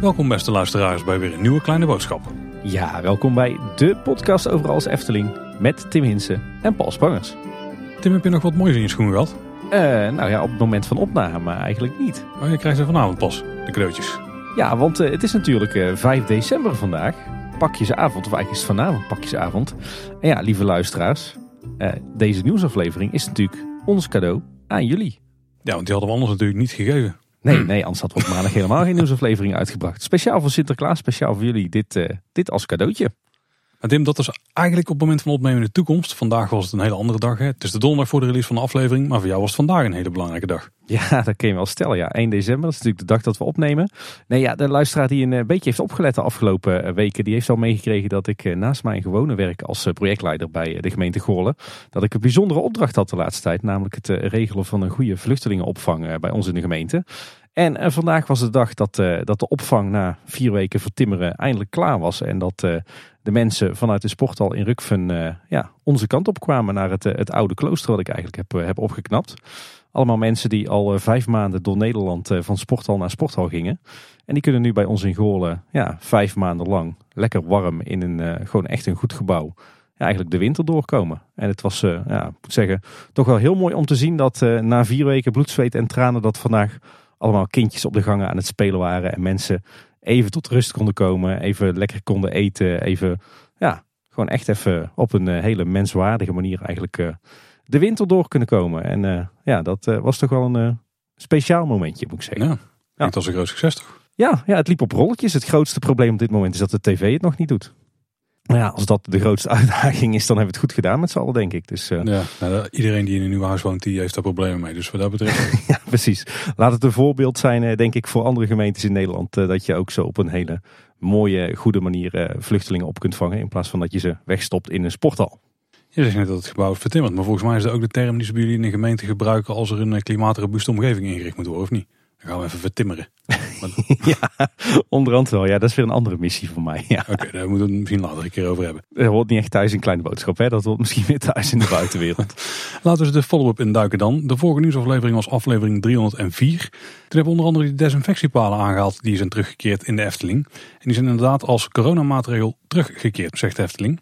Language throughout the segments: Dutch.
Welkom beste luisteraars bij weer een nieuwe kleine boodschap. Ja, welkom bij de podcast over alles Efteling met Tim Hinsen en Paul Sprangers. Tim, heb je nog wat moois in je schoen gehad? Uh, nou ja, op het moment van opname eigenlijk niet. Oh, je krijgt ze vanavond pas, de cadeautjes. Ja, want uh, het is natuurlijk uh, 5 december vandaag. Pakjesavond, of eigenlijk is het vanavond pakjesavond. En ja, lieve luisteraars, deze nieuwsaflevering is natuurlijk ons cadeau aan jullie. Ja, want die hadden we anders natuurlijk niet gegeven. Nee, nee, anders hadden we op maandag helemaal geen nieuwsaflevering uitgebracht. Speciaal voor Sinterklaas, speciaal voor jullie, dit, uh, dit als cadeautje. Maar Tim, dat is eigenlijk op het moment van opnemen de toekomst. Vandaag was het een hele andere dag. Hè? Het is de donderdag voor de release van de aflevering. Maar voor jou was het vandaag een hele belangrijke dag. Ja, dat kun je wel stellen. Ja, 1 december, dat is natuurlijk de dag dat we opnemen. Nee, ja, de luisteraar die een eh, beetje heeft opgelet de afgelopen eh, weken, die heeft al meegekregen dat ik naast mijn gewone werk als projectleider bij de gemeente Goorlen, dat ik een bijzondere opdracht had de laatste tijd. Namelijk het regelen van een goede vluchtelingenopvang bij ons in de gemeente. En vandaag was de dag dat, dat de opvang na vier weken vertimmeren eindelijk klaar was. En dat de mensen vanuit de sporthal in Rukven ja, onze kant op kwamen naar het, het oude klooster wat ik eigenlijk heb, heb opgeknapt. Allemaal mensen die al vijf maanden door Nederland van sporthal naar sporthal gingen. En die kunnen nu bij ons in Goorlen ja, vijf maanden lang lekker warm in een gewoon echt een goed gebouw ja, eigenlijk de winter doorkomen. En het was, ja, moet zeggen, toch wel heel mooi om te zien dat na vier weken bloed, zweet en tranen dat vandaag allemaal kindjes op de gangen aan het spelen waren. En mensen even tot rust konden komen. Even lekker konden eten. Even, ja, gewoon echt even op een eh, hele menswaardige manier eigenlijk uh, de winter door kunnen komen. En uh, ja, dat was toch wel een speciaal momentje, moet ik zeggen. Ja, ja. het was een groot succes toch? Ja, ja, het liep op rolletjes. Het grootste probleem op dit moment is dat de tv het nog niet doet. Maar ja, als dat de grootste uitdaging is, dan hebben we het goed gedaan met z'n allen, denk ik. Dus, uh... Ja, nou, iedereen die in een nieuw huis woont, die heeft daar problemen mee. Dus wat dat betreft... ja, precies. Laat het een voorbeeld zijn, eh, denk ik, voor andere gemeentes in Nederland. Uh, dat je ook zo op een hele mooie, goede manier vluchtelingen op kunt vangen. In plaats van dat je ze wegstopt in een sporthal. Je zegt net dat het gebouw is vertimmerd. Maar volgens mij is dat ook de term die ze bij jullie in de gemeente gebruiken... als er een klimaatrobuuste omgeving ingericht moet worden, of niet? Dan gaan we even vertimmeren. ja, onderhand wel. Ja, dat is weer een andere missie voor mij. Ja. Oké, daar moeten we het misschien later een keer over hebben. Dat hoort niet echt thuis in Kleine Boodschap. Hè? Dat hoort misschien weer thuis in de buitenwereld. Laten we de follow-up induiken dan. De vorige nieuwsaflevering was aflevering 304. Toen hebben we onder andere die desinfectiepalen aangehaald. Die zijn teruggekeerd in de Efteling. En die zijn inderdaad als coronamaatregel teruggekeerd, zegt de Efteling.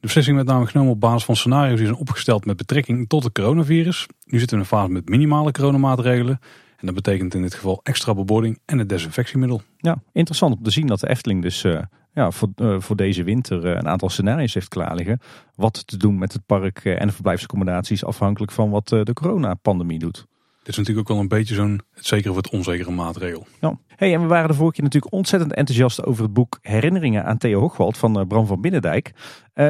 De beslissing werd namelijk genomen op basis van scenario's die zijn opgesteld met betrekking tot het coronavirus. Nu zitten we in een fase met minimale coronamaatregelen. En dat betekent in dit geval extra bebording en het desinfectiemiddel. Ja, interessant om te zien dat de Efteling dus uh, ja, voor, uh, voor deze winter uh, een aantal scenario's heeft klaarliggen. Wat te doen met het park en de verblijfsaccommodaties afhankelijk van wat de coronapandemie doet. Dit is natuurlijk ook wel een beetje zo'n het zekere of het onzekere maatregel. Ja. Hey, en we waren de vorige keer natuurlijk ontzettend enthousiast over het boek Herinneringen aan Theo Hoogwald van Bram van Binnendijk.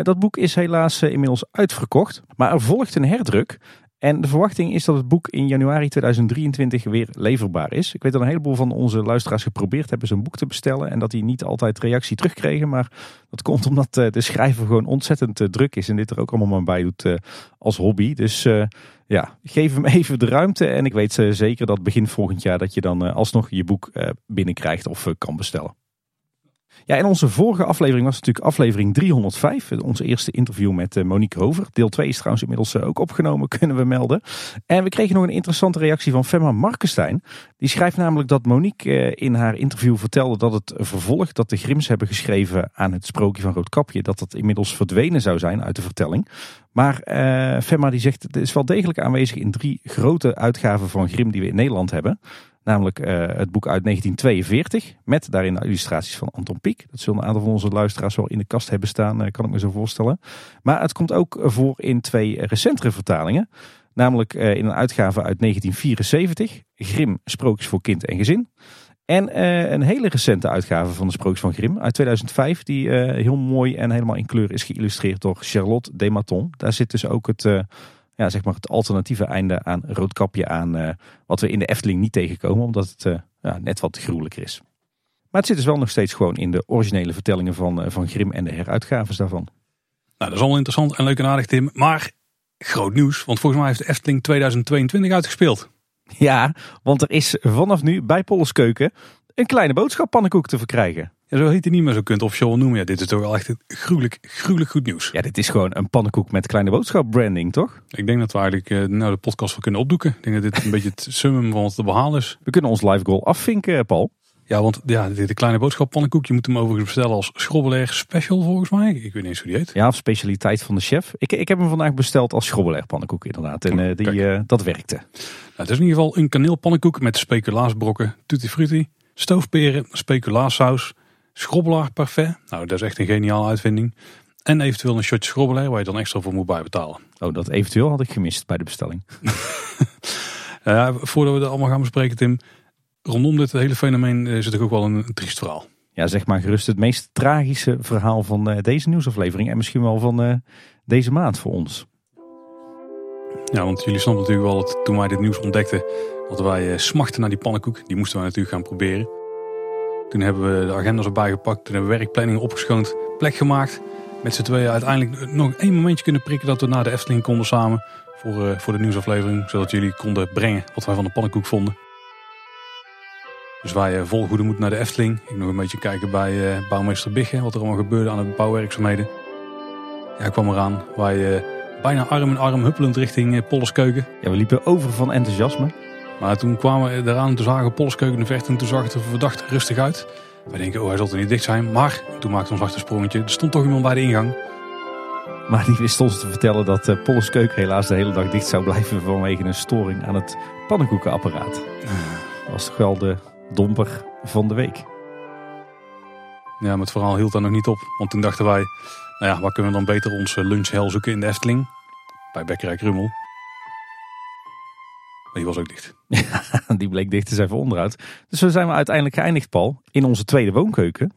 dat boek is helaas inmiddels uitverkocht, maar er volgt een herdruk. En de verwachting is dat het boek in januari 2023 weer leverbaar is. Ik weet dat een heleboel van onze luisteraars geprobeerd hebben zijn boek te bestellen. En dat die niet altijd reactie terugkregen. Maar dat komt omdat eh, de schrijver gewoon ontzettend eh, druk is. En dit er ook allemaal maar bij doet eh, als hobby. Dus ja, geef hem even de ruimte. En ik weet zeker dat begin volgend jaar dat je dan alsnog je boek binnenkrijgt of kan bestellen. Ja, in onze vorige aflevering was natuurlijk aflevering 305. Onze eerste interview met eh, Monique Hover. Deel 2 is trouwens inmiddels eh, ook opgenomen, kunnen we melden. En we kregen nog een interessante reactie van Femma Markenstein. Die schrijft namelijk dat Monique eh, in haar interview vertelde dat het vervolg dat de Grims hebben geschreven aan het sprookje van Roodkapje, dat dat inmiddels verdwenen zou zijn uit de vertelling. Maar Femma die zegt het is wel degelijk aanwezig in drie grote uitgaven van Grim die we in Nederland hebben. Namelijk uh, het boek uit 1942 met daarin illustraties van Anton Pieck. Dat zullen een aantal van onze luisteraars wel in de kast hebben staan, uh, kan ik me zo voorstellen. Maar het komt ook voor in twee recentere vertalingen. Namelijk uh, in een uitgave uit 1974, Grim, Sprookjes voor Kind en Gezin. En een hele recente uitgave van de Sprookjes van Grim uit 2005, die heel mooi en helemaal in kleur is geïllustreerd door Charlotte Dematon. Daar zit dus ook het ja, zeg maar het alternatieve einde aan Roodkapje aan. Uh, wat we in de Efteling niet tegenkomen, omdat het uh, ja, net wat gruwelijker is. Maar het zit dus wel nog steeds gewoon in de originele vertellingen van, uh, van Grim en de heruitgaves daarvan. Nou, dat is allemaal interessant en leuk en aardig, Tim. Maar groot nieuws, want volgens mij heeft de Efteling 2022 uitgespeeld. Ja, want er is vanaf nu bij Polleskeuken een kleine boodschappannenkoek te verkrijgen. Ja, zo heet hij niet meer, zo kunt officieel noemen. Ja, dit is toch wel echt gruwelijk, gruwelijk goed nieuws. Ja, dit is gewoon een pannenkoek met kleine boodschap branding, toch? Ik denk dat we eigenlijk uh, nou, de podcast wel kunnen opdoeken. Ik denk dat dit een beetje het summum van wat te behalen is. We kunnen ons live goal afvinken, Paul. Ja, want ja, de, kleine boodschap pannenkoek, je moet hem overigens bestellen als schrobbelair special volgens mij. Ik weet niet eens hoe die heet. Ja, of specialiteit van de chef. Ik, ik heb hem vandaag besteld als schrobbelair pannenkoek inderdaad. En uh, die, uh, dat werkte. Nou, het is in ieder geval een kaneelpannenkoek met speculaasbrokken, tutti frutti, stoofperen, speculaassaus, schrobbelaar parfait. Nou, dat is echt een geniale uitvinding. En eventueel een shotje schrobbelair waar je dan extra voor moet bijbetalen. Oh, dat eventueel had ik gemist bij de bestelling. uh, voordat we dat allemaal gaan bespreken, Tim rondom dit hele fenomeen is het ook wel een, een triest verhaal. Ja, zeg maar gerust het meest tragische verhaal van uh, deze nieuwsaflevering. En misschien wel van uh, deze maand voor ons. Ja, want jullie snappen natuurlijk wel dat toen wij dit nieuws ontdekten, dat wij uh, smachten naar die pannenkoek. Die moesten wij natuurlijk gaan proberen. Toen hebben we de agendas erbij gepakt, toen hebben we werkplanning opgeschoond, plek gemaakt. Met z'n tweeën uiteindelijk nog één momentje kunnen prikken dat we naar de Efteling konden samen. Voor, voor de nieuwsaflevering, zodat jullie konden brengen wat wij van de pannenkoek vonden. Dus wij eh, vol goede naar de Efteling. Ik nog een beetje kijken bij uh, bouwmeester Bigge, wat er allemaal gebeurde aan de bouwwerkzaamheden. Ja, kwam eraan. Wij uh, bijna arm in arm huppelend richting uh, Polleskeuken. Ja, we liepen over van enthousiasme. Maar toen kwamen we eraan, toen zagen Polleskeuken in de verte en toen zag het er verdacht rustig uit. Wij denken, oh hij zal er niet dicht zijn. Maar toen maakte ons achtersprongetje. Er stond toch iemand bij de ingang. Maar die wist ons te vertellen dat uh, helaas de hele dag dicht zou blijven vanwege een storing aan het pannenkoekenapparaat. Dat was toch wel de domper van de week. Ja, maar het verhaal hield daar nog niet op. Want toen dachten wij, nou ja, waar kunnen we dan beter onze lunchhel zoeken in de Efteling? Bij Bekkerij Krummel. Maar die was ook dicht. Ja, die bleek dicht te zijn voor onderhoud. Dus zo zijn we uiteindelijk geëindigd, Paul, in onze tweede woonkeuken.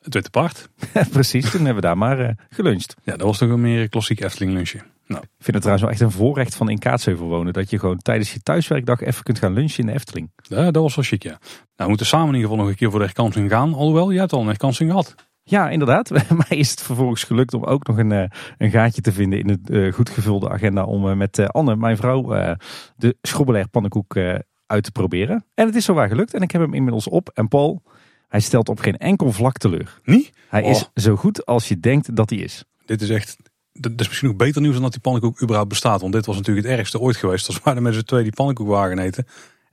Het witte paard. Precies, toen hebben we daar maar uh, geluncht. Ja, dat was toch een meer klassiek Efteling lunchje. Nou. Ik vind het trouwens wel echt een voorrecht van in Kaatsheuvel wonen. Dat je gewoon tijdens je thuiswerkdag even kunt gaan lunchen in de Efteling. Ja, dat was wel chic, ja. Nou, we moeten samen in ieder geval nog een keer voor de herkansing gaan. Alhoewel, jij hebt al een herkansing gehad. Ja, inderdaad. Mij is het vervolgens gelukt om ook nog een, eh, een gaatje te vinden in het uh, goed gevulde agenda. Om uh, met Anne, mijn vrouw, de schrobbelair pannenkoek uit te proberen. En het is zo waar gelukt. En ik heb hem inmiddels op. En Paul, hij stelt op geen enkel vlak teleur. Niet? Hij is oh. zo goed als je denkt dat hij is. Dit is echt dat is misschien nog beter nieuws dan dat die pannenkoek überhaupt bestaat. Want dit was natuurlijk het ergste ooit geweest. Als waren met z'n twee die pannenkoek waren eten.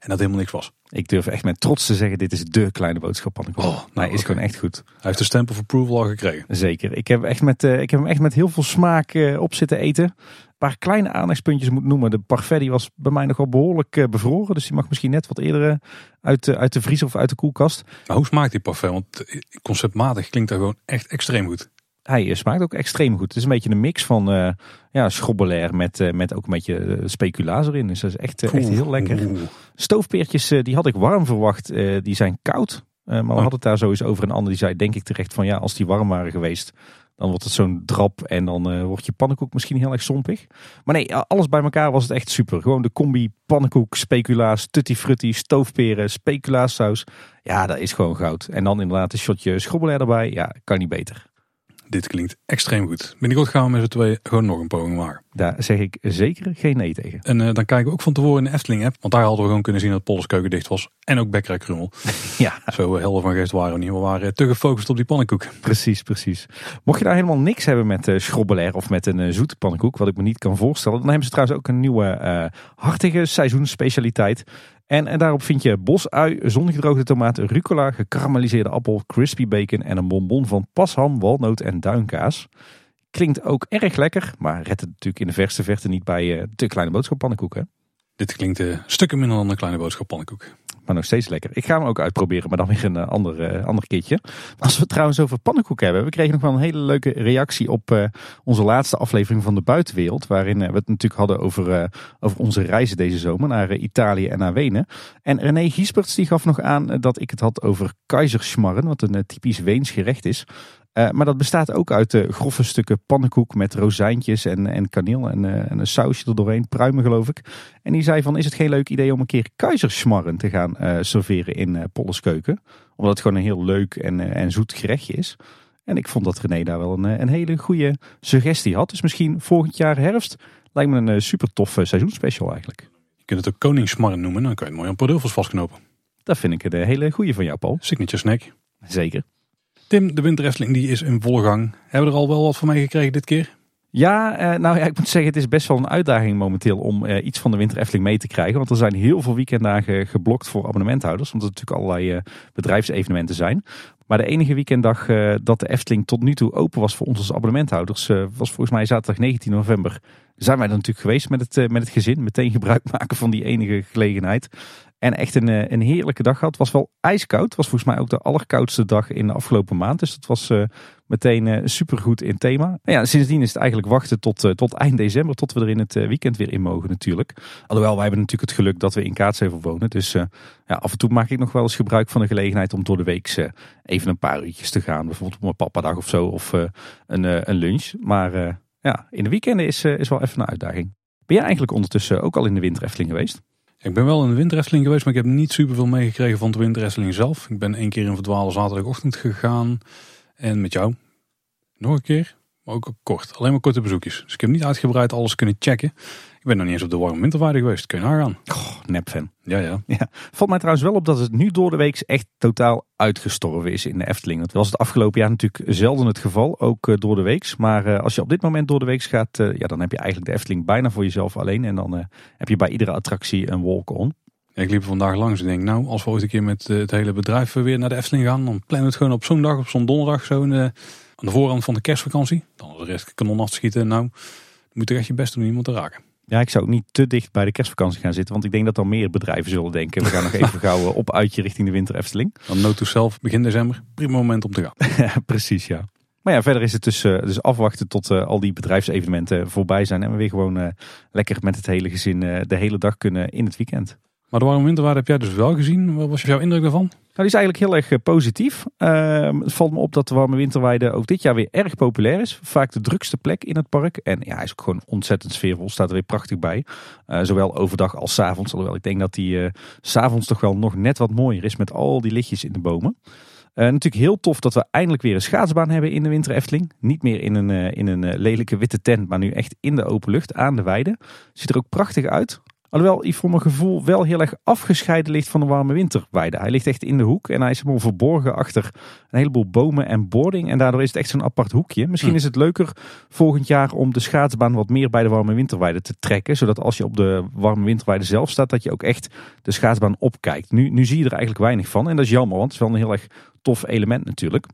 En dat helemaal niks was. Ik durf echt met trots te zeggen, dit is de kleine boodschap pannenkoek. Oh, nou, is gewoon echt goed. Hij heeft de stempel of approval al gekregen. Zeker. Ik heb, echt met, uh, ik heb hem echt met heel veel smaak uh, op zitten eten. Een paar kleine aandachtspuntjes moet noemen. De parfait die was bij mij nogal behoorlijk uh, bevroren. Dus die mag misschien net wat eerder uit, uit de vriezer of uit de koelkast. Maar hoe smaakt die parfait? Want conceptmatig klinkt dat gewoon echt extreem goed hij eh, smaakt ook extreem goed. Het is een beetje een mix van uh, ja, schrobbelair met, uh, met ook een beetje speculaas erin. Dus dat is echt, echt heel lekker. Stoofpeertjes, die had ik warm verwacht. die zijn koud. maar we oh. hadden het daar sowieso over. Een ander die zei denk ik terecht van ja, als die warm waren geweest... dan wordt het zo'n drap en dan wordt je pannenkoek misschien heel erg sompig. Maar nee, alles bij elkaar was het echt super. Gewoon de combi pannenkoek, speculaas, tutti frutti, stoofperen, speculaassaus. Ja, dat is gewoon goud. En dan inderdaad een shotje schrobbelair erbij. Ja, kan niet beter. Dit klinkt extreem goed. Binnenkort gaan we met z'n twee gewoon nog een poging maken. Daar zeg ik zeker geen nee tegen. En uh, dan kijken we ook van tevoren in de Efteling app. Want daar hadden we gewoon kunnen zien dat Polskeuken dicht was. En ook Bekkerij Krummel. ja. Zo uh, helder van geest waren we niet. We waren te gefocust op die pannenkoek. Precies, precies. Mocht je daar helemaal niks hebben met uh, schrobbelair of met een zoete pannenkoek. Wat ik me niet kan voorstellen. Dan hebben ze trouwens ook een nieuwe hartige seizoensspecialiteit. En, en daarop vind je bosui, zongedroogde tomaat, rucola, gekarameliseerde appel, crispy bacon en een bonbon van pasham, walnoot en duinkaas. Klinkt ook erg lekker, maar redt het natuurlijk in de verste verte niet bij uh, de kleine boodschap pannenkoeken. Dit klinkt uh, stukken minder dan een kleine boodschap pannenkoek maar nog steeds lekker. Ik ga hem ook uitproberen, maar dan weer een uh, ander, uh, ander keertje. Als we het trouwens over pannenkoek hebben. We kregen nog wel een hele leuke reactie op uh, onze laatste aflevering van de buitenwereld. Waarin we het natuurlijk hadden over, over onze reizen deze zomer naar Italië en naar Wenen. En René Giesperts die gaf nog aan dat ik het had over keizersmarren. Wat een typisch Weens gerecht is. Uh, maar dat bestaat ook uit uh, grove stukken pannenkoek met rozijntjes en, en kaneel en, uh, en een sausje er doorheen, pruimen geloof ik. En die zei van, is het geen leuk idee om een keer keizersmarren te gaan serveren in Polleskeuken? Omdat het gewoon een heel leuk en, en zoet gerechtje is. En ik vond dat René daar wel een, een hele goede suggestie had. Dus misschien volgend jaar herfst lijkt me een super toffe seizoensspecial eigenlijk. Je kunt het ook koningsmarren noemen, dan kan je het mooi aan padilfels vastknopen. Dat vind ik een hele goede van jou, Paul. Signature snack. Zeker. Tim, de winterwrestling die is in volle. Hebben we er al wel wat van meegekregen dit keer? Ja, eh, nou ja, ik moet zeggen, het is best wel een uitdaging momenteel om eh, iets van de Winter Efteling mee te krijgen. Want er zijn heel veel weekenddagen geblokt voor abonnementhouders. Omdat er natuurlijk allerlei eh, bedrijfsevenementen zijn. Maar de enige weekenddag dat de Efteling tot nu toe open was voor ons als abonnementhouders, was volgens mij zaterdag 19 november. Zijn wij er natuurlijk geweest met het, met het gezin. Meteen gebruik maken van die enige gelegenheid. En echt een, eh, een heerlijke dag gehad. Was wel ijskoud. Het was volgens mij ook de allerkoudste dag in de afgelopen maand. Dus dat was eh, meteen eh, supergoed in thema. Nou ja, sindsdien is het eigenlijk wachten tot, tot eind december. Tot we er in het weekend weer in mogen natuurlijk. Alhoewel, wij hebben natuurlijk het geluk dat we in Kaatsheuvel wonen. Dus ja, af en toe maak ik nog wel eens gebruik van de gelegenheid om door de week even een paar uurtjes te gaan. Bijvoorbeeld op een papadag of zo. Of een, een lunch. Maar ja, in de weekenden is, is wel even een uitdaging. Ben jij eigenlijk ondertussen ook al in de winter Efteling geweest? Ik ben wel in de winterwrestling geweest, maar ik heb niet superveel meegekregen van de winterwrestling zelf. Ik ben één keer in verdwaalde zaterdagochtend gegaan. En met jou nog een keer, maar ook kort. Alleen maar korte bezoekjes. Dus ik heb niet uitgebreid alles kunnen checken. Ik ben nog niet eens op de warme winterwaarde geweest. Kun je nagaan. Oh, nepfan. Ja, ja. Ja, valt mij trouwens wel op dat het nu door de week echt totaal uitgestorven is in de Efteling. Dat was het afgelopen jaar natuurlijk zelden het geval, ook eh, door de week. Maar eh, als je op dit moment door de week gaat, eh, ja, dan heb je eigenlijk de Efteling bijna voor jezelf alleen. En dan heb je bij iedere attractie een walk-on. Ik liep er vandaag langs en denk, nou, als we ooit een keer met het hele bedrijf weer naar de Efteling gaan, dan plannen we het gewoon op zo'n dag, op zo'n donderdag, zo de- aan de voorhand van de kerstvakantie. Dan de rest kanon afschieten. Nou, moet toch echt je best doen om iemand te raken. Ja, ik zou ook niet te dicht bij de kerstvakantie gaan zitten, want ik denk dat dan meer bedrijven zullen denken. We gaan nog even gauw eh, op uitje richting de winter Efteling. Dan note to self, begin december, prima moment om te gaan. Precies, ja. Maar ja, verder is het dus, eh, dus afwachten tot eh, al die bedrijfsevenementen voorbij zijn. En we weer gewoon lekker met het hele gezin de hele dag kunnen in het weekend. Maar de warme winterwaarde heb jij dus wel gezien. Wat was jouw indruk daarvan? Nou, die is eigenlijk heel erg eh, positief. Ehm, het valt me op dat de Warme Winterweide ook dit jaar weer erg populair is. Vaak de drukste plek in het park. En ja, hij is ook gewoon ontzettend sfeervol. Staat er weer prachtig bij. Eh, zowel overdag als 's avonds. Alhoewel ik denk dat die eh, 's s'avonds toch wel nog net wat mooier is. Met al die lichtjes in de bomen. Natuurlijk heel tof dat we eindelijk weer een schaatsbaan hebben in de Winter Efteling. Niet meer in een, in een lelijke witte tent, maar nu echt in de open lucht aan de weide. Ziet er ook prachtig uit. Alhoewel hij voor mijn gevoel wel heel erg afgescheiden ligt van de warme winterweide. Hij ligt echt in de hoek en hij is helemaal verborgen achter een heleboel bomen en boarding. En daardoor is het echt zo'n apart hoekje. Misschien Hm. is het leuker volgend jaar om de schaatsbaan wat meer bij de warme winterweide te trekken. Zodat als je op de warme winterweide zelf staat, dat je ook echt de schaatsbaan opkijkt. Nu, nu zie je er eigenlijk weinig van en dat is jammer, want het is wel een heel erg tof element natuurlijk.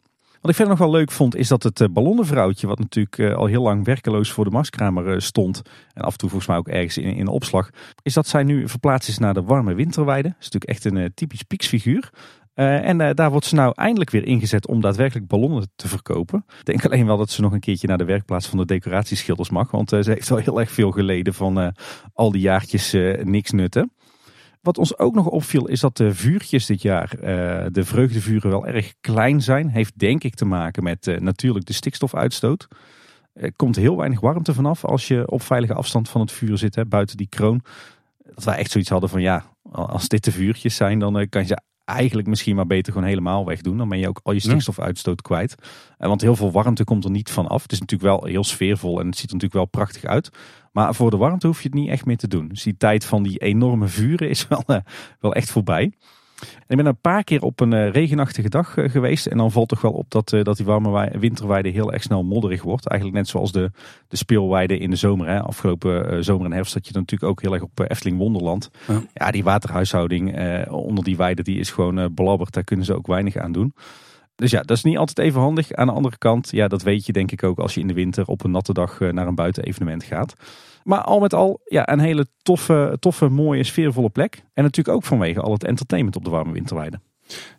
Wat ik verder nog wel leuk vond, is dat het eh, ballonnenvrouwtje, wat natuurlijk eh, al heel lang werkeloos voor de Marskramer eh, stond, en af en toe volgens mij ook ergens in, in opslag, is dat zij nu verplaatst is naar de warme winterweide. Dat is natuurlijk echt een typisch pieksfiguur. En daar wordt ze nou eindelijk weer ingezet om daadwerkelijk ballonnen te verkopen. Ik denk alleen wel dat ze nog een keertje naar de werkplaats van de decoratieschilders mag. Want ze heeft al heel erg veel geleden van al die jaartjes niks nutten. Wat ons ook nog opviel is dat de vuurtjes dit jaar, eh, de vreugdevuren, wel erg klein zijn. Heeft denk ik te maken met eh, natuurlijk de stikstofuitstoot. Er komt heel weinig warmte vanaf als je op veilige afstand van het vuur zit, hè, buiten die kroon. Dat wij echt zoiets hadden van ja, als dit de vuurtjes zijn, dan eh, kan je ze eigenlijk misschien maar beter gewoon helemaal wegdoen. Dan ben je ook al je stikstofuitstoot kwijt. Want heel veel warmte komt er niet van af. Het is natuurlijk wel heel sfeervol en het ziet er natuurlijk wel prachtig uit. Maar voor de warmte hoef je het niet echt meer te doen. Dus die tijd van die enorme vuren is wel, eh, wel echt voorbij. En ik ben een paar keer op een eh, regenachtige dag eh, geweest. En dan valt toch wel op dat, dat die warme wei- winterweide heel erg snel modderig wordt. Eigenlijk net zoals de, de speelweide in de zomer. Hè. Afgelopen zomer en herfst had je dan natuurlijk ook heel erg op Efteling Wonderland. Ja. Ja, die waterhuishouding eh, onder die weide die is gewoon eh, belabberd. Daar kunnen ze ook weinig aan doen. Dus ja, dat is niet altijd even handig. Aan de andere kant, ja, dat weet je denk ik ook als je in de winter op een natte dag eh, naar een buitenevenement gaat. Maar al met al, ja, een hele toffe, toffe, mooie, sfeervolle plek. En natuurlijk ook vanwege al het entertainment op de warme winterweide.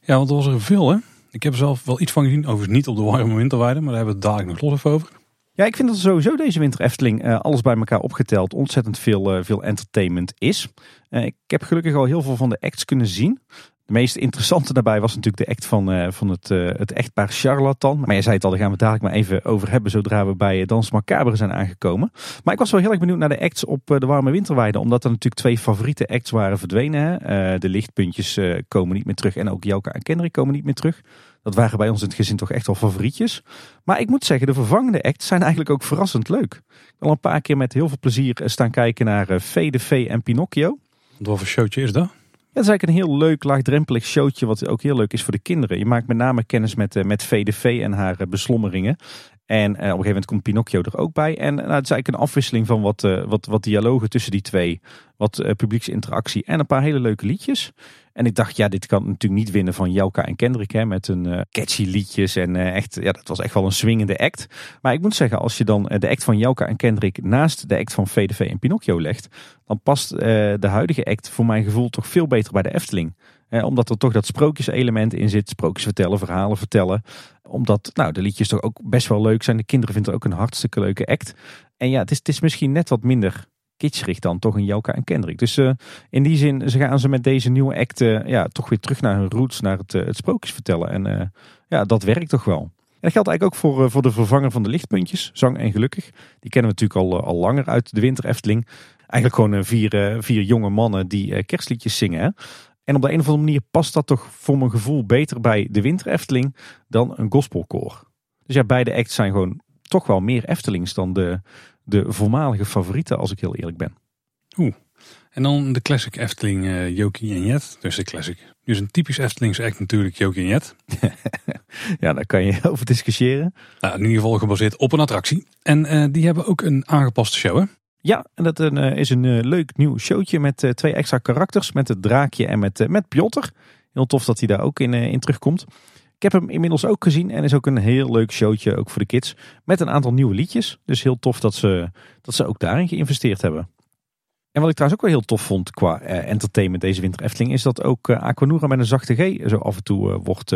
Ja, want er was er veel hè. Ik heb er zelf wel iets van gezien, overigens niet op de warme winterweide, maar daar hebben we het dadelijk nog los even over. Ja, ik vind dat sowieso deze winter Efteling eh, alles bij elkaar opgeteld ontzettend veel, eh, veel entertainment is. Ik heb gelukkig al heel veel van de acts kunnen zien. De meest interessante daarbij was natuurlijk de act van, eh, van het, eh, het echtpaar Charlatan. Maar je zei het al, daar gaan we het dadelijk maar even over hebben zodra we bij eh, Dans Macabre zijn aangekomen. Maar ik was wel heel erg benieuwd naar de acts op de warme winterweide. Omdat er natuurlijk twee favoriete acts waren verdwenen. De lichtpuntjes komen niet meer terug en ook Jelka en Kendrick komen niet meer terug. Dat waren bij ons in het gezin toch echt wel favorietjes. Maar ik moet zeggen, de vervangende acts zijn eigenlijk ook verrassend leuk. Ik al een paar keer met heel veel plezier staan kijken naar Fee de Fee en Pinocchio. Wat voor showtje is dat? Het is eigenlijk een heel leuk, laagdrempelig showtje, wat ook heel leuk is voor de kinderen. Je maakt met name kennis met, uh, met VDV en haar uh, beslommeringen. En uh, op een gegeven moment komt Pinocchio er ook bij. En nou, het is eigenlijk een afwisseling van wat, wat, wat dialogen tussen die twee. Wat publieksinteractie en een paar hele leuke liedjes. En ik dacht, ja, dit kan natuurlijk niet winnen van Jelka en Kendrick. Hè, met een catchy liedjes. En echt, ja, dat was echt wel een swingende act. Maar ik moet zeggen, als je dan de act van Jelka en Kendrick naast de act van VDV en Pinocchio legt. Dan past de huidige act voor mijn gevoel toch veel beter bij de Efteling. Eh, omdat er toch dat sprookjeselement in zit. Sprookjes vertellen, verhalen vertellen. Omdat nou, de liedjes toch ook best wel leuk zijn. De kinderen vinden het ook een hartstikke leuke act. En ja, het is, het is misschien net wat minder kitscherig dan toch een Jelka en Kendrick. Dus uh, in die zin ze gaan ze met deze nieuwe act uh, ja, toch weer terug naar hun roots, naar het, uh, het sprookjes vertellen. En ja, dat werkt toch wel. En dat geldt eigenlijk ook voor, voor de vervanger van de lichtpuntjes, Zang en Gelukkig. Die kennen we natuurlijk al, al langer uit de Winter Efteling. Eigenlijk gewoon vier, vier jonge mannen die kerstliedjes zingen. En op de een of andere manier past dat toch voor mijn gevoel beter bij de Winter Efteling dan een gospelkoor. Dus ja, beide acts zijn gewoon toch wel meer Eftelings dan de, de voormalige favorieten, als ik heel eerlijk ben. Oeh. En dan de classic Efteling uh, Jokie en Jet. Dus de classic. Dus een typisch Eftelings act natuurlijk Jokie en Jet. ja, daar kan je over discussiëren. Nou, in ieder geval gebaseerd op een attractie. En uh, die hebben ook een aangepaste show hè? Ja, en dat uh, is een uh, leuk nieuw showtje met uh, twee extra karakters. Met het draakje en met, met. Heel tof dat hij daar ook in, in terugkomt. Ik heb hem inmiddels ook gezien en is ook een heel leuk showtje ook voor de kids. Met een aantal nieuwe liedjes. Dus heel tof dat ze, dat ze ook daarin geïnvesteerd hebben. En wat ik trouwens ook wel heel tof vond qua entertainment deze winter Efteling... is dat ook Aquanura met een zachte G zo af en toe wordt,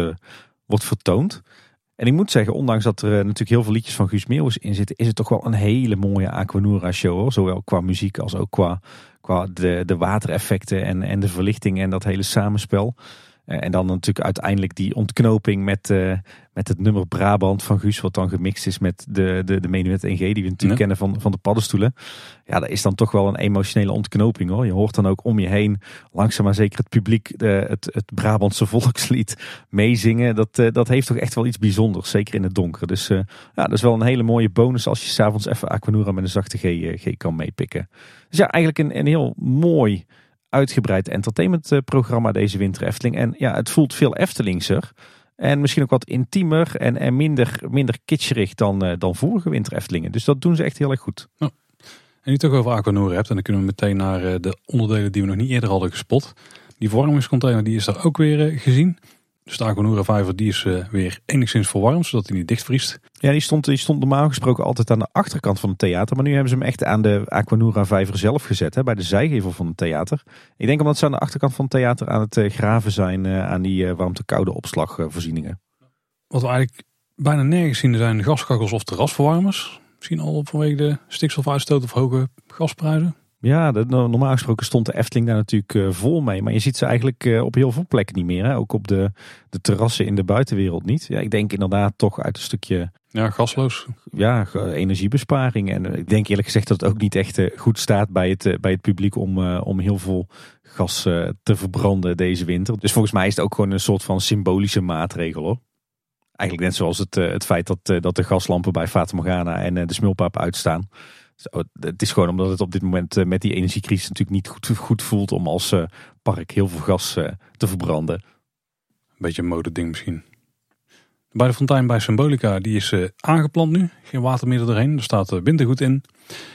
wordt vertoond. En ik moet zeggen, ondanks dat er natuurlijk heel veel liedjes van Guus Meeuwis in zitten, is het toch wel een hele mooie Aquanura show. Zowel qua muziek als ook qua, qua de, de watereffecten en, en de verlichting en dat hele samenspel. Eh, en dan natuurlijk uiteindelijk die ontknoping met, uh, met het nummer Brabant van Guus, wat dan gemixt is met de, de, de Menuet NG, die we natuurlijk kennen van, van de paddenstoelen. Ja, dat is dan toch wel een emotionele ontknoping hoor. Je hoort dan ook om je heen langzaam maar zeker het publiek de, het, het Brabantse volkslied meezingen. Dat, uh, dat heeft toch echt wel iets bijzonders, zeker in het donker. Dus ja, dat is wel een hele mooie bonus als je s'avonds even Aquanura met een zachte G, G kan meepikken. Dus ja, eigenlijk een, een heel mooi uitgebreid entertainmentprogramma deze winter Efteling. En ja, het voelt veel Eftelingser. En misschien ook wat intiemer en, en minder, minder kitscherig dan, uh, dan vorige winter Eftelingen. Dus dat doen ze echt heel erg goed. En nu toch over Aquanura hebt, en dan kunnen we meteen naar uh, de onderdelen die we nog niet eerder hadden gespot. Die verwarmingscontainer die is daar ook weer gezien. Dus de Aquanura vijver die is uh, weer enigszins verwarmd, zodat hij niet dichtvriest. Ja, die stond, die stond normaal gesproken altijd aan de achterkant van het theater. Maar nu hebben ze hem echt aan de Aquanura vijver zelf gezet, hè, bij de zijgevel van het theater. Ik denk omdat ze aan de achterkant van het theater aan het uh, graven zijn uh, aan die warmte-koude opslagvoorzieningen. Wat we eigenlijk bijna nergens zien zijn gaskachels of terrasverwarmers. Misschien al vanwege de stikstofuitstoot of hoge gasprijzen. Ja, de, normaal gesproken stond de Efteling daar natuurlijk uh, vol mee. Maar je ziet ze eigenlijk uh, op heel veel plekken niet meer. Hè? Ook op de, de terrassen in de buitenwereld niet. Ja, ik denk inderdaad toch uit een stukje... Ja, gasloos. Ja, energiebesparing. En ik denk eerlijk gezegd dat het ook niet echt uh, goed staat bij het, bij het publiek om, om heel veel gas te verbranden deze winter. Dus volgens mij is het ook gewoon een soort van symbolische maatregel hoor. Eigenlijk net zoals het, het feit dat, dat de gaslampen bij Fata Morgana en de smulpaap uitstaan. Het is gewoon omdat het op dit moment eh, met die energiecrisis natuurlijk niet goed, goed voelt om als uh, park heel veel gas uh, te verbranden. Een beetje een modeding misschien. Bij de fontein bij Symbolica, die is aangeplant nu. Geen water meer doorheen, er staat wintergoed in.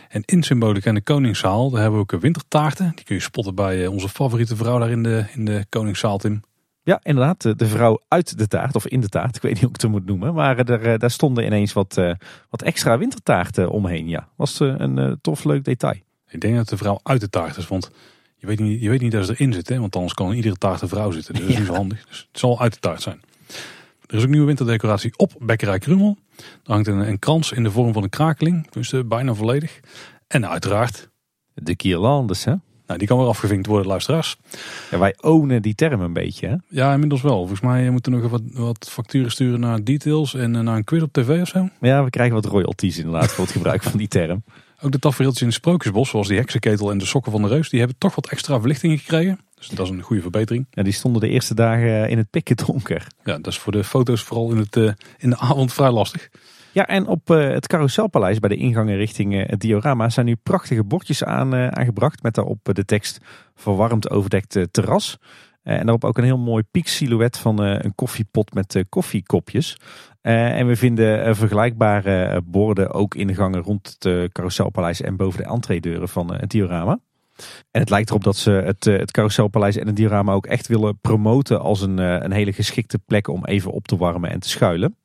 En in Symbolica in de Koningszaal, daar hebben we ook wintertaarten. Die kun je spotten bij onze favoriete vrouw daar in de, in de Koningszaal, Tim. Ja, inderdaad. De vrouw uit de taart, of in de taart, ik weet niet hoe ik het moet noemen. Maar er, eh, daar stonden ineens wat, wat extra wintertaarten omheen. Ja, was een tof, leuk detail. Ik denk dat de vrouw uit de taart is, want je weet niet, je weet niet dat ze erin zit. Hè? Want anders kan in iedere taart een vrouw zitten. Dus dat is niet zo handig. Dus het zal uit de taart zijn. Er is ook nieuwe winterdecoratie op Bekkerij Krumel. Er hangt een, een krans in de vorm van een krakeling. Dus bijna volledig. En uiteraard... De guirlandes, hè? Nou, die kan weer afgevinkt worden, luisteraars. Ja, wij ownen die term een beetje, hè? Ja, inmiddels wel. Volgens mij moeten we nog wat, wat facturen sturen naar Details en eh, naar een quiz op tv of zo. Ja, we krijgen wat royalties inderdaad voor het gebruik van die term. Ook de tafereeltjes in het Sprookjesbos, zoals die heksenketel en de sokken van de reus, die hebben toch wat extra verlichting gekregen. Dus dat is een goede verbetering. Ja, die stonden de eerste dagen in het pikken donker. Ja, dat is voor de foto's vooral in, het, eh, in de avond vrij lastig. Ja, en op het Carouselpaleis bij de ingangen richting het diorama zijn nu prachtige bordjes aan, aangebracht met daarop de tekst verwarmd overdekt terras. en daarop ook een heel mooi pieksilhouet van een koffiepot met koffiekopjes. en we vinden vergelijkbare borden ook in de gangen rond het Carouselpaleis en boven de entreedeuren van het diorama. En het lijkt erop dat ze het, eh, het Carouselpaleis en het diorama ook echt willen promoten als een, eh, een hele geschikte plek om even op te warmen en te schuilen.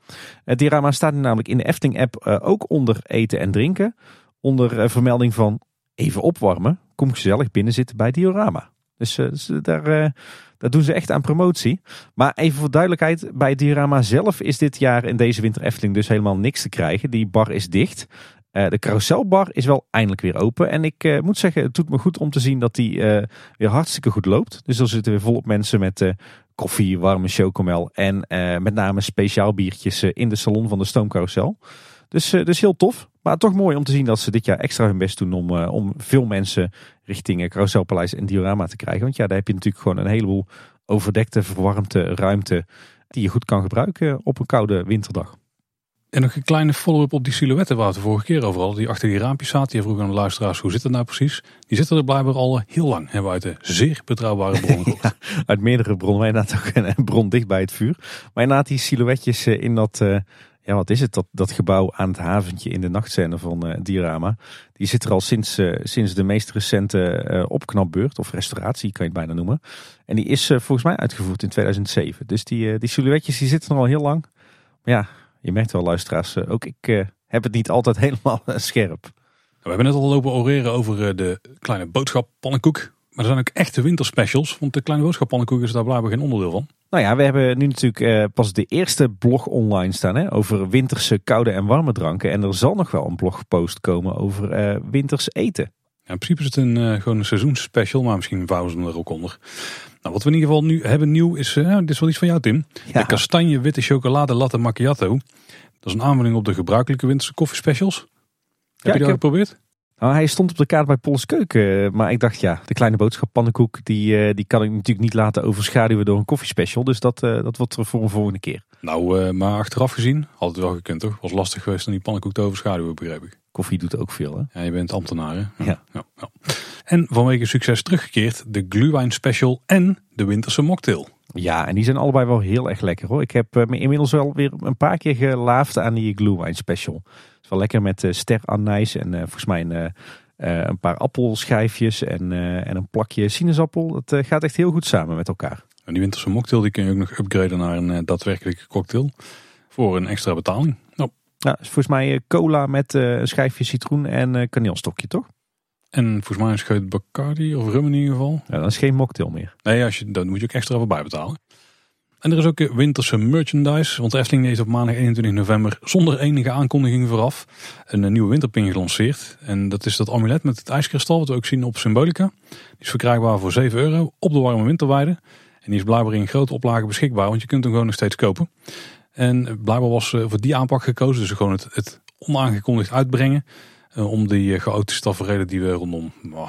Het diorama staat nu namelijk in de Efting-app eh, ook onder eten en drinken. Onder vermelding van even opwarmen, kom gezellig binnen zitten bij diorama. Dus, dus daar, daar doen ze echt aan promotie. Maar even voor duidelijkheid, bij het diorama zelf is dit jaar in deze winter Efteling dus helemaal niks te krijgen. Die bar is dicht. Uh, de carouselbar is wel eindelijk weer open. En ik uh, moet zeggen, het doet me goed om te zien dat die uh, weer hartstikke goed loopt. Dus er zitten weer volop mensen met koffie, warme chocomel en met name speciaal biertjes in de salon van de stoomcarousel. Dus, dus heel tof. Maar toch mooi om te zien dat ze dit jaar extra hun best doen om, om veel mensen richting Carouselpaleis en Diorama te krijgen. Want ja, daar heb je natuurlijk gewoon een heleboel overdekte, verwarmde ruimte die je goed kan gebruiken op een koude winterdag. En nog een kleine follow-up op die silhouetten waar we de vorige keer over hadden. Die achter die raampjes zaten. Die vroegen aan de luisteraars hoe zit het nou precies. Die zitten er blijkbaar al heel lang. Hebben we uit de zeer betrouwbare bron uit meerdere bronnen. Maar inderdaad ook een bron dicht bij het vuur. Maar inderdaad die silhouetjes eh, in dat... Uh, ja, wat is het? Dat, dat gebouw aan het haventje in de nachtscène van uh, Diorama. Die zit er al sinds, uh, sinds de meest recente opknapbeurt. Of restauratie kan je het bijna noemen. En die is volgens mij uitgevoerd in 2007. Dus die, die silhouetjes die zitten er al heel lang. Maar ja, je merkt wel luisteraars, eh, ook ik eh, heb het niet altijd helemaal eh, scherp. We hebben net al lopen oreren over de kleine boodschap pannenkoek. Maar er zijn ook echte winterspecials, want de kleine boodschap pannenkoek is daar blijkbaar geen onderdeel van. Nou ja, we hebben nu natuurlijk pas de eerste blog online staan hè, over winterse koude en warme dranken. En er zal nog wel een blogpost komen over winters eten. Ja, in principe is het een, gewoon een seizoensspecial, maar misschien vouwen ze hem er ook onder. Nou, wat we in ieder geval nu hebben nieuw is, uh, dit is wel iets van jou Tim. De kastanje witte chocolade latte macchiato. Dat is een aanvulling op de gebruikelijke winterse koffiespecials. Heb je dat heb... geprobeerd? Nou, hij stond op de kaart bij Pols Keuken. Maar ik dacht, ja, de kleine boodschap pannenkoek, die, uh, die kan ik natuurlijk niet laten overschaduwen door een koffiespecial. Dus dat, uh, dat wordt voor een volgende keer. Nou, maar achteraf gezien, had het wel gekund toch? Was lastig geweest om die pannenkoek te overschaduwen, begreep ik. Koffie doet ook veel, hè? Ja, je bent ambtenaar, hè? Ja. ja. ja. En vanwege succes teruggekeerd de Glühwein Special en de Winterse Mocktail. Ja, en die zijn allebei wel heel erg lekker hoor. Ik heb uh, me inmiddels wel weer een paar keer gelaafd aan die Glühwein Special. Het is wel lekker met uh, ster anijs en uh, volgens mij een, een paar appelschijfjes en, en een plakje sinaasappel. Dat gaat echt heel goed samen met elkaar. En die Winterse Mocktail die kun je ook nog upgraden naar een daadwerkelijke cocktail. Voor een extra betaling. Nou. Ja, volgens mij cola met een schijfje citroen en kaneelstokje toch? En volgens mij een scheut Bacardi of rum in ieder geval. Ja, dat is geen mocktail meer. Nee, als je, dan moet je ook extra voor bijbetalen. En er is ook winterse merchandise. Want de Efteling heeft op maandag 21 november zonder enige aankondiging vooraf een nieuwe winterpin gelanceerd. En dat is dat amulet met het ijskristal wat we ook zien op Symbolica. Die is verkrijgbaar voor 7 euro op de warme winterweide. En die is blijkbaar in grote oplagen beschikbaar, want je kunt hem gewoon nog steeds kopen. En blijkbaar was eh, voor die aanpak gekozen, dus gewoon het, het onaangekondigd uitbrengen. Eh, om die uh, chaotische tafereelen die we rondom nou,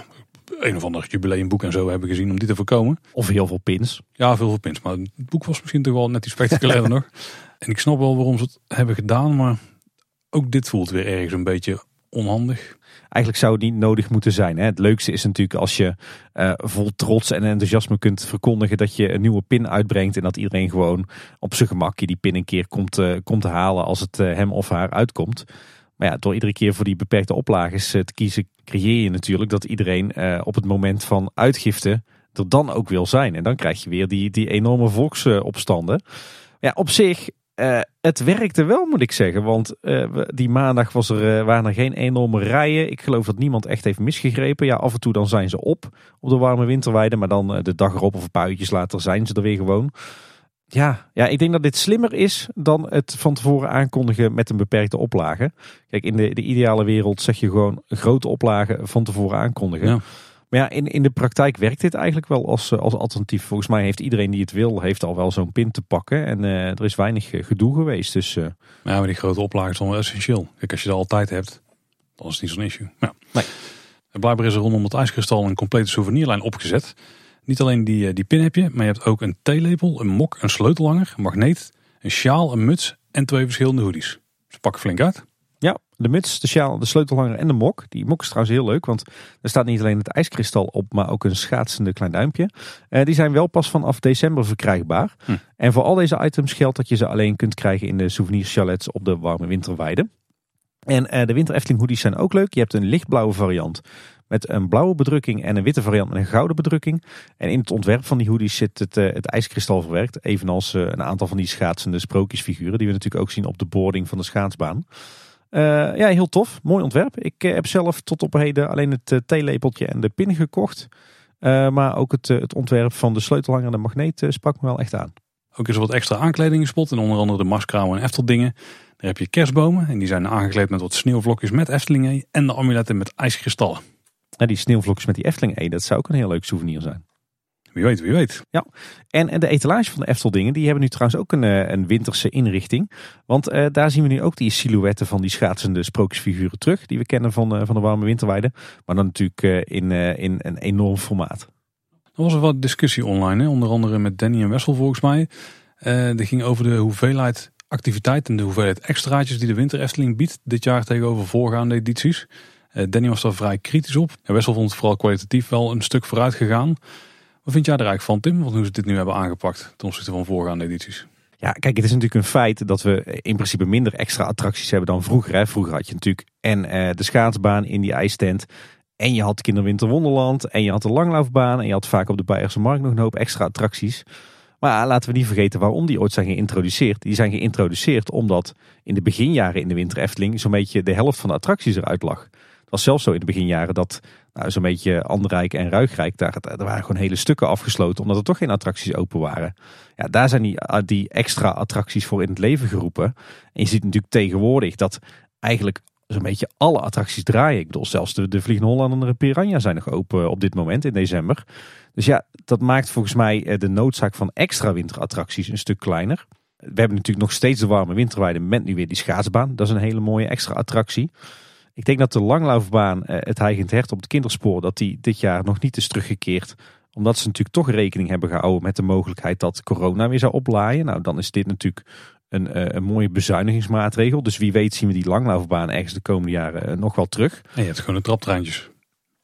een of ander jubileumboek en zo hebben gezien, om die te voorkomen. Of heel veel pins. Ja, veel veel pins. Maar het boek was misschien toch wel net iets spectaculairder nog. En ik snap wel waarom ze het hebben gedaan, maar ook dit voelt weer ergens een beetje onhandig. Eigenlijk zou het niet nodig moeten zijn. Hè? Het leukste is natuurlijk als je uh, vol trots en enthousiasme kunt verkondigen dat je een nieuwe pin uitbrengt. En dat iedereen gewoon op zijn gemakje die pin een keer komt, uh, komt halen als het uh, hem of haar uitkomt. Maar ja, door iedere keer voor die beperkte oplages eh, te kiezen, creëer je natuurlijk dat iedereen eh, op het moment van uitgifte er dan ook wil zijn. En dan krijg je weer die, die enorme volksopstanden. Ja, op zich, uh, het werkte wel moet ik zeggen. Want die maandag was er, waren er geen enorme rijen. Ik geloof dat niemand echt heeft misgegrepen. Ja, af en toe dan zijn ze op op de warme winterweide. Maar dan de dag erop of een paar uurtjes later zijn ze er weer gewoon. Ja, ja, ik denk dat dit slimmer is dan het van tevoren aankondigen met een beperkte oplage. Kijk, in de, de ideale wereld zeg je gewoon grote oplagen van tevoren aankondigen. Ja. Maar ja, in, in de praktijk werkt dit eigenlijk wel als, als alternatief. Volgens mij heeft iedereen die het wil, heeft al wel zo'n pin te pakken. En uh, er is weinig eh, gedoe geweest. Dus, uh... Ja, maar die grote oplagen is dan wel essentieel. Kijk, als je dat altijd hebt, dan is het niet zo'n issue. Ja. Nee. En blijkbaar is er rondom het ijskristal een complete souvenirlijn opgezet. Niet alleen die, eh, die pin heb je, maar je hebt ook een theelepel, een mok, een sleutelhanger, een magneet, een sjaal, een muts en twee verschillende hoodies. Dus Ze pakken flink uit. Ja, de muts, de sjaal, de sleutelhanger en de mok. Die mok is trouwens heel leuk, want er staat niet alleen het ijskristal op, maar ook een schaatsende klein duimpje. Uh, die zijn wel pas vanaf december verkrijgbaar. Hm. En voor al deze items geldt dat je ze alleen kunt krijgen in de souvenirchalets op de warme winterweide. En uh, de winter Efteling hoodies zijn ook leuk. Je hebt een lichtblauwe variant met een blauwe bedrukking en een witte variant met een gouden bedrukking. En in het ontwerp van die hoodies zit het, uh, het ijskristal verwerkt. Evenals een aantal van die schaatsende sprookjesfiguren die we natuurlijk ook zien op de boarding van de schaatsbaan. Uh, ja, heel tof. Mooi ontwerp. Ik heb zelf tot op heden alleen het theelepeltje en de pin gekocht. maar ook het, het ontwerp van de sleutelhanger en de magneet sprak me wel echt aan. Ook is er wat extra aankleding gespot. En onder andere de maskrauwen en Efteldingen. Daar heb je kerstbomen. En die zijn aangekleed met wat sneeuwvlokjes met Eftelingen. En de amuletten met ijskristallen. Ja, die sneeuwvlokjes met die Efteling dat zou ook een heel leuk souvenir zijn. Wie weet, wie weet. Ja, en, en de etalage van de Efteldingen, die hebben nu trouwens ook een, eh, een winterse inrichting. Want uh, daar zien we nu ook die silhouetten van die schaatsende sprookjesfiguren terug. Die we kennen van, uh, van de warme winterweide. Maar dan natuurlijk uh, in, in een enorm formaat. Er was er wat discussie online, hè? onder andere met Danny en Wessel volgens mij. Die ging over de hoeveelheid activiteit en de hoeveelheid extraatjes die de winter Efteling biedt dit jaar tegenover voorgaande edities. Danny was daar vrij kritisch op. En Wessel vond het vooral kwalitatief wel een stuk vooruit gegaan. Wat vind jij er eigenlijk van, Tim? Want hoe ze dit nu hebben aangepakt ten opzichte van voorgaande edities? Ja, kijk, het is natuurlijk een feit dat we in principe minder extra attracties hebben dan vroeger. Hè. Vroeger had je natuurlijk en uh, de schaatsbaan in die ijstent. En je had Kinderwinter Wonderland. En je had de langlaufbaan. En je had vaak op de Beierse Markt nog een hoop extra attracties. Maar laten we niet vergeten waarom die ooit zijn geïntroduceerd. Die zijn geïntroduceerd omdat in de beginjaren in de Winter Efteling zo'n beetje de helft van de attracties eruit lag. Was zelfs zo in de beginjaren dat nou, zo'n beetje Anderrijk en Ruigrijk, daar, daar waren gewoon hele stukken afgesloten omdat er toch geen attracties open waren. Ja, daar zijn die, ah, die extra attracties voor in het leven geroepen. En je ziet natuurlijk tegenwoordig dat eigenlijk zo'n beetje alle attracties draaien. Ik bedoel, zelfs de, de Vliegende Hollander en de Piranha zijn nog open op dit moment in december. Dus ja, dat maakt volgens mij eh, de noodzaak van extra winterattracties een stuk kleiner. We hebben natuurlijk nog steeds de warme winterweide met nu weer die schaatsbaan. Dat is een hele mooie extra attractie. Ik denk dat de langlaufbaan, eh, het Heigend Hert op het kinderspoor, dat die dit jaar nog niet is teruggekeerd. Omdat ze natuurlijk toch rekening hebben gehouden met de mogelijkheid dat corona weer zou oplaaien. Nou, dan is dit natuurlijk een, eh, een mooie bezuinigingsmaatregel. Dus wie weet zien we die langlaufbaan ergens de komende jaren eh, nog wel terug. En je hebt gewoon de traptreintjes.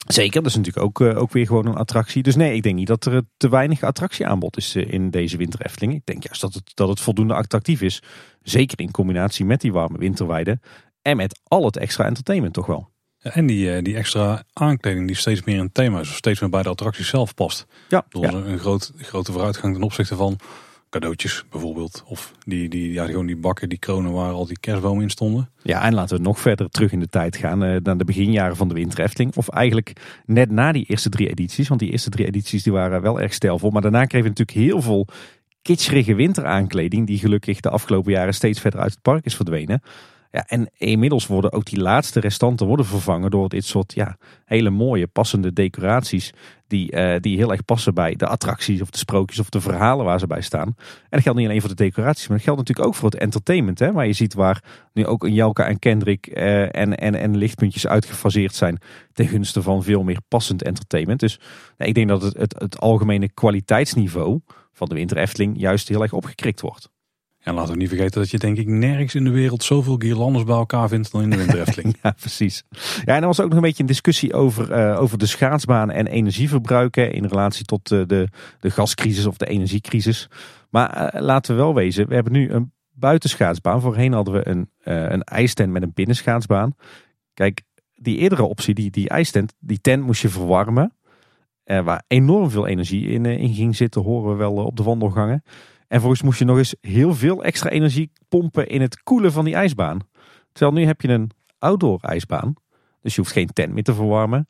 Zeker, dat is natuurlijk ook, ook weer gewoon een attractie. Dus nee, ik denk niet dat er te weinig attractieaanbod is in deze winter Efteling. Ik denk juist dat het, dat het voldoende attractief is. Zeker in combinatie met die warme winterweide. En met al het extra entertainment toch wel. En die, eh, die extra aankleding die steeds meer in het thema is. Of steeds meer bij de attractie zelf past. Ja, ja. een groot, grote vooruitgang ten opzichte van cadeautjes bijvoorbeeld. Of die, die, ja, gewoon die bakken, die kronen waar al die kerstbomen in stonden. Ja, en laten we nog verder terug in de tijd gaan. Uh, naar de beginjaren van de Winter Of eigenlijk net na die eerste drie edities. Want die eerste drie edities die waren wel erg stijlvol. Maar daarna kregen we natuurlijk heel veel kitscherige winteraankleding. Die gelukkig de afgelopen jaren steeds verder uit het park is verdwenen. Ja, en inmiddels worden ook die laatste restanten worden vervangen door dit soort ja, hele mooie passende decoraties. Die, uh, die heel erg passen bij de attracties of de sprookjes of de verhalen waar ze bij staan. En dat geldt niet alleen voor de decoraties, maar dat geldt natuurlijk ook voor het entertainment. Hè, waar je ziet waar nu ook een Jelka en Kendrick uh, en, en, en lichtpuntjes uitgefaseerd zijn. Ten gunste van veel meer passend entertainment. Dus ik denk dat het, het, het algemene kwaliteitsniveau van de Winter Efteling juist heel erg opgekrikt wordt. En laten we niet vergeten dat je denk ik nergens in de wereld zoveel guirlandes bij elkaar vindt dan in de Winter ja, precies. Ja, en er was ook nog een beetje een discussie over, uh, over de schaatsbaan en energieverbruiken in relatie tot uh, de, de gascrisis of de energiecrisis. Maar uh, laten we wel wezen, we hebben nu een buitenschaatsbaan. Voorheen hadden we een, een ijstent met een binnenschaatsbaan. Kijk, die eerdere optie, die, die ijstent, die tent moest je verwarmen. waar enorm veel energie in, in ging zitten, horen we wel op de wandelgangen. En volgens moest je nog eens heel veel extra energie pompen in het koelen van die ijsbaan. Terwijl nu heb je een outdoor ijsbaan. Dus je hoeft geen tent meer te verwarmen.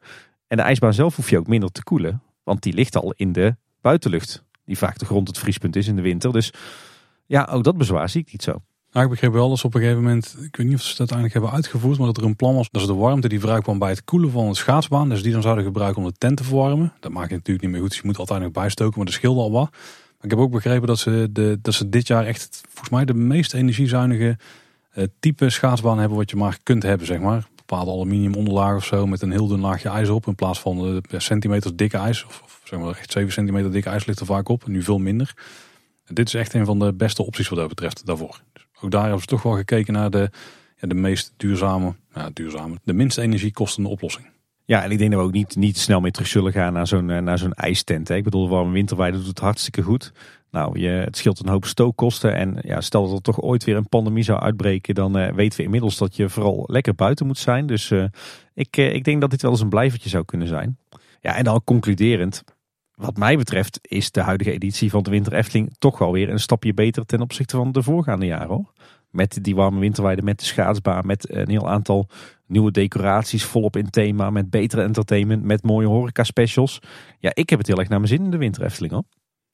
En de ijsbaan zelf hoef je ook minder te koelen. Want die ligt al in de buitenlucht. Die vaak de grond het vriespunt is in de winter. Dus ja, ook dat bezwaar zie ik niet zo. Nou, ik begreep wel dat ze op een gegeven moment, ik weet niet of ze dat uiteindelijk hebben uitgevoerd, maar dat er een plan was dat ze de warmte die vrijkwam bij het koelen van de schaatsbaan, dus die dan zouden gebruiken om de tent te verwarmen. Dat maakt natuurlijk niet meer goed, dus je moet altijd nog bijstoken, maar dat scheelde al wat. Ik heb ook begrepen dat ze, de, dat ze dit jaar echt volgens mij de meest energiezuinige uh, type schaatsbaan hebben wat je maar kunt hebben, zeg maar. Bepaalde aluminium onderlaag of zo met een heel dun laagje ijs op in plaats van uh, centimeters dikke ijs. Of, of, zeg maar echt 7 centimeter dikke ijs ligt er vaak op, nu veel minder. dit is echt een van de beste opties wat dat betreft daarvoor. Dus ook daar hebben ze toch wel gekeken naar de, ja, de meest duurzame, ja, duurzame, de minst energiekostende oplossing. Ja, en ik denk dat we ook niet, niet snel meer terug zullen gaan naar zo'n naar zo'n ijstent. Hè. Ik bedoel, warme winterweide doet het hartstikke goed. Nou, je, het scheelt een hoop stookkosten. En ja, stel dat er toch ooit weer een pandemie zou uitbreken, dan uh, weten we inmiddels dat je vooral lekker buiten moet zijn. Dus uh, ik, ik denk dat dit wel eens een blijvertje zou kunnen zijn. Ja, en dan concluderend, wat mij betreft is de huidige editie van de Winter Efteling toch wel weer een stapje beter ten opzichte van de voorgaande jaren hoor. Met die warme winterweide, met de schaatsbaan, met een heel aantal nieuwe decoraties volop in thema, met betere entertainment, met mooie horeca specials. Ja, ik heb het heel erg naar mijn zin in de Winter Efteling hoor.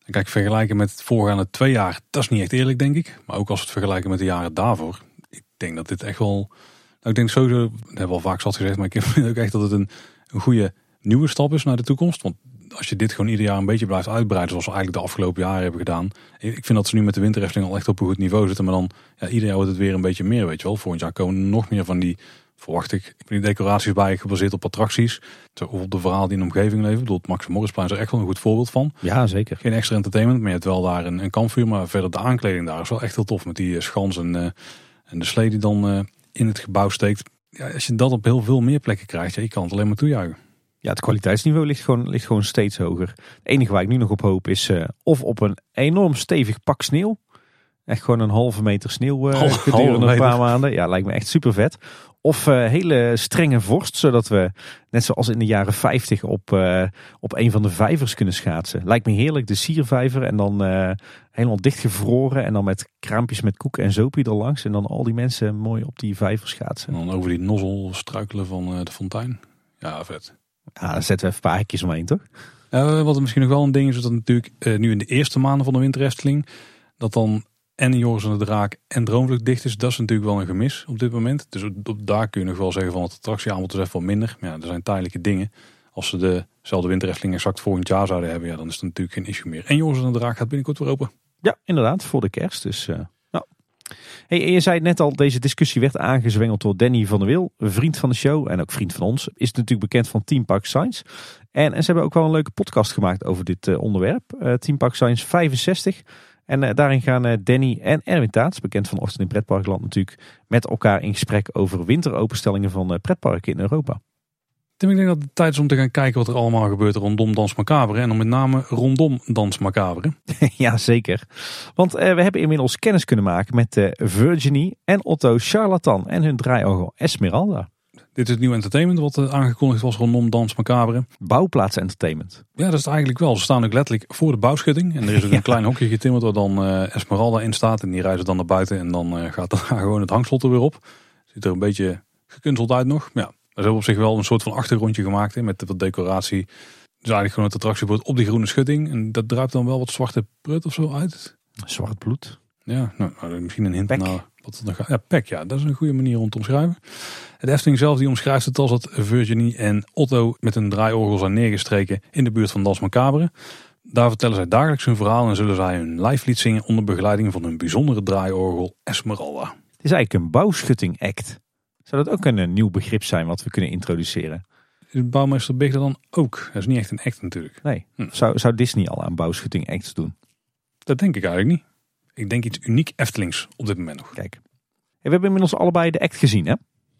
Kijk, vergelijken met het voorgaande twee jaar, dat is niet echt eerlijk, denk ik. Maar ook als we het vergelijken met de jaren daarvoor. Ik denk dat dit echt wel. Nou, ik denk sowieso, dat hebben we al vaak zat gezegd, maar ik vind ook echt dat het een, een goede nieuwe stap is naar de toekomst. Want als je dit gewoon ieder jaar een beetje blijft uitbreiden, zoals we eigenlijk de afgelopen jaren hebben gedaan. Ik vind dat ze nu met de winterhefteling al echt op een goed niveau zitten. Maar dan, ja, ieder jaar wordt het weer een beetje meer, weet je wel. Volgend jaar komen nog meer van die verwacht ik. Die decoraties bij gebaseerd op attracties. Of op de verhaal die in de omgeving leven. Ik bedoel, het Max Morrisplein is er echt wel een goed voorbeeld van. Ja, zeker. Geen extra entertainment, maar je hebt wel daar een, een kampvuur. Maar verder de aankleding daar is wel echt heel tof. Met die schans en, uh, en de slee die dan uh, in het gebouw steekt. Ja, als je dat op heel veel meer plekken krijgt, ja, je kan het alleen maar toejuichen. Ja, het kwaliteitsniveau ligt gewoon, ligt gewoon steeds hoger. Het enige waar ik nu nog op hoop is uh, of op een enorm stevig pak sneeuw. Echt gewoon een halve meter sneeuw uh, gedurende een paar maanden. Ja, lijkt me echt super vet. Of uh, hele strenge vorst, zodat we net zoals in de jaren 50 op, uh, op een van de vijvers kunnen schaatsen. Lijkt me heerlijk, de siervijver en dan helemaal dichtgevroren en dan met kraampjes met koek en zopie er langs. En dan al die mensen mooi op die vijver schaatsen. En dan over die nozzel struikelen van de fontein. Ja, vet. Ja, dan zetten we even een paar hekjes omheen, toch? wat er misschien nog wel een ding is, is dat natuurlijk nu in de eerste maanden van de winterresteling, dat dan en Joris en de Draak en Droomvlucht dicht is, dat is natuurlijk wel een gemis op dit moment. Dus op, daar kun je nog wel zeggen van het attractieaanbod is even wat minder. Maar ja, er zijn tijdelijke dingen. Als ze dezelfde winterefteling exact volgend jaar zouden hebben, ja, dan is het natuurlijk geen issue meer. En Joris en de Draak gaat binnenkort weer open. Ja, inderdaad, voor de kerst. Dus uh, nou. Hey, je zei net al, deze discussie werd aangezwengeld door Danny van der Wil, vriend van de show en ook vriend van ons. Is natuurlijk bekend van Team Park Science. En, en ze hebben ook wel een leuke podcast gemaakt over dit uh, onderwerp. Uh, Team Park Science 65. En uh, daarin gaan uh, Danny en Erwin Taats, bekend van Ochtend in Pretparkland natuurlijk, met elkaar in gesprek over winteropenstellingen van uh, pretparken in Europa. Tim, ik denk dat het tijd is om te gaan kijken wat er allemaal gebeurt rondom Dans Macabre. En dan met name rondom Dans Macabre. ja, zeker. Want we hebben inmiddels kennis kunnen maken met Virginie en Otto Charlatan en hun draaiorgel Esmeralda. Dit is het nieuwe entertainment wat eh, aangekondigd was rondom Dans Macabre. Bouwplaats entertainment. Ja, dat is het eigenlijk wel. Ze staan ook letterlijk voor de bouwschutting. En er is ook een klein hokje getimmerd waar dan uh, Esmeralda in staat. En die reizen dan naar buiten en dan uh, gaat dan gewoon het hangslot er weer op. Ziet er een beetje gekunsteld uit nog. Maar ja, ze hebben op zich wel een soort van achtergrondje gemaakt hè, met wat decoratie. Dus eigenlijk gewoon het attractiebord op die groene schutting. En dat druipt dan wel wat zwarte prut of zo uit. Zwart bloed. Ja, nou, misschien een hint Pek. naar wat nog gaat. Ja, pek, ja, dat is een goede manier om te omschrijven. Het Efteling zelf die omschrijft het als dat Virginie en Otto met een draaiorgel zijn neergestreken in de buurt van Das Macabre. Daar vertellen zij dagelijks hun verhaal en zullen zij hun live lied zingen onder begeleiding van hun bijzondere draaiorgel Esmeralda. Het is eigenlijk een bouwschutting act. Zou dat ook een nieuw begrip zijn wat we kunnen introduceren? Is bouwmeester Big dan ook? Dat is niet echt een act natuurlijk. Nee. Hm. Zou, zou Disney al aan bouwschutting acts doen? Dat denk ik eigenlijk niet. Ik denk iets uniek Eftelings op dit moment nog. Kijk. we hebben inmiddels allebei de act gezien hè?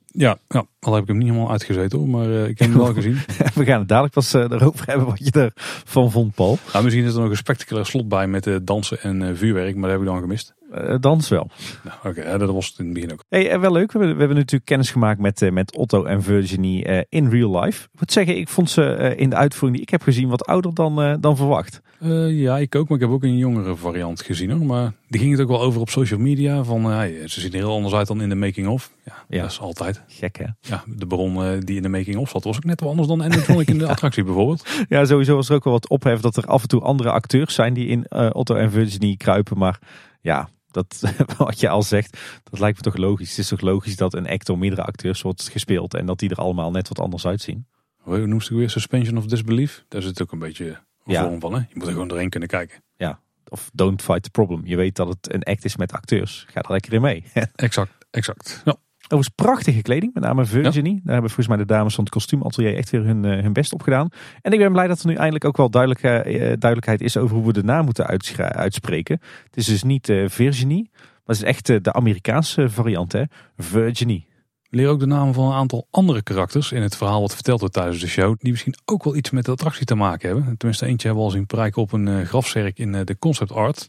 Ja, ja, al heb ik hem niet helemaal uitgezeten hoor, maar uh, ik heb hem wel gezien. We gaan het dadelijk pas uh, erover hebben wat je ervan vond, Paul. Nou, misschien is er nog een spectaculair slot bij met uh, dansen en vuurwerk, maar dat heb ik dan gemist. Dans wel. Nou, Oké, okay, dat was het in het begin ook. Hey, wel leuk. We hebben, we hebben natuurlijk kennis gemaakt met, met Otto en Virginie in real life. Ik moet zeggen, ik vond ze in de uitvoering die ik heb gezien wat ouder dan, dan verwacht. ja, ik ook, maar ik heb ook een jongere variant gezien hoor. Maar die ging het ook wel over op social media. Van, ze zien er heel anders uit dan in de making-of. Ja, ja, dat is altijd. Gek hè? Ja, de bron die in de making-of zat was ook net wel anders dan animatronic in de attractie bijvoorbeeld. Ja, sowieso was er ook wel wat ophef dat er af en toe andere acteurs zijn die in uh, Otto en Virginie kruipen. Maar ja, dat, wat je al zegt, dat lijkt me toch logisch. Het is toch logisch dat een act door meerdere acteurs wordt gespeeld en dat die er allemaal net wat anders uitzien. Hoe noemt ze weer? Suspension of disbelief? Daar zit ook een beetje een ja. vorm van. Hè? Je moet er gewoon doorheen kunnen kijken. Ja, of don't fight the problem. Je weet dat het een act is met acteurs. Ga er lekker in mee. exact, exact. Ja. Overigens prachtige kleding, met name Virginie. Daar hebben volgens mij de dames van het kostuumatelier echt weer hun, uh, hun best op gedaan. En ik ben blij dat er nu eindelijk ook wel duidelijk, uh, duidelijkheid is over hoe we de naam moeten uitspreken. Het is dus niet uh, Virginie, Maar het is echt de Amerikaanse variant, hè? Virginie. Leer ook de namen van een aantal andere karakters in het verhaal wat verteld wordt tijdens de show. Die misschien ook wel iets met de attractie te maken hebben. Tenminste, eentje hebben we al zien prijken op een grafzerk in de concept art.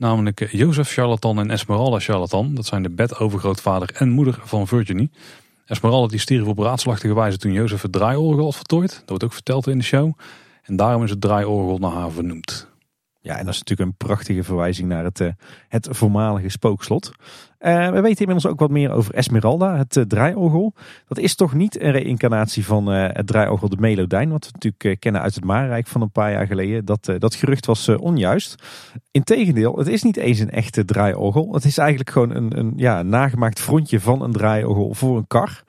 Namelijk Jozef Charlatan en Esmeralda Charlatan. Dat zijn de bedovergrootvader en moeder van Virginie. Esmeralda die stierf op raadslachtige wijze toen Jozef het draaiorgel had vertooid. Dat wordt ook verteld in de show. En daarom is het draaiorgel naar haar vernoemd. Ja, en dat is natuurlijk een prachtige verwijzing naar het, uh, het voormalige spookslot. Uh, we weten inmiddels ook wat meer over Esmeralda, het uh, draaiorgel. Dat is toch niet een reïncarnatie van het draaiorgel de Melodijn, wat we natuurlijk kennen uit het Maarrijk van een paar jaar geleden. Dat, dat gerucht was onjuist. Integendeel, het is niet eens een echte draaiorgel. Het is eigenlijk gewoon een, een ja, nagemaakt frontje van een draaiorgel voor een kar.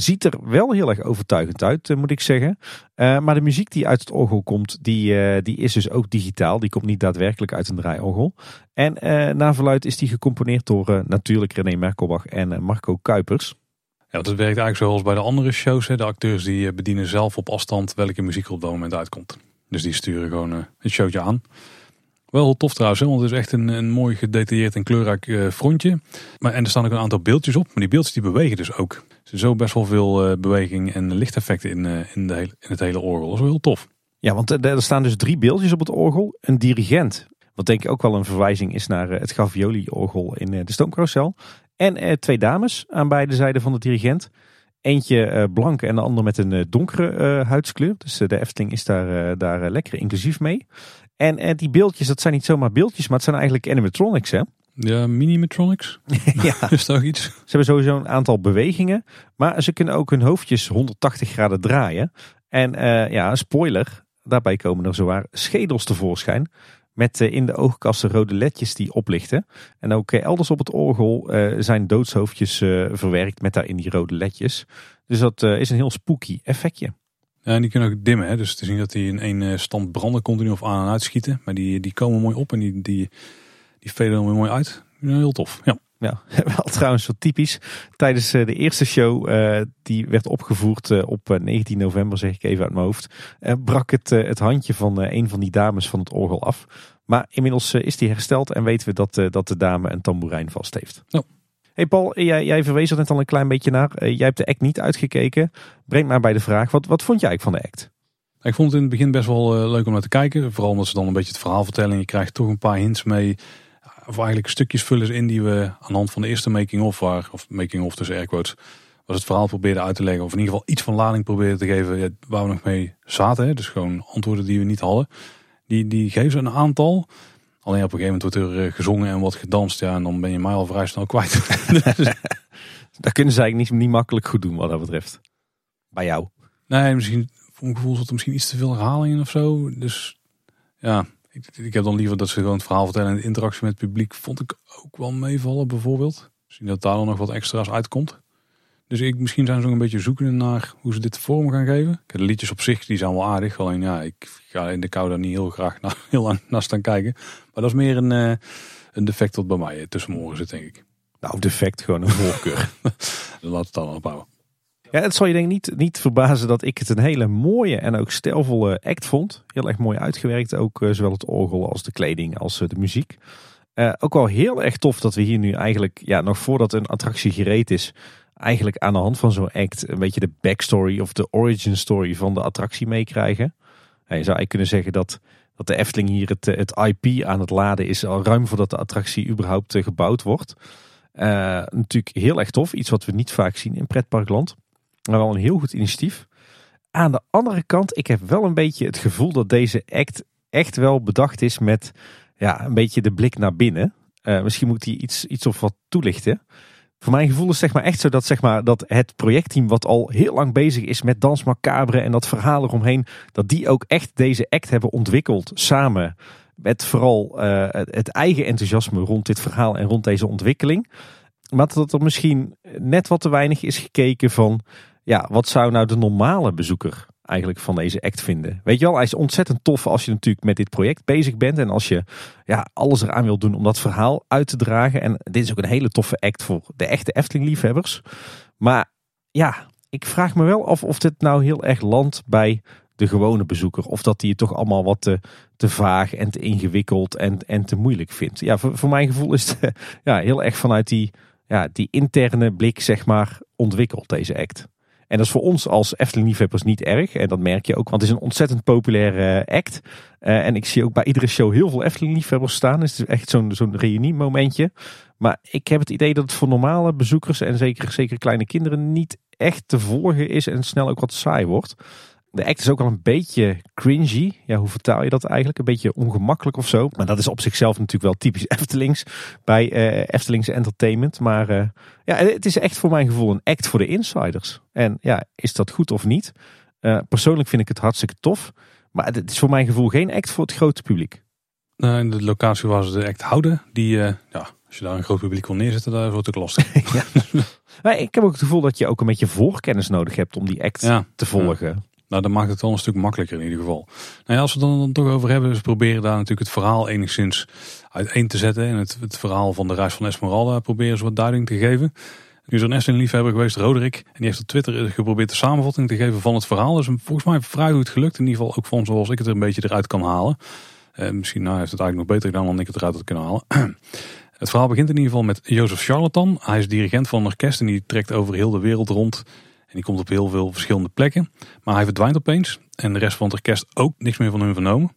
Ziet er wel heel erg overtuigend uit, eh, moet ik zeggen. Uh, maar de muziek die uit het orgel komt, die, uh, die is dus ook digitaal. Die komt niet daadwerkelijk uit een draaiorgel. En uh, naar verluid is die gecomponeerd door natuurlijk René Merkelbach en Marco Kuipers. Ja, dat werkt eigenlijk zoals bij de andere shows. Hè. De acteurs die bedienen zelf op afstand welke muziek er op dat moment uitkomt. Dus die sturen gewoon het showtje aan. Wel heel tof trouwens, want het is echt een, een mooi gedetailleerd en kleurrijk frontje. Maar, en er staan ook een aantal beeldjes op, maar die beeldjes die bewegen dus ook. Zo best wel veel eh, beweging en lichteffecten in, eh, in, de in het hele orgel. Dat is wel heel tof. Ja, want eh, er staan dus drie beeldjes op het orgel. Een dirigent, wat denk ik ook wel een verwijzing is naar het Gavioli-orgel in de Stoomcarousel. En twee dames aan beide zijden van de dirigent. Eentje blank en de ander met een donkere huidskleur. Dus de Efteling is daar, daar lekker inclusief mee. En die beeldjes, dat zijn niet zomaar beeldjes, maar het zijn eigenlijk animatronics hè. Ja, mini-metronics. ja. Is toch iets? Ze hebben sowieso een aantal bewegingen. Maar ze kunnen ook hun hoofdjes 180 graden draaien. En uh, ja, spoiler. Daarbij komen er zowaar schedels tevoorschijn. Met uh, in de oogkassen rode ledjes die oplichten. En ook uh, elders op het orgel zijn doodshoofdjes verwerkt met daarin die rode ledjes. Dus dat is een heel spooky effectje. Ja, en die kunnen ook dimmen. Hè? Dus te zien dat die in één stand branden continu of aan en uitschieten. Maar die, die komen mooi op en die... die die veden er weer mooi uit. Heel tof. Ja. Ja, wel trouwens wat typisch. Tijdens eh, de eerste show, uh, die werd opgevoerd uh, op 19 november, zeg ik even uit mijn hoofd, brak het, het handje van een van die dames van het orgel af. Maar inmiddels is die hersteld en weten we dat, dat de dame een tamboerijn vast heeft. Oh. Hey Paul, jij, jij verwees er net al een klein beetje naar. jij hebt de act niet uitgekeken. Breng maar bij de vraag, wat, wat vond jij eigenlijk van de act? Ik vond het in het begin best wel leuk om naar te kijken. Vooral omdat ze dan een beetje het verhaal vertellen. Je krijgt toch een paar hints mee of eigenlijk stukjes vullen in die we aan de hand van de eerste making-of, of making-of tussen airquotes, was het verhaal probeerden uit te leggen. Of in ieder geval iets van lading probeerden te geven waar we nog mee zaten. Hè. Dus gewoon antwoorden die we niet hadden. Die, die geven ze een aantal. Alleen op een gegeven moment wordt er eh, gezongen en wat gedanst. Ja, en dan ben je mij al vrij snel kwijt. dus, dat kunnen ze eigenlijk niet, niet makkelijk goed doen wat dat betreft. Bij jou. Nee, misschien voor mijn gevoel zat er misschien iets te veel herhalingen of zo. Dus ja, ik, heb dan liever dat ze gewoon het verhaal vertellen en de interactie met het publiek vond ik ook wel meevallen bijvoorbeeld. Misschien dat daar dan nog wat extra's uitkomt. Dus ik, misschien zijn ze nog een beetje zoekende naar hoe ze dit vorm gaan geven. De liedjes op zich die zijn wel aardig. Alleen ja, ik ga in de kou daar niet heel graag naar, heel lang naar staan kijken. Maar dat is meer een, uh, een defect dat bij mij tussen mijn oren zit, denk ik. Nou, defect, gewoon een voorkeur. laat het dan opbouwen. Ja, het zal je denk ik niet, niet verbazen dat ik het een hele mooie en ook stijlvolle act vond. Heel erg mooi uitgewerkt, ook uh, zowel het orgel als de kleding als uh, de muziek. Uh, ook wel heel erg tof dat we hier nu eigenlijk, ja, nog voordat een attractie gereed is, eigenlijk aan de hand van zo'n act een beetje de backstory of de origin story van de attractie meekrijgen. je zou eigenlijk kunnen zeggen dat, dat de Efteling hier het, het IP aan het laden is, al ruim voordat de attractie überhaupt gebouwd wordt. natuurlijk heel erg tof, iets wat we niet vaak zien in pretparkland. Maar wel een heel goed initiatief. Aan de andere kant, ik heb wel een beetje het gevoel dat deze act echt wel bedacht is met ja, een beetje de blik naar binnen. Uh, misschien moet hij iets, iets of wat toelichten. Voor mijn gevoel is zeg maar echt zo dat, zeg maar, dat het projectteam wat al heel lang bezig is met Dans Macabre en dat verhaal eromheen, dat die ook echt deze act hebben ontwikkeld samen met vooral het, het, eigen enthousiasme rond dit verhaal en rond deze ontwikkeling. Maar dat er misschien net wat te weinig is gekeken van ja, wat zou nou de normale bezoeker eigenlijk van deze act vinden? Weet je wel, hij is ontzettend tof als je natuurlijk met dit project bezig bent. En als je ja, alles eraan wil doen om dat verhaal uit te dragen. En dit is ook een hele toffe act voor de echte Efteling-liefhebbers. Maar ja, ik vraag me wel af of dit nou heel erg landt bij de gewone bezoeker. Of dat die het toch allemaal wat te, te vaag en te ingewikkeld en, en te moeilijk vindt. Ja, voor, mijn gevoel is het ja, heel erg vanuit die, ja, die interne blik zeg maar ontwikkeld, deze act. En dat is voor ons als Efteling-liefhebbers niet erg. En dat merk je ook, want het is een ontzettend populaire act. Uh, en ik zie ook bij iedere show heel veel Efteling-liefhebbers staan. Dus het is echt zo'n zo'n reuniemomentje. Maar ik heb het idee dat het voor normale bezoekers en zeker, zeker kleine kinderen niet echt te volgen is en snel ook wat saai wordt. De act is ook wel een beetje cringy. Ja, hoe vertaal je dat eigenlijk? Een beetje ongemakkelijk of zo. Maar dat is op zichzelf natuurlijk wel typisch Eftelings bij uh, Eftelings Entertainment. Maar uh, ja, het is echt voor mijn gevoel een act voor de insiders. En ja, is dat goed of niet? Uh, persoonlijk vind ik het hartstikke tof. Maar het is voor mijn gevoel geen act voor het grote publiek. Nou, in de locatie waar ze de act houden, die, ja, als je daar een groot publiek wil neerzetten, daar wordt het ook lastig. ja. Maar ik heb ook het gevoel dat je ook een beetje voorkennis nodig hebt om die act ja, te volgen. Ja. Nou, dat maakt het wel een stuk makkelijker in ieder geval. Nou ja, als we het dan, dan toch over hebben, ze proberen daar natuurlijk het verhaal enigszins uiteen te zetten. En het, het verhaal van de reis van Esmeralda proberen ze wat duiding te geven. Nu is er een liefhebber geweest, Roderick. En die heeft op Twitter geprobeerd de samenvatting te geven van het verhaal. Dus volgens mij vrij goed gelukt. In ieder geval ook van zoals ik het er een beetje eruit kan halen. Uh, misschien nou, heeft het eigenlijk nog beter gedaan dan ik het eruit had kunnen halen. het verhaal begint in ieder geval met Jozef Charlatan. Hij is dirigent van een orkest en die trekt over heel de wereld rond. En die komt op heel veel verschillende plekken. Maar hij verdwijnt opeens. En de rest van het orkest ook niks meer van hem vernomen.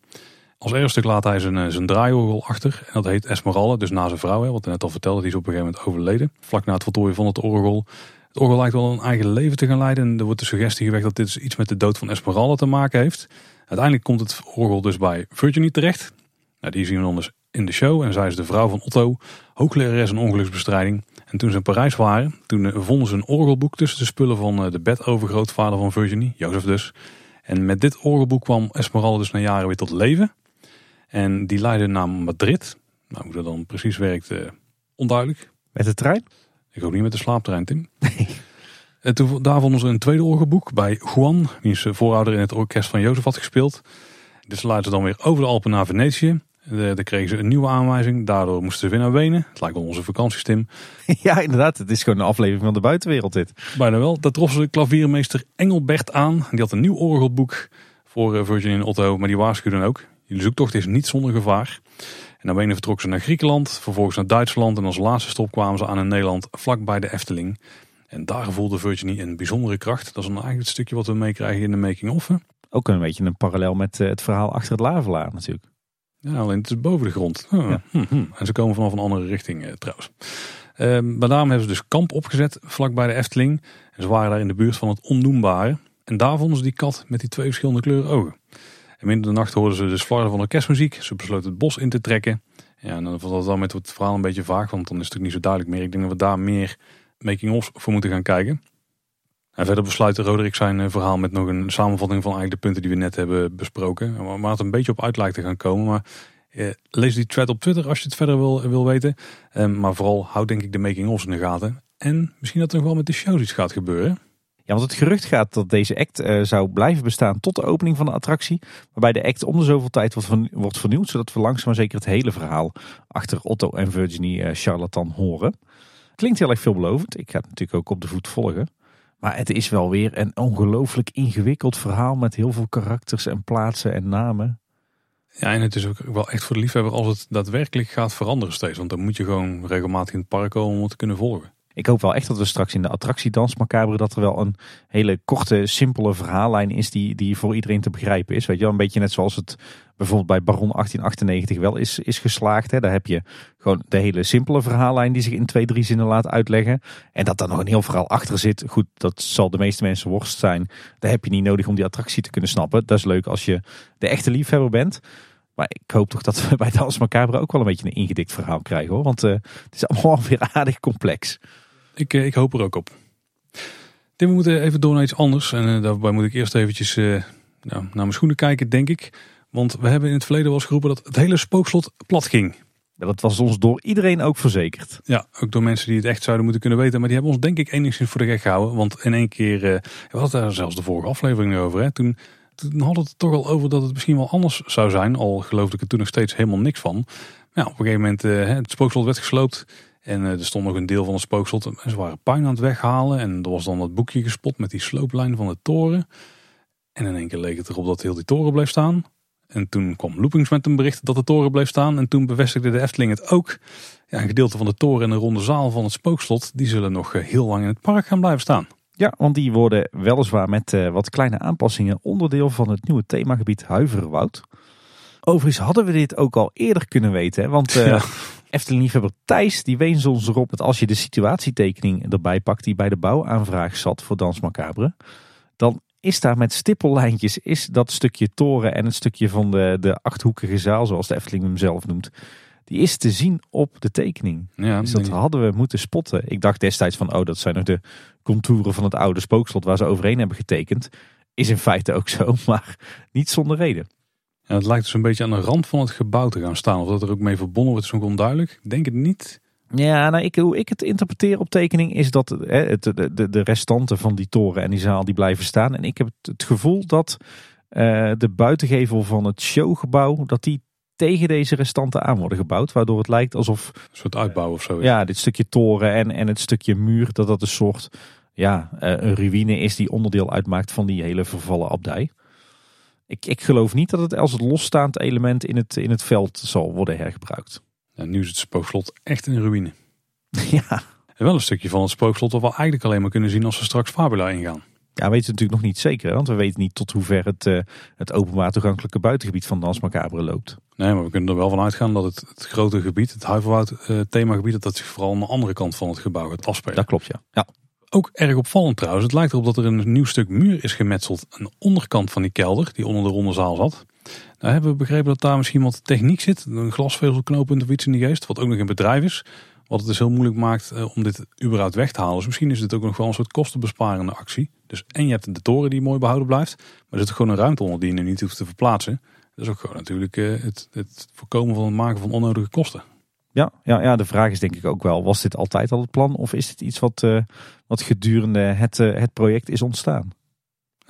Als eerste stuk laat hij zijn, zijn draaiorgel achter. En dat heet Esmeralda, dus na zijn vrouw. Hè, wat hij net al vertelde, die is op een gegeven moment overleden. Vlak na het voltooien van het orgel. Het orgel lijkt wel een eigen leven te gaan leiden. En er wordt de suggestie gewekt dat dit iets met de dood van Esmeralda te maken heeft. Uiteindelijk komt het orgel dus bij Virginie terecht. Nou, die zien we dan dus in de show. En zij is de vrouw van Otto, hooglerares en ongeluksbestrijding. En toen ze in Parijs waren, toen vonden ze een orgelboek tussen de spullen van de bedovergrootvader van Virginie, Jozef dus. En met dit orgelboek kwam Esmeralda dus na jaren weer tot leven. En die leidde naar Madrid. Nou, hoe dat dan precies werkt, uh, onduidelijk. Met de trein? Ik hoop niet met de slaaptrein, Tim. Nee. En toen, daar vonden ze een tweede orgelboek bij Juan, die is voorouder in het orkest van Jozef had gespeeld. Dus leidden ze dan weer over de Alpen naar Venetië. Daar kregen ze een nieuwe aanwijzing. Daardoor moesten ze weer naar Wenen. Het lijkt wel onze vakantiestim. Ja, inderdaad. Het is gewoon een aflevering van de buitenwereld dit. Bijna wel. Daar trof ze klaviermeester Engelbert aan. Die had een nieuw orgelboek voor Virgin en Otto. Maar die waarschuwde ook. De zoektocht is niet zonder gevaar. En naar Wenen vertrokken ze naar Griekenland. Vervolgens naar Duitsland. En als laatste stop kwamen ze aan in Nederland vlakbij de Efteling. En daar voelde Virginie een bijzondere kracht. Dat is een eigenlijk het stukje wat we meekrijgen in de making-of. Ook een beetje een parallel met het verhaal achter het Lavelaar natuurlijk. Ja, alleen het is boven de grond. Oh, ja. hm, hm. En ze komen vanaf een andere richting eh, trouwens. Uh, maar daarom hebben ze dus kamp opgezet vlakbij de Efteling. En ze waren daar in de buurt van het onnoembare. En daar vonden ze die kat met die twee verschillende kleuren ogen. En midden in de nacht hoorden ze dus flarden van orkestmuziek. Ze besloten het bos in te trekken. Ja, en dan vond dat dan met het verhaal een beetje vaag, want dan is het natuurlijk niet zo duidelijk meer. Ik denk dat we daar meer making-ofs voor moeten gaan kijken. En verder besluit Roderick zijn eh, verhaal met nog een samenvatting van eigenlijk de punten die we net hebben besproken. Waar het een beetje op uit lijkt te gaan komen. Maar eh, lees die thread op Twitter als je het verder wil, wil weten. Eh, maar vooral houd denk ik de making-ofs in de gaten. En misschien dat er nog wel met de shows iets gaat gebeuren. Ja, want het gerucht gaat dat deze act uh, zou blijven bestaan tot de opening van de attractie. Waarbij de act om de zoveel tijd wordt, wordt vernieuwd. Zodat we langzaam zeker het hele verhaal achter Otto en Virginie uh, Charlatan horen. Klinkt heel erg veelbelovend. Ik ga het natuurlijk ook op de voet volgen. Maar het is wel weer een ongelooflijk ingewikkeld verhaal met heel veel karakters en plaatsen en namen. Ja, en het is ook wel echt voor de liefhebber als het daadwerkelijk gaat veranderen steeds. Want dan moet je gewoon regelmatig in het park komen om het te kunnen volgen. Ik hoop wel echt dat we straks in de attractie Dans Macabre dat er wel een hele korte, simpele verhaallijn is die, die voor iedereen te begrijpen is. Weet je wel, een beetje net zoals het bijvoorbeeld bij Baron 1898 wel is, is geslaagd. Hè. Daar heb je gewoon de hele simpele verhaallijn die zich in twee, drie zinnen laat uitleggen. En dat daar nog een heel verhaal achter zit. Goed, dat zal de meeste mensen worst zijn. Daar heb je niet nodig om die attractie te kunnen snappen. Dat is leuk als je de echte liefhebber bent. Maar ik hoop toch dat we bij Dans Macabre ook wel een beetje een ingedikt verhaal krijgen hoor. Want uh, het is allemaal weer aardig complex. Ik, ik hoop er ook op. Tim, we moeten even door naar iets anders. En uh, daarbij moet ik eerst eventjes nou, naar mijn schoenen kijken, denk ik. Want we hebben in het verleden wel eens geroepen dat het hele spookslot plat ging. Ja, dat was ons door iedereen ook verzekerd. Ja, ook door mensen die het echt zouden moeten kunnen weten. Maar die hebben ons denk ik enigszins voor de gek gehouden. Want in één keer, uh, we hadden daar zelfs de vorige aflevering over. Hè? Toen, toen hadden we het toch al over dat het misschien wel anders zou zijn. Al geloofde ik er toen nog steeds helemaal niks van. Maar ja, op een gegeven moment, uh, het spookslot werd gesloopt. En uh, er stond nog een deel van het spookslot. En ze waren puin aan het weghalen. En er was dan dat boekje gespot met die slooplijn van de toren. En in één keer leek het erop dat heel die toren bleef staan. En toen kwam Loopings met een bericht dat de toren bleef staan. En toen bevestigde de Efteling het ook. Ja, een gedeelte van de toren en de ronde zaal van het spookslot... die zullen nog eh, heel lang in het park gaan blijven staan. Ja, want die worden weliswaar met uh, wat kleine aanpassingen... onderdeel van het nieuwe themagebied Huiverwoud. Overigens hadden we dit ook al eerder kunnen weten. Hè? Want uh, ja. Efteling-liefhebber Thijs die wees ons erop... dat als je de situatietekening erbij pakt... die bij de bouwaanvraag zat voor Dans Macabre... dan is daar met stippellijntjes is dat stukje toren en het stukje van de, de achthoekige zaal, zoals de Efteling hem zelf noemt, die is te zien op de tekening. Ja, dus dat hadden we moeten spotten. Ik dacht destijds van, oh, dat zijn nog de contouren van het oude spookslot waar ze overheen hebben getekend. Is in feite ook zo, maar niet zonder reden. Ja, het lijkt dus een beetje aan de rand van het gebouw te gaan staan. Of dat er ook mee verbonden wordt, is nog onduidelijk. Ik denk het niet. Ja, nou, ik, hoe ik het interpreteer op tekening is dat hè, het, de, de restanten van die toren en die zaal die blijven staan. En ik heb het, gevoel dat uh, de buitengevel van het showgebouw, dat die tegen deze restanten aan worden gebouwd. Waardoor het lijkt alsof... Een soort uitbouw of zo. Ja, dit stukje toren en, en het stukje muur, dat dat een soort ja, uh, een ruïne is die onderdeel uitmaakt van die hele vervallen abdij. Ik, ik geloof niet dat het als het losstaand element in het, in het veld zal worden hergebruikt. En nu is het spookslot echt een ruïne. Ja. En wel een stukje van het spookslot dat we eigenlijk alleen maar kunnen zien als we straks Fabula ingaan. Ja, we weten natuurlijk nog niet zeker, want we weten niet tot hoever het, uh, het openbaar toegankelijke buitengebied van Dans Macabre loopt. Nee, maar we kunnen er wel van uitgaan dat het, het grote gebied, het Huiverwoud uh, themagebied, dat, dat zich vooral aan de andere kant van het gebouw gaat afspelen. Dat klopt, ja. ja. Ook erg opvallend trouwens, het lijkt erop dat er een nieuw stuk muur is gemetseld aan de onderkant van die kelder, die onder de ronde zaal zat. Nou hebben we begrepen dat daar misschien wat techniek zit. Een glasvezelknooppunt of iets in die geest. Wat ook nog in bedrijf is. Wat het dus heel moeilijk maakt eh, om dit überhaupt weg te halen. Dus misschien is dit ook nog wel een soort kostenbesparende actie. Dus en je hebt de toren die mooi behouden blijft. Maar er zit gewoon een ruimte onder die je nu niet hoeft te verplaatsen. Dat is ook gewoon natuurlijk eh, het, het voorkomen van het maken van onnodige kosten. Ja, ja, ja, de vraag is denk ik ook wel, was dit altijd al het plan? Of is dit iets wat, uh, wat gedurende het, het project is ontstaan?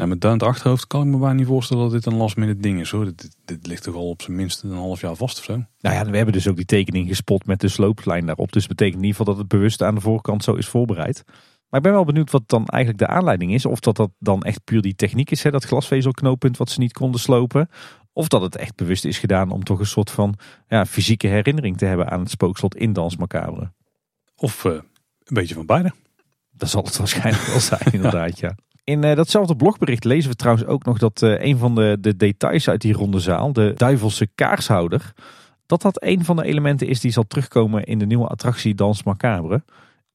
En met duint achterhoofd kan ik me bijna niet voorstellen dat dit een last minute ding is hoor. Dit, dit, ligt toch al op zijn minst een half jaar vast of zo. Nou ja, we hebben dus ook die tekening gespot met de slooplijn daarop. Dus betekent in ieder geval dat het bewust aan de voorkant zo is voorbereid. Maar ik ben wel benieuwd wat dan eigenlijk de aanleiding is. Of dat dat dan echt puur die techniek is, hè, dat glasvezelknooppunt wat ze niet konden slopen. Of dat het echt bewust is gedaan om toch een soort van ja, fysieke herinnering te hebben aan het spookslot in Dans Macabre. Of uh, een beetje van beide. Dat zal het waarschijnlijk wel zijn, inderdaad, ja. In uh, datzelfde blogbericht lezen we trouwens ook nog dat uh, een van de, de details uit die ronde zaal, de duivelse kaarshouder, dat dat een van de elementen is die zal terugkomen in de nieuwe attractie Dans Macabre.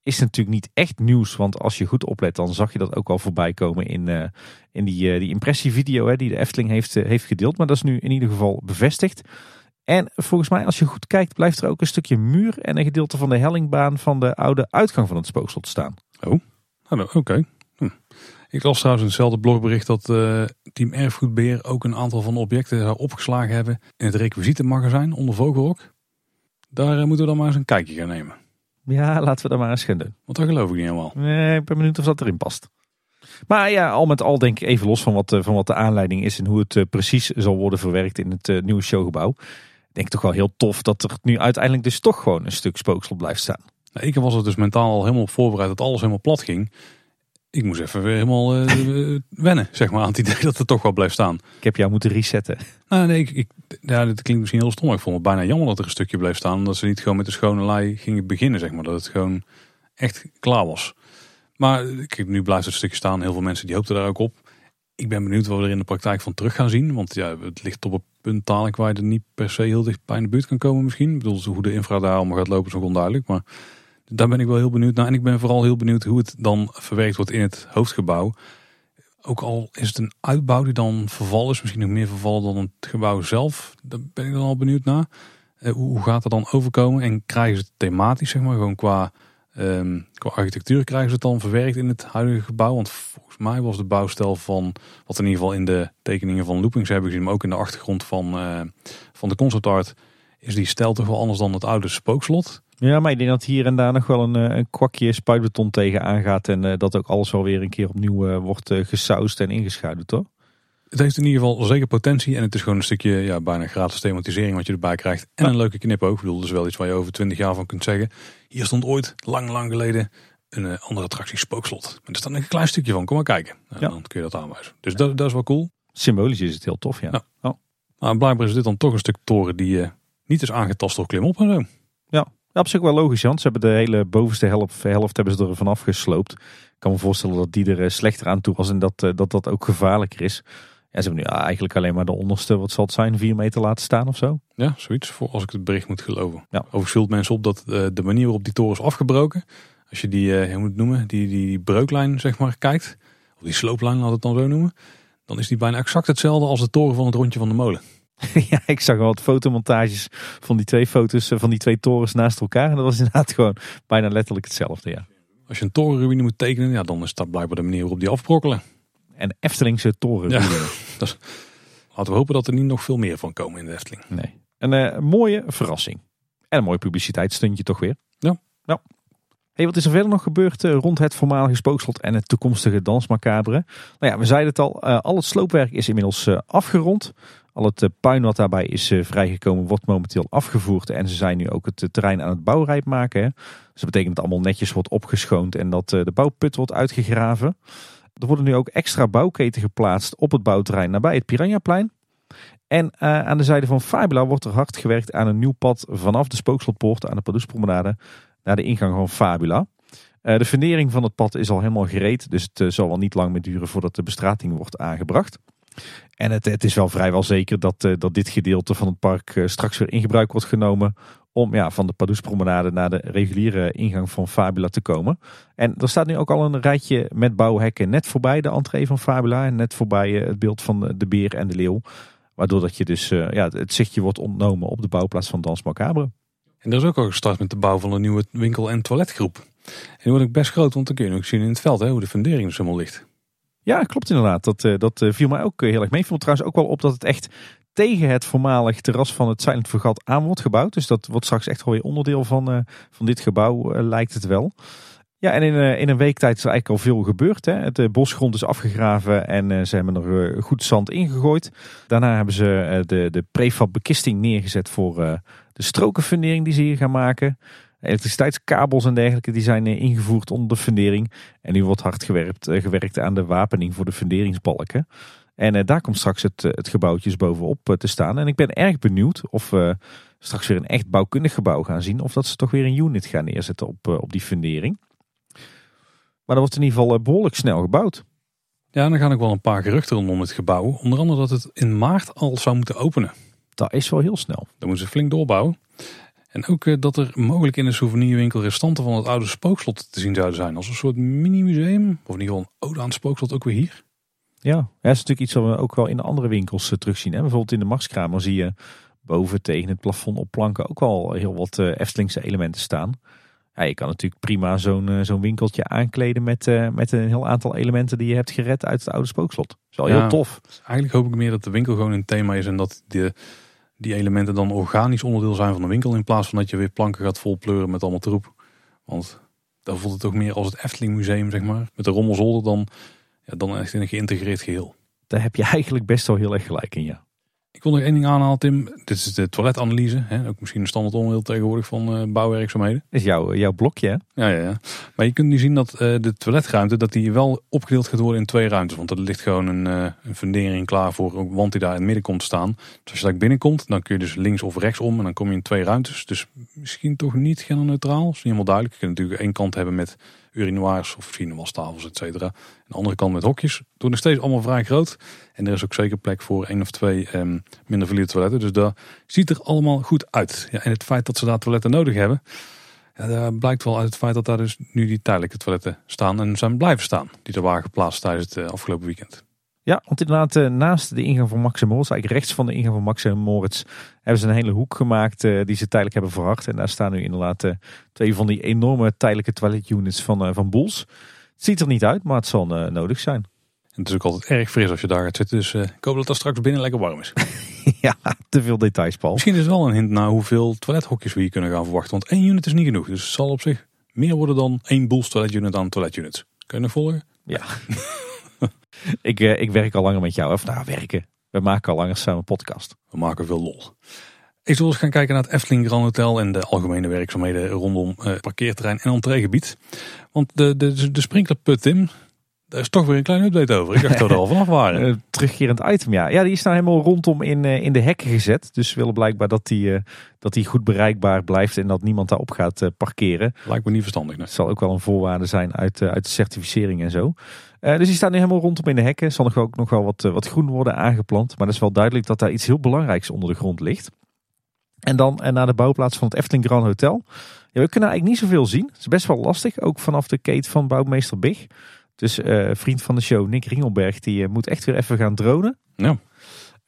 Is natuurlijk niet echt nieuws, want als je goed oplet, dan zag je dat ook al voorbij komen in, uh, in die, die impressievideo hè, die de Efteling heeft, heeft gedeeld. Maar dat is nu in ieder geval bevestigd. En volgens mij, als je goed kijkt, blijft er ook een stukje muur en een gedeelte van de hellingbaan van de oude uitgang van het spookslot staan. Oh, oké. Ik las trouwens in hetzelfde blogbericht dat uh, Team Erfgoedbeheer ook een aantal van de objecten zou opgeslagen hebben in het requisietenmagazijn onder Vogelrok. Daar uh, moeten we dan maar eens een kijkje gaan nemen. Ja, laten we dat maar eens gaan doen. Want dat geloof ik niet helemaal. Nee, ik ben benieuwd of dat erin past. Maar ja, al met al denk ik even los van wat, eh, van wat de aanleiding is en hoe het precies zal worden verwerkt in het nieuwe showgebouw. Ik denk toch wel heel tof dat er nu uiteindelijk dus toch gewoon een stuk spookslot blijft staan. Nou, ik was er dus mentaal al helemaal op voorbereid dat alles helemaal plat ging ik moest even weer helemaal uh, wennen, zeg maar, aan het idee dat het toch wel blijft staan. Ik heb jou moeten resetten. Nou, nee, ik, ik, ja, dit klinkt misschien heel stom. Ik vond het bijna jammer dat er een stukje bleef staan. Omdat ze niet gewoon met de schone lei gingen beginnen, zeg maar. Dat het gewoon echt klaar was. Maar kijk, nu blijft het stukje staan. Heel veel mensen die hoopten daar ook op. Ik ben benieuwd wat we er in de praktijk van terug gaan zien. Want ja, het ligt op een punt dadelijk waar je er niet per se heel dicht bij in de buurt kan komen misschien. Ik bedoel, hoe de infra daar allemaal gaat lopen is nog onduidelijk. Maar daar ben ik wel heel benieuwd naar. En ik ben vooral heel benieuwd hoe het dan verwerkt wordt in het hoofdgebouw. Ook al is het een uitbouw die dan verval is, misschien nog meer vervallen dan het gebouw zelf. Daar ben ik dan al benieuwd naar. Eh, hoe gaat het dan overkomen? En krijgen ze het thematisch, zeg maar, gewoon qua, ehm, qua architectuur krijgen ze het dan verwerkt in het huidige gebouw? Want volgens mij was de bouwstijl van, wat in ieder geval in de tekeningen van Loopings hebben gezien, maar ook in de achtergrond van, uh, van de concept art, is die stijl toch wel anders dan het oude spookslot. Ja, maar ik denk dat hier en daar nog wel een, eh, een kwakje spuitbeton tegen aangaat. En uh, dat ook alles wel weer een keer opnieuw uh, wordt uh, gesausd en ingeschaduwd, toch? Het heeft in ieder geval zeker potentie. En het is gewoon een stukje ja, bijna gratis thematisering wat je erbij krijgt. En een leuke knip ook. Ik bedoel, dus wel iets waar je over twintig jaar van kunt zeggen. Hier stond ooit, lang, lang geleden, een andere attractie spookslot. Maar er staat een klein stukje van. Kom maar kijken. Nou, ja. Dan kun je dat aanwijzen. Dus dat, dat is wel cool. Symbolisch is het heel tof, ja. Ja. Oh. Maar blijkbaar is dit dan toch een stuk toren die eh, niet is aangetast door klimop en zo. Ja, op zich wel logisch, want ze hebben de hele bovenste helft, helft hebben ze er vanaf gesloopt. Ik kan me voorstellen dat die er eh, slechter aan toe was en dat, eh, dat dat ook gevaarlijker is. Ja, ze hebben nu eigenlijk alleen maar de onderste, wat zal het zijn, vier meter laten staan of zo. Ja, zoiets, voor als ik het bericht moet geloven. Ja. Overigens vult mensen op dat eh, de manier waarop die toren is afgebroken, als je die, hoe moet je het noemen, die, die, die breuklijn zeg maar kijkt, of die slooplijn laat het dan zo noemen, dan is die bijna exact hetzelfde als de toren van het rondje van de molen. ja, ik zag wel wat fotomontages van die twee foto's eh, van die twee torens naast elkaar. En dat was inderdaad gewoon bijna letterlijk hetzelfde, ja. Als je een torenruïne moet tekenen, ja, dan is dat blijkbaar de manier waarop die afbrokkelen. En Eftelingse toren. Ja. Laten we hopen dat er niet nog veel meer van komen in de Efteling. Nee. Een eh, mooie verrassing. En een mooi publiciteitsstuntje toch weer. Ja. Nou. Hey, wat is er verder nog gebeurd eh, rond het voormalige spookslot en het toekomstige Dans Macabre? Nou ja, we zeiden het al, al het sloopwerk is inmiddels afgerond. Al het eh, puin wat daarbij is eh, vrijgekomen wordt momenteel afgevoerd. En ze zijn nu ook het eh, terrein aan het bouwrijp maken. Dus dat betekent dat allemaal netjes wordt opgeschoond en dat de bouwput wordt uitgegraven. Er worden nu ook extra bouwketen geplaatst op het bouwterrein nabij het Piranhaplein. En aan de zijde van Fabula wordt er hard gewerkt aan een nieuw pad vanaf de Spookslotpoort aan de Padoespromenade naar de ingang van Fabula. De fundering van het pad is al helemaal gereed, dus het zal wel niet lang meer duren voordat de bestrating wordt aangebracht. En het, het is wel vrijwel zeker dat, eh, dat dit gedeelte van het park eh, straks weer in gebruik wordt genomen om ja, van de Padoespromenade naar de reguliere ingang van Fabula te komen. En er staat nu ook al een rijtje met bouwhekken net voorbij de entree van Fabula en net voorbij eh, het beeld van de beer en de leeuw. Waardoor dat je dus ja, het zichtje wordt ontnomen op de bouwplaats van Dans Macabre. En er is ook al gestart met de bouw van een nieuwe winkel- en toiletgroep. En die wordt ook best groot, want dan kun je ook zien in het veld hè, hoe de fundering dus helemaal ligt. Ja, klopt inderdaad. Dat, eh, dat eh, viel mij ook eh, heel erg mee. Viel trouwens ook wel op dat het echt tegen het voormalig terras van het Silent Vergat aan wordt gebouwd. Dus dat wordt straks echt weer onderdeel van, van dit gebouw, lijkt het wel. Ja, en in, in een week tijd is er eigenlijk al veel gebeurd. Hè. Het bosgrond is afgegraven en ze hebben er goed zand ingegooid. Daarna hebben ze de, de prefab bekisting neergezet voor de strokenfundering die ze hier gaan maken. Elektriciteitskabels en dergelijke die zijn eh, ingevoerd onder de fundering. En nu wordt hard gewerkt, eh, gewerkt aan de wapening voor de funderingsbalken. En eh, daar komt straks het, het gebouwtje dus bovenop te staan. En ik ben erg benieuwd of we straks weer een echt bouwkundig gebouw gaan zien. Of dat ze toch weer een unit gaan neerzetten op, op die fundering. Maar dat wordt in ieder geval eh, behoorlijk snel gebouwd. Ja, en dan gaan ook wel een paar geruchten rondom het gebouw. Onder andere dat het in maart al zou moeten openen. Dat is wel heel snel. Dan moeten ze flink doorbouwen. En ook eh, dat er mogelijk in de souvenirwinkel restanten van het oude spookslot te zien zouden zijn. Als een soort mini-museum. Of in ieder geval een ode aan het spookslot ook weer hier. Ja, dat is natuurlijk iets wat we ook wel in de andere winkels eh, terugzien. Hè? Bijvoorbeeld in de Marskramer zie je boven tegen het plafond op planken ook wel heel wat eh, Eftelingse elementen staan. Ja, je kan natuurlijk prima zo'n zo'n winkeltje aankleden met, met een heel aantal elementen die je hebt gered uit het oude spookslot. Dat is wel Ja. heel tof. Eigenlijk hoop ik meer dat de winkel gewoon een thema is. En dat de, die elementen dan organisch onderdeel zijn van de winkel. In plaats van dat je weer planken gaat volpleuren met allemaal troep. Want daar voelt het toch meer als het Efteling museum zeg maar. Met de rommelzolder dan, ja, dan echt in een geïntegreerd geheel. Daar heb je eigenlijk best wel heel erg gelijk in, ja. Ik wil nog één ding aanhalen, Tim. Dit is de toiletanalyse. Hè? Ook misschien een standaard onderdeel tegenwoordig van eh, bouwwerkzaamheden. Dat is jouw, jouw blokje, hè? Ja, ja, ja. Maar je kunt nu zien dat eh, de toiletruimte dat die wel opgedeeld gaat worden in twee ruimtes. Want er ligt gewoon een, eh, een fundering klaar voor een wand die daar in het midden komt te staan. Dus als je daar binnenkomt, dan kun je dus links of rechts om. En dan kom je in twee ruimtes. Dus misschien toch niet genderneutraal. Dat is niet helemaal duidelijk. Je kunt natuurlijk één kant hebben met urinoirs of wastafels, et cetera. En de andere kant met hokjes. Wordt nog steeds allemaal vrij groot. En er is ook zeker plek voor één of twee ehm, minder valide toiletten. Dus dat ziet er allemaal goed uit. Ja, en het feit dat ze daar toiletten nodig hebben. Ja, dat blijkt wel uit het feit dat daar dus nu die tijdelijke toiletten staan en zijn blijven staan. Die er waren geplaatst tijdens het eh, afgelopen weekend. Ja, want inderdaad, eh, naast de ingang van Max en Moritz, eigenlijk rechts van de ingang van Max en Moritz, hebben ze een hele hoek gemaakt eh, die ze tijdelijk hebben verhard. En daar staan nu inderdaad eh, twee van die enorme tijdelijke toiletunits van, van Boels. Het ziet er niet uit, maar het zal nodig zijn. En het is ook altijd erg fris als je daar gaat zitten. Dus ik hoop dat het straks binnen lekker warm is. ja, te veel details, Paul. Misschien is het wel een hint naar hoeveel toilethokjes we hier kunnen gaan verwachten. Want één unit is niet genoeg. Dus het zal op zich meer worden dan één boels toiletunit aan toiletunits. Kun je nog volgen? Ja. ik, eh, ik werk al langer met jou. Of nou, werken. We maken al langer samen een podcast. We maken veel lol. Ik zal eens gaan kijken naar het Efteling Grand Hotel en de algemene werkzaamheden rondom eh, parkeerterrein en entreegebied. Want de, de, de sprinklerput, Tim, Daar is toch weer een kleine update over. Ik dacht dat we er al vanaf waren. Uh, terugkerend item, ja. Ja, die is nou helemaal rondom in, uh, in de hekken gezet. Dus we willen blijkbaar dat die, uh, dat die goed bereikbaar blijft en dat niemand daarop gaat parkeren. Lijkt me niet verstandig. Dat zal ook wel een voorwaarde zijn uit, uit de certificering en zo. dus die staat nu helemaal rondom in de hekken. Zal nog ook nog wel wat, wat groen worden aangeplant. Maar dat is wel duidelijk dat daar iets heel belangrijks onder de grond ligt. En dan naar de bouwplaats van het Efteling Grand Hotel. Ja, we kunnen eigenlijk niet zoveel zien. Het is best wel lastig, ook vanaf de kate van bouwmeester Big. Dus uh, vriend van de show, Nick Ringelberg, die uh, moet echt weer even gaan dronen. Ja.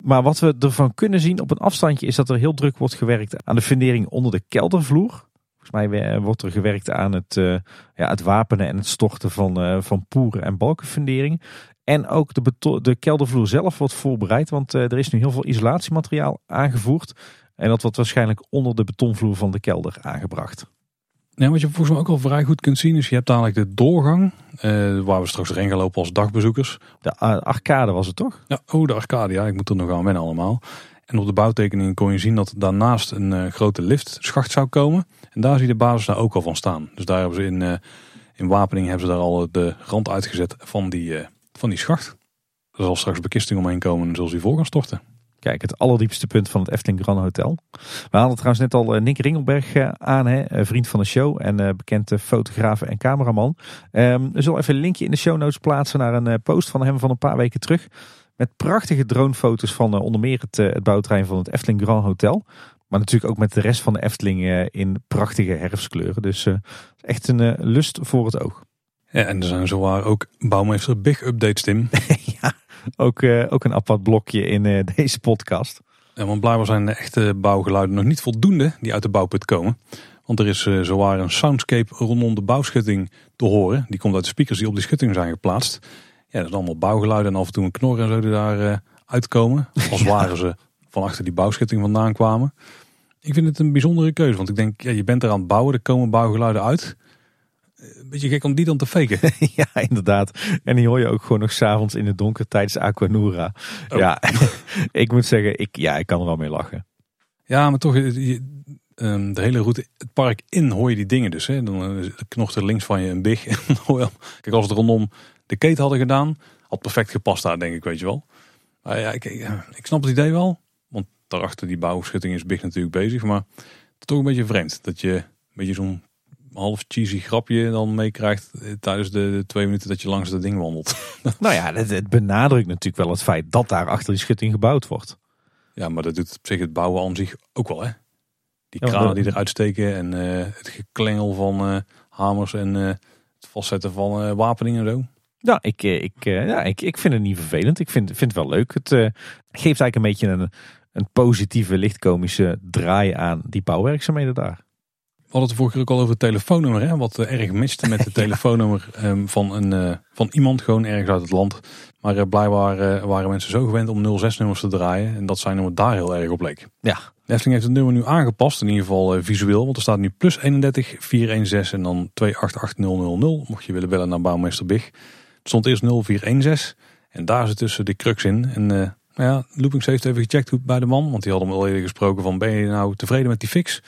Maar wat we ervan kunnen zien op een afstandje is dat er heel druk wordt gewerkt aan de fundering onder de keldervloer. Volgens mij eh, wordt er gewerkt aan het, uh, ja, het wapenen en het storten van, van poeren en balkenfundering. En ook de, de keldervloer zelf wordt voorbereid, want er is nu heel veel isolatiemateriaal aangevoerd. En dat wordt waarschijnlijk onder de betonvloer van de kelder aangebracht. Ja, wat je volgens mij ook al vrij goed kunt zien is, je hebt dadelijk de doorgang, uh, waar we straks erin gaan lopen als dagbezoekers. De arcade was het toch? Ja, oh de arcade, ja, ik moet er nog aan wennen allemaal. En op de bouwtekening kon je zien dat daarnaast een uh, grote liftschacht zou komen. En daar zie je de basis daar ook al van staan. Dus daar hebben ze in, uh, in Wapening hebben ze daar al de rand uitgezet van die, van die schacht. Er zal straks bekisting omheen komen en zullen ze die voor gaan storten. Kijk, het allerdiepste punt van het Efteling Grand Hotel. We hadden trouwens net al eh, Nick Ringelberg eh, aan, hè, eh, vriend van de show en bekende fotograaf en cameraman. Um, we zullen even een linkje in de show notes plaatsen naar een post van hem van een paar weken terug. Met prachtige dronefoto's van onder meer het, het bouwtrein van het Efteling Grand Hotel. Maar natuurlijk ook met de rest van de Efteling in prachtige herfstkleuren. Dus echt een lust voor het oog. Ja, en er zijn zowaar ook bouwmeester big updates, Tim. ja, ook, uh, ook een apart blokje in uh, deze podcast. Ja, want blijkbaar zijn de echte bouwgeluiden nog niet voldoende die uit de bouwput komen. Want er is uh, zowaar een soundscape rondom de bouwschutting te horen. Die komt uit de speakers die op die schutting zijn geplaatst. Ja, dat is allemaal bouwgeluiden en af en toe een knor en zo die daar uitkomen. Als waren ze van achter die bouwschutting vandaan kwamen. Ik vind het een bijzondere keuze, want ik denk, ja, je bent er aan het bouwen, er komen bouwgeluiden uit een beetje gek om die dan te faken. ja, inderdaad. En die hoor je ook gewoon nog s'avonds in het donker tijdens Aquanura. Oh. Ja, ik moet zeggen, ik, ja, ik kan er wel mee lachen. Ja, maar toch, je, ehm, de hele route, het park in hoor je die dingen dus. Hè. Dan eh, knocht er links van je een big. Kijk, als het rondom de keten hadden gedaan, had perfect gepast daar, denk ik, weet je wel. Maar ja, ik, ik snap het idee wel. Want daarachter die bouwschutting is big natuurlijk bezig. Maar het is toch een beetje vreemd dat je een beetje zo'n half cheesy grapje dan meekrijgt eh, tijdens de, twee minuten dat je langs dat ding wandelt. Nou ja, het, het, benadrukt natuurlijk wel het feit dat daar achter die schutting gebouwd wordt. Ja, maar dat doet op zich het bouwen aan zich ook wel hè. Die kranen die eruit steken en uh, het geklengel van uh, hamers en uh, het vastzetten van wapeningen en zo. Ja, ik, ik, ja ik, ik vind het niet vervelend. Ik vind, vind het wel leuk. Het geeft eigenlijk een beetje een, een positieve, lichtkomische draai aan die bouwwerkzaamheden daar. We hadden het vorige keer ook al over het telefoonnummer. Hè? Wat eh, erg miste met het telefoonnummer ehm, van, een, uh, van iemand gewoon ergens uit het land. Maar uh, blijkbaar waren mensen zo gewend om 06-nummers te draaien. En dat zijn nummer daar heel erg op leek. Ja. De Efteling heeft het nummer nu aangepast. In ieder geval visueel. Want er staat nu plus 31 416 en dan 288000. Mocht je willen bellen naar bouwmeester Big. Het stond eerst 0416. En daar zit tussen de crux in. En nou ja, Loopings heeft even gecheckt bij de man. Want die had hem al eerder gesproken van ben je nou tevreden met die fix?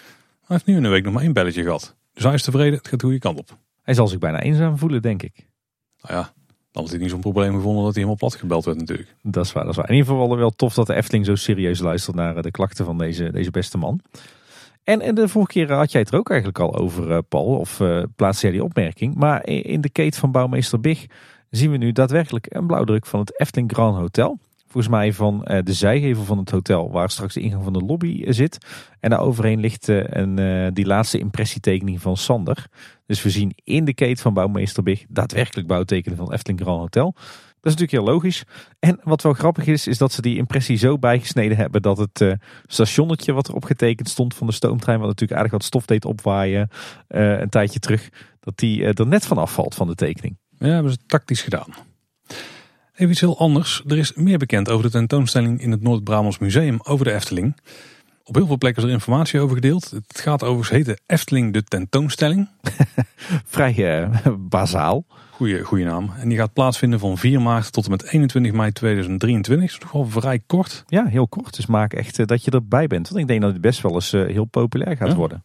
Hij heeft nu in de week nog maar één belletje gehad. Dus hij is tevreden, het gaat de goede kant op. Hij zal zich bijna eenzaam voelen, denk ik. Nou ja, dan had hij niet zo'n probleem gevonden dat hij helemaal plat gebeld werd natuurlijk. Dat is waar, dat is waar. In ieder geval wel tof dat de Efteling zo serieus luistert naar eh, de klachten van deze, deze beste man. En, en de vorige keer had jij het er ook eigenlijk al over, uh, Paul, of uh, plaatste jij die opmerking. Maar in de kate van bouwmeester Big zien we nu daadwerkelijk een blauwdruk van het Efteling Grand Hotel. Volgens mij van uh, de zijgevel van het hotel waar straks de ingang van de lobby uh, zit. En daar overheen ligt uh, een, die laatste impressietekening van Sander. Dus we zien in de keten van bouwmeester Big daadwerkelijk bouwtekenen van Efteling Grand Hotel. Dat is natuurlijk heel logisch. En wat wel grappig is, is dat ze die impressie zo bijgesneden hebben dat het stationnetje wat erop getekend stond van de stoomtrein, wat natuurlijk aardig wat stof deed opwaaien een tijdje terug, dat die er net van afvalt van de tekening. Ja, hebben ze tactisch gedaan. Even iets heel anders. Er is meer bekend over de tentoonstelling in het Noord-Brabants Museum over de Efteling. Op heel veel plekken is er informatie over gedeeld. Het gaat over, het heet Efteling de tentoonstelling. Vrij uh, bazaal. Goeie, goeie naam. En die gaat plaatsvinden van 4 maart tot en met 21 mei 2023. Dat is toch wel vrij kort. Ja, heel kort. Dus maak echt uh, dat je erbij bent. Want ik denk dat het best wel eens uh, heel populair gaat ja. worden.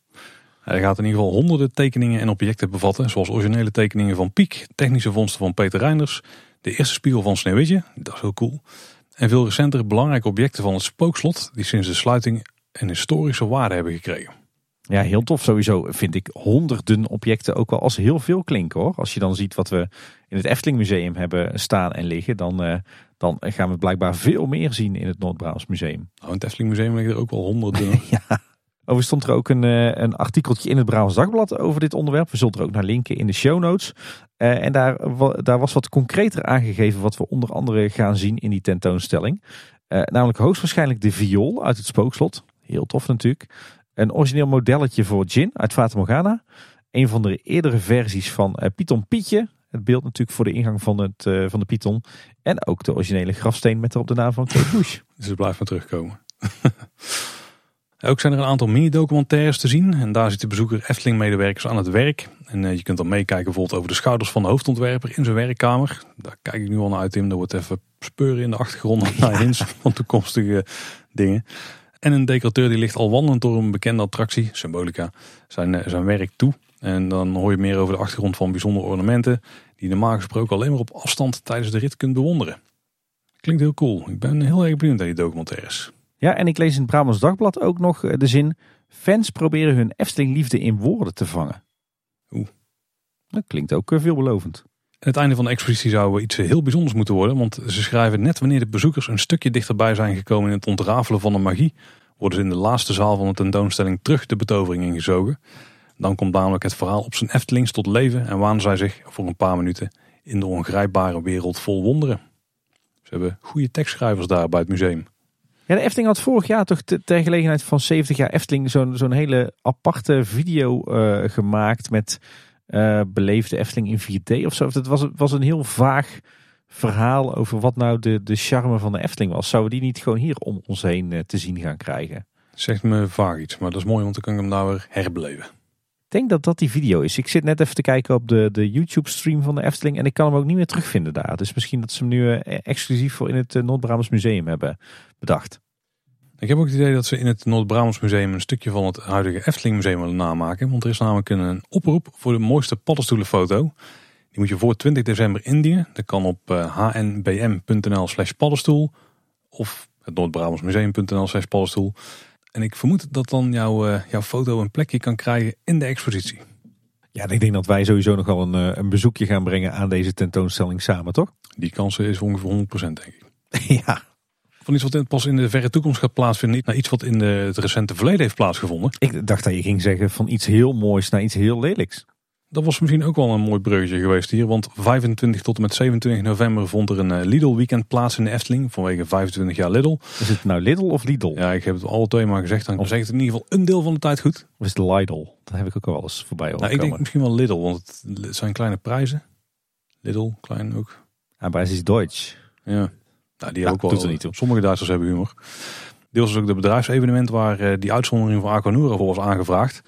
Hij gaat in ieder geval honderden tekeningen en objecten bevatten, zoals originele tekeningen van Piek, technische vondsten van Peter Reinders, de eerste spiegel van Sneeuwwitje, dat is heel cool, en veel recenter belangrijke objecten van het spookslot, die sinds de sluiting een historische waarde hebben gekregen. Ja, heel tof sowieso vind ik honderden objecten ook wel als heel veel klinken hoor. Als je dan ziet wat we in het Efteling Museum hebben staan en liggen, dan, uh, dan gaan we blijkbaar veel meer zien in het Noord-Brabants Museum. Nou, in het Efteling Museum liggen er ook wel honderden. ja. Over stond er ook een, uh, een artikeltje in het Brabants Dagblad over dit onderwerp. We zullen er ook naar linken in de show notes. Uh, en daar, daar was wat concreter aangegeven wat we onder andere gaan zien in die tentoonstelling. namelijk hoogstwaarschijnlijk de viool uit het spookslot. Heel tof natuurlijk. Een origineel modelletje voor Jin uit Fata Morgana. Een van de eerdere versies van uh, Python Pietje. Het beeld natuurlijk voor de ingang van, het, van de Python. En ook de originele grafsteen met erop de naam van Kate Bush. dus het blijft maar terugkomen. ook zijn er een aantal mini-documentaires te zien. En daar zit de bezoeker Efteling-medewerkers aan het werk. En uh, je kunt dan meekijken bijvoorbeeld over de schouders van de hoofdontwerper in zijn werkkamer. Daar kijk ik nu al naar uit, Tim. Er wordt even speuren in de achtergrond naar hints van toekomstige dingen. En een decorateur die ligt al wandelend door een bekende attractie, Symbolica, zijn, eh, zijn werk toe. En dan hoor je meer over de achtergrond van bijzondere ornamenten die normaal gesproken alleen maar op afstand tijdens de rit kunt bewonderen. Klinkt heel cool. Ik ben heel erg benieuwd naar die documentaires. Ja, en ik lees in het Brabants Dagblad ook nog eh, de zin... Fans proberen hun Efteling liefde in woorden te vangen. Oeh. Dat klinkt ook eh, veelbelovend. Het einde van de expositie zou iets heel bijzonders moeten worden. Want ze schrijven net wanneer de bezoekers een stukje dichterbij zijn gekomen in het ontrafelen van de magie. Worden ze in de laatste zaal van de tentoonstelling terug de betovering ingezogen. Dan komt namelijk het verhaal op zijn Eftelings tot leven en wanen zij zich voor een paar minuten in de ongrijpbare wereld vol wonderen. Ze hebben goede tekstschrijvers daar bij het museum. Ja, de Efteling had vorig jaar toch ter gelegenheid van 70 jaar Efteling zo'n zo'n hele aparte video uh, gemaakt met uh, beleefde Efteling in 4D of zo. Dat was, was een heel vaag verhaal over wat nou de, de charme van de Efteling was. Zouden die niet gewoon hier om ons heen uh, te zien gaan krijgen? Zegt me vaag iets, maar dat is mooi, want dan kan ik hem daar weer herbeleven. Ik denk dat dat die video is. Ik zit net even te kijken op de, de YouTube stream van de Efteling en ik kan hem ook niet meer terugvinden daar. Dus misschien dat ze hem nu uh, exclusief voor in het Noord-Brabants Museum hebben bedacht. Ik heb ook het idee dat ze in het Noord-Brabants Museum een stukje van het huidige Efteling Museum willen namaken. Want er is namelijk een oproep voor de mooiste paddenstoelenfoto. Die moet je voor 20 december indienen. Dat kan op hnbm.nl eh, slash paddenstoel of het noordbrabantsmuseum.nl slash paddenstoel. En ik vermoed dat dan jouw, uh, jouw foto een plekje kan krijgen in de expositie. Ja, ik denk dat wij sowieso nog wel een, eh, een bezoekje gaan brengen aan deze tentoonstelling samen, toch? Die kans is ongeveer 100% denk ik. ja, van iets wat pas in de verre toekomst gaat plaatsvinden, niet naar iets wat in de, het recente verleden heeft plaatsgevonden. Ik dacht dat je ging zeggen van iets heel moois naar iets heel lelijks. Dat was misschien ook wel een mooi bruggetje geweest hier, want 25 tot en met 27 november vond er een eh, Lidl weekend plaats in de Efteling vanwege 25 jaar Lidl. Is het nou Lidl of Lidl? Ja, ik heb het alle twee maar gezegd. Dan zeg het in ieder geval een deel van de tijd goed. Of is het Lidl? Dat heb ik ook al eens voorbij nou, Ik denk misschien wel Lidl, want het zijn kleine prijzen. Lidl, klein ook. Ja, het is Duits. Ja. Nou, die ja, ook wel. Niet toe. Sommige Duitsers hebben humor. Deels is ook de bedrijfsevenement waar uh, die uitzondering voor Aquanura voor was aangevraagd.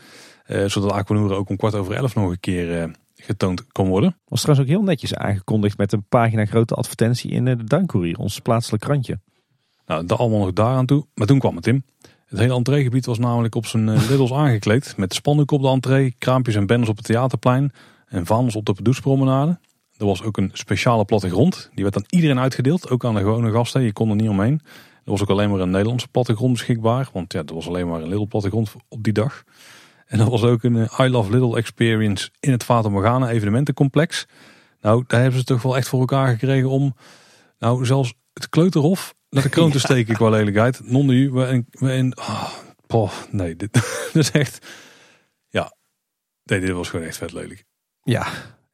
Uh, zodat Aquanura ook om kwart over elf nog een keer uh, getoond kon worden. Was trouwens ook heel netjes aangekondigd met een pagina grote advertentie in de Duinkoerier, ons plaatselijk krantje. Nou, dat allemaal nog daar aan toe. Maar toen kwam het in. Het hele entreegebied was namelijk op zijn Liddels aangekleed. Met spandoek op de entree, kraampjes en banners op het theaterplein. En vaandels op de Pedoespromenade. Er was ook een speciale plattegrond. Die werd aan iedereen uitgedeeld, ook aan de gewone gasten. Je kon er niet omheen. Er was ook alleen maar een Nederlandse plattegrond beschikbaar. Want ja, er was alleen maar een Lidl plattegrond op die dag. En er was ook een eh, I Love Little Experience in het Fata Morgana evenementencomplex. Nou, daar hebben ze toch wel echt voor elkaar gekregen om... Nou, zelfs het kleuterhof naar de kroon te steken qua lelijkheid. Non de we in... Oh, nee, dit, dit is echt... Ja, nee, dit was gewoon echt vet lelijk. Ja,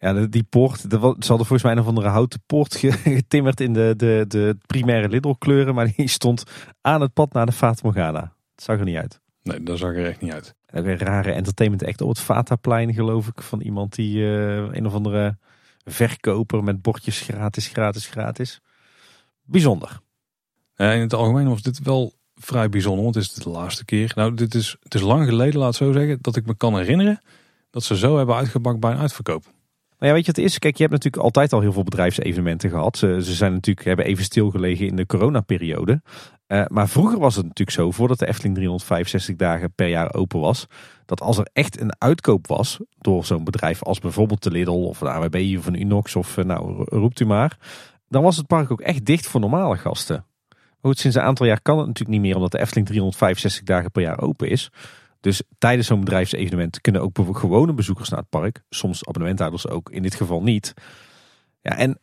ja, die poort, ze hadden volgens mij een of andere houten poort getimmerd in de, de, de primaire Lidl kleuren. Maar die stond aan het pad naar de Fata Morgana. Dat zag er niet uit. Nee, dat zag er echt niet uit. En ook een rare entertainment echt op het Fataplein geloof ik. Van iemand die uh, een of andere verkoper met bordjes gratis, gratis, gratis. Bijzonder. Ja, in het algemeen was dit wel vrij bijzonder. Want het is de laatste keer. Nou, dit is, het is lang geleden, laat het zo zeggen, dat ik me kan herinneren dat ze zo hebben uitgebakt bij een uitverkoop. Nou ja, weet je het is? Kijk, je hebt natuurlijk altijd al heel veel bedrijfsevenementen gehad. Ze, zijn natuurlijk, hebben even stilgelegen in de coronaperiode. Uh, maar vroeger was het natuurlijk zo, voordat de Efteling 365 dagen per jaar open was, dat als er echt een uitkoop was door zo'n bedrijf als bijvoorbeeld de Lidl of de AWB of een Unox of uh, nou roept u maar, dan was het park ook echt dicht voor normale gasten. Goed, sinds een aantal jaar kan het natuurlijk niet meer omdat de Efteling 365 dagen per jaar open is. Dus tijdens zo'n bedrijfsevenement kunnen ook gewone bezoekers naar het park. Soms abonnementhouders ook, in dit geval niet. Ja, en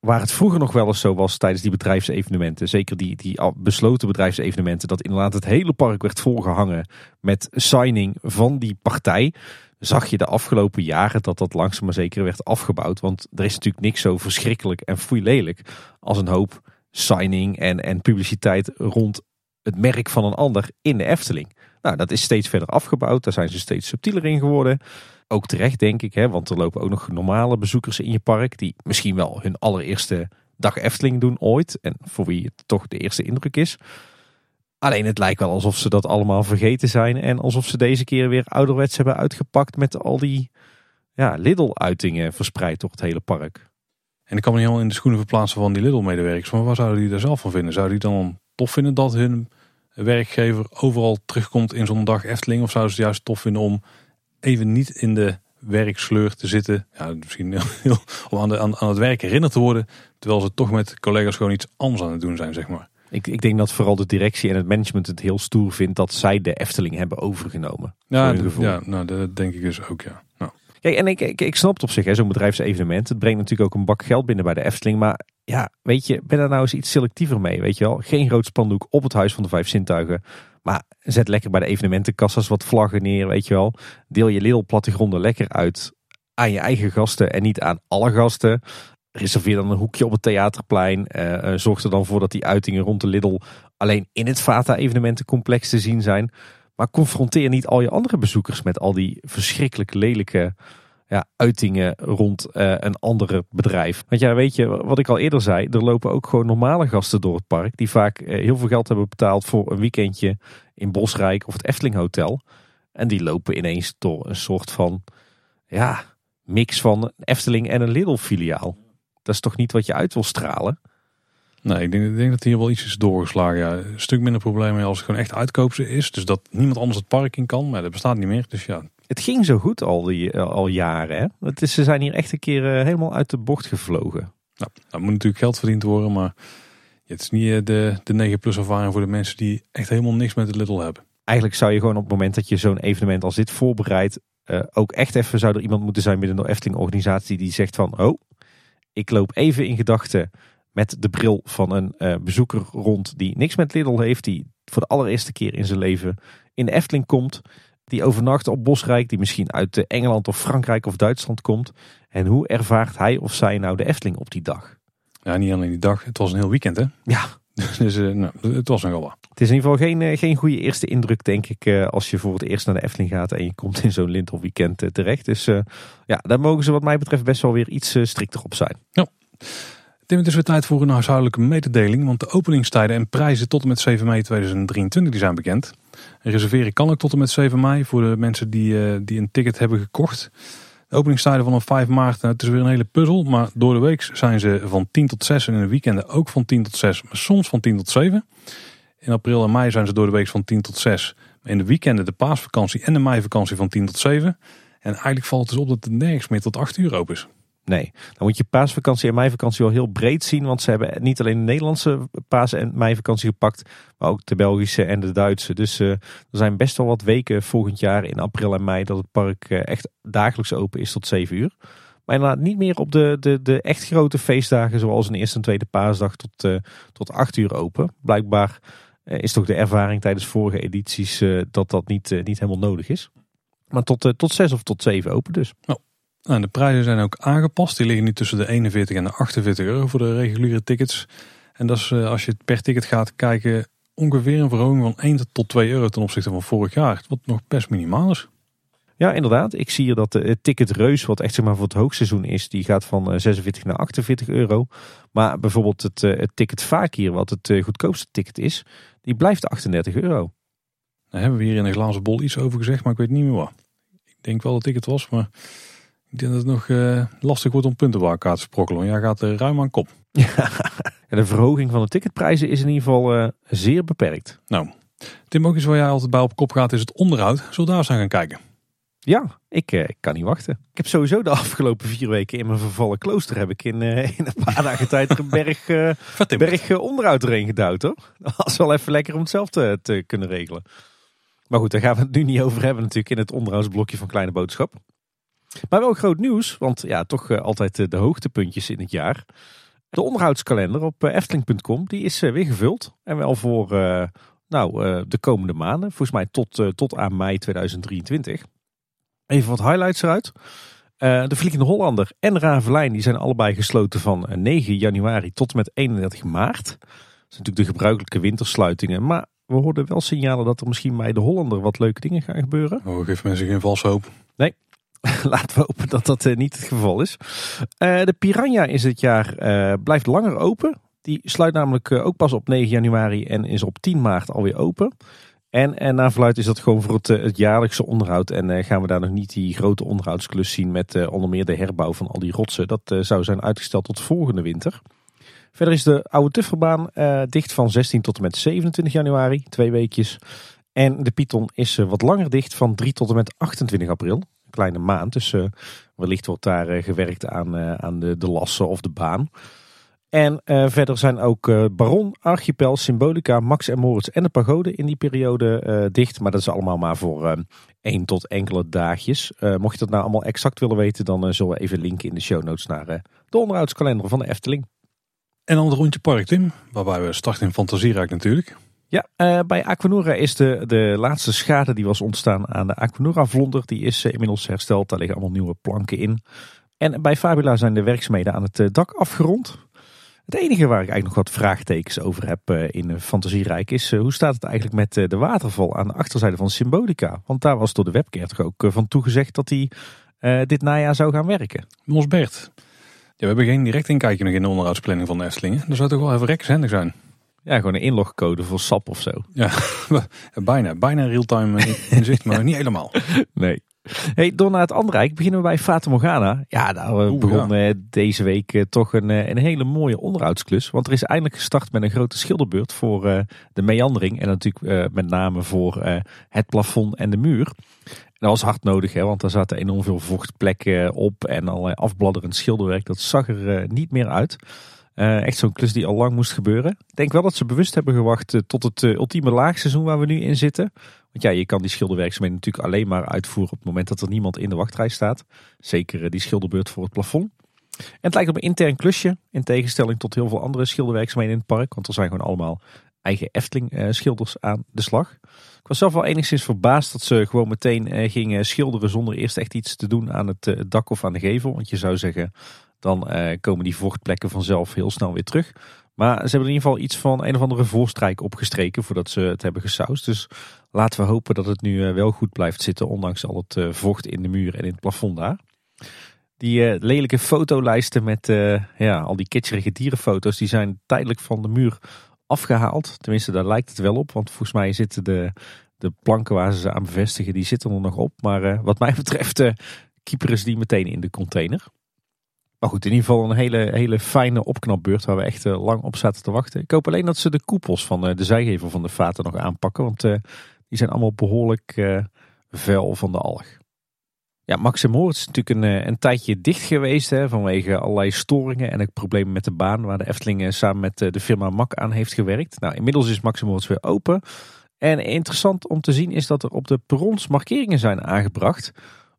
waar het vroeger nog wel eens zo was tijdens die bedrijfsevenementen, zeker die, die besloten bedrijfsevenementen, dat inderdaad het hele park werd volgehangen met signing van die partij, zag je de afgelopen jaren dat dat langzaam maar zeker werd afgebouwd. Want er is natuurlijk niks zo verschrikkelijk en foei lelijk als een hoop signing en, en publiciteit rond het merk van een ander in de Efteling. Nou, dat is steeds verder afgebouwd. Daar zijn ze steeds subtieler in geworden. Ook terecht, denk ik, hè, want er lopen ook nog normale bezoekers in je park. die misschien wel hun allereerste dag Efteling doen ooit. En voor wie het toch de eerste indruk is. Alleen het lijkt wel alsof ze dat allemaal vergeten zijn. En alsof ze deze keer weer ouderwets hebben uitgepakt met al die ja, Lidl-uitingen verspreid door het hele park. En ik kan me niet helemaal in de schoenen verplaatsen van die Lidl-medewerkers. Maar wat zouden die daar zelf van vinden? Zouden die dan tof vinden dat hun werkgever overal terugkomt in zo'n dag Efteling? Of zouden ze het juist tof vinden om even niet in de werksleur te zitten? Ja, misschien heel, om aan, de, aan, aan het werk herinnerd te worden. Terwijl ze toch met collega's gewoon iets anders aan het doen zijn, zeg maar. Ik, ik denk dat vooral de directie en het management het heel stoer vindt dat zij de Efteling hebben overgenomen. Ja, ja nou, dat denk ik dus ook, ja. Kijk, en ik, ik, ik snap het op zich, zo'n bedrijfsevenement. Het brengt natuurlijk ook een bak geld binnen bij de Efteling. Maar ja, weet je, ben daar nou eens iets selectiever mee, weet je wel. Geen groot spandoek op het Huis van de Vijf Zintuigen. Maar zet lekker bij de evenementenkassas wat vlaggen neer, weet je wel. Deel je Lidl plattegronden lekker uit aan je eigen gasten en niet aan alle gasten. Reserveer dan een hoekje op het theaterplein. Uh, zorg er dan voor dat die uitingen rond de Lidl alleen in het Vata evenementencomplex te zien zijn. Maar confronteer niet al je andere bezoekers met al die verschrikkelijk lelijke ja, uitingen rond uh, een andere bedrijf. Want ja, weet je, wat ik al eerder zei, er lopen ook gewoon normale gasten door het park. Die vaak uh, heel veel geld hebben betaald voor een weekendje in Bosrijk of het Efteling Hotel. En die lopen ineens door een soort van, ja, mix van Efteling en een Lidl filiaal. Dat is toch niet wat je uit wil stralen? Nee, ik denk, ik denk dat hier wel iets is doorgeslagen. Ja, een stuk minder problemen als het gewoon echt uitkoopse is. Dus dat niemand anders het park in kan. Maar dat bestaat niet meer. Dus ja, het ging zo goed al, die, eh, al jaren. Hè? Het is, ze zijn hier echt een keer eh, helemaal uit de bocht gevlogen. Nou, dat moet natuurlijk geld verdiend worden, maar het is niet eh, de, de 9 plus ervaring voor de mensen die echt helemaal niks met de Little hebben. Eigenlijk zou je gewoon op het moment dat je zo'n evenement als dit voorbereidt, ook echt even zou er iemand moeten zijn binnen de Efteling organisatie die zegt van, oh, ik loop even in gedachten met de bril van een bezoeker rond die niks met Lidl heeft, die voor de allereerste keer in zijn leven in de Efteling komt die overnacht op Bosrijk, die misschien uit Engeland of Frankrijk of Duitsland komt. En hoe ervaart hij of zij nou de Efteling op die dag? Ja, niet alleen die dag. Het was een heel weekend, hè? Ja. Dus uh, nou, het was nogal wat. Het is in ieder geval geen, geen goede eerste indruk, denk ik, uh, als je voor het eerst naar de Efteling gaat en je komt in zo'n Lintel-weekend terecht. Dus ja, daar mogen ze wat mij betreft best wel weer iets strikter op zijn. Ja. Tim, het is weer tijd voor een huishoudelijke mededeling, want de openingstijden en prijzen tot en met 7 mei 2023 die zijn bekend. reserveren kan ook tot en met 7 mei voor de mensen die, uh, die een ticket hebben gekocht. De openingstijden vanaf 5 maart, nou, het is weer een hele puzzel, maar door de week zijn ze van 10 tot 6 en in de weekenden ook van 10 tot 6, maar soms van 10 tot 7. In april en mei zijn ze door de week van 10 tot 6, maar in de weekenden de paasvakantie en de meivakantie van 10 tot 7. En eigenlijk valt het dus op dat het nergens meer tot 8 uur open is. Nee, dan moet je paasvakantie en meivakantie wel heel breed zien. Want ze hebben niet alleen de Nederlandse paas- en meivakantie gepakt. Maar ook de Belgische en de Duitse. Dus uh, er zijn best wel wat weken volgend jaar in april en mei dat het park uh, echt dagelijks open is tot 7 uur. Maar inderdaad niet meer op de, de, de echt grote feestdagen zoals een eerste en tweede paasdag tot, uh, tot 8 uur open. Blijkbaar is toch de ervaring tijdens vorige edities dat dat niet, niet helemaal nodig is. Maar tot, tot 6 of tot 7 open dus. Oh. Nou, de prijzen zijn ook aangepast. Die liggen nu tussen de 41 en de 48 euro voor de reguliere tickets. En dat is eh, als je per ticket gaat kijken ongeveer een verhoging van 1 tot 2 euro ten opzichte van vorig jaar. Wat nog best minimaal is. Ja, inderdaad. Ik zie hier dat de ticket reus, wat echt zeg maar voor het hoogseizoen is, die gaat van 46 eh, naar 48 euro. Maar bijvoorbeeld het, eh, het ticket vaak hier, wat het goedkoopste ticket is, die blijft 38 euro. Daar hebben we hier in een glazen bol iets over gezegd, maar ik weet niet meer wat. Ik denk wel dat ik het was, maar Ik denk dat het nog uh, lastig wordt om puntenwaarkaart te sprokkelen. Want jij gaat uh, ruim aan kop. Ja, de verhoging van de ticketprijzen is in ieder geval uh, zeer beperkt. Nou, Tim, ook iets waar jij altijd bij op kop gaat is het onderhoud. Zullen we daar eens aan gaan kijken? Ja, ik, ik, kan niet wachten. Ik heb sowieso de afgelopen vier weken in mijn vervallen klooster heb ik in, in een paar dagen tijd er een berg, berg onderhoud erin gedouwd hoor. Dat was wel even lekker om het zelf te, te kunnen regelen. Maar goed, daar gaan we het nu niet over hebben natuurlijk in het onderhoudsblokje van Kleine Boodschap. Maar wel groot nieuws, want ja, toch uh, altijd uh, de hoogtepuntjes in het jaar. De onderhoudskalender op uh, efteling.com, die is weer gevuld. En wel voor nou, de komende maanden, volgens mij tot, tot aan mei 2023. Even wat highlights eruit. de Vliegende Hollander en Ravelijn die zijn allebei gesloten van 9 januari tot en met 31 maart. Dat zijn natuurlijk de gebruikelijke wintersluitingen. Maar we hoorden wel signalen dat er misschien bij de Hollander wat leuke dingen gaan gebeuren. Oh, geef mensen geen valse hoop. Nee, laten we hopen dat dat uh, niet het geval is. Uh, de Piranha is dit jaar, uh, blijft langer open. Die sluit namelijk ook pas op 9 januari en is op 10 maart alweer open. En, en naar verluid is dat gewoon voor het, het jaarlijkse onderhoud. En gaan we daar nog niet die grote onderhoudsklus zien met onder meer de herbouw van al die rotsen. Dat zou zijn uitgesteld tot volgende winter. Verder is de oude Tufferbaan uh, dicht van 16 tot en met 27 januari, twee weekjes. En de Python is uh, wat langer dicht van 3 tot en met 28 april. Kleine maand, dus uh, wellicht wordt daar gewerkt aan, aan de, de lassen of de baan. En verder zijn ook Baron, Archipel, Symbolica, Max en Moritz en de Pagode in die periode dicht. Maar dat is allemaal maar voor één tot enkele dagjes. mocht je dat nou allemaal exact willen weten, dan zullen we even linken in de show notes naar de onderhoudskalender van de Efteling. En dan het rondje park, Tim. Waarbij we starten in Fantasierijk natuurlijk. Ja, uh, bij Aquanura is de, de laatste schade die was ontstaan aan de Aquanura vlonder. Die is uh, inmiddels hersteld. Daar liggen allemaal nieuwe planken in. En bij Fabula zijn de werkzaamheden aan het uh, dak afgerond. Het enige waar ik eigenlijk nog wat vraagtekens over heb in Fantasierijk is hoe staat het eigenlijk met de waterval aan de achterzijde van Symbolica? Want daar was door de webcare toch ook van toegezegd dat hij dit najaar zou gaan werken. Mos Bert, we hebben geen direct inkijkje nog in de onderhoudsplanning van de Eftelingen. Dat zou toch wel even rekkenzendig zijn. Ja, gewoon een inlogcode voor SAP of zo. Ja, bijna. Bijna real-time inzicht, maar niet helemaal. Nee. Hey, door naar het andere rijk beginnen we bij Fata Morgana. Ja, daar uh, begon ja. deze week uh, toch een, een hele mooie onderhoudsklus. Want er is eindelijk gestart met een grote schilderbeurt voor de meandering. En natuurlijk met name voor het plafond en de muur. Dat was hard nodig, hè, want daar zaten enorm veel vochtplekken op en allerlei afbladderend schilderwerk. Dat zag er niet meer uit. Uh, echt zo'n klus die al lang moest gebeuren. Ik denk wel dat ze bewust hebben gewacht uh, tot het ultieme laagseizoen waar we nu in zitten. Want ja, je kan die schilderwerkzaamheden natuurlijk alleen maar uitvoeren op het moment dat er niemand in de wachtrij staat. Zeker die schilderbeurt voor het plafond. En het lijkt op een intern klusje, in tegenstelling tot heel veel andere schilderwerkzaamheden in het park. Want er zijn gewoon allemaal eigen Efteling schilders aan de slag. Ik was zelf wel enigszins verbaasd dat ze gewoon meteen eh, gingen schilderen zonder eerst echt iets te doen aan het eh, dak of aan de gevel. Want je zou zeggen, dan eh, komen die vochtplekken vanzelf heel snel weer terug. Maar ze hebben in ieder geval iets van een of andere voorstrijk opgestreken voordat ze het hebben gesausd. Dus laten we hopen dat het nu wel goed blijft zitten, ondanks al het vocht in de muur en in het plafond daar. Die lelijke fotolijsten met ja, al die kitscherige dierenfoto's, die zijn tijdelijk van de muur afgehaald. Tenminste, daar lijkt het wel op. Want volgens mij zitten de, de planken waar ze ze aan bevestigen, die zitten er nog op. Maar wat mij betreft keeperen ze die meteen in de container. Maar goed, in ieder geval een hele, hele fijne opknapbeurt waar we echt uh, lang op zaten te wachten. Ik hoop alleen dat ze de koepels van de zijgevel van de vaten nog aanpakken. Want die zijn allemaal behoorlijk vuil van de alg. Ja, Max en Moritz is natuurlijk een, een tijdje dicht geweest hè, vanwege allerlei storingen en ook problemen met de baan waar de Efteling samen met de firma Mak aan heeft gewerkt. Nou, inmiddels is Max en Moritz weer open. En interessant om te zien is dat er op de perrons markeringen zijn aangebracht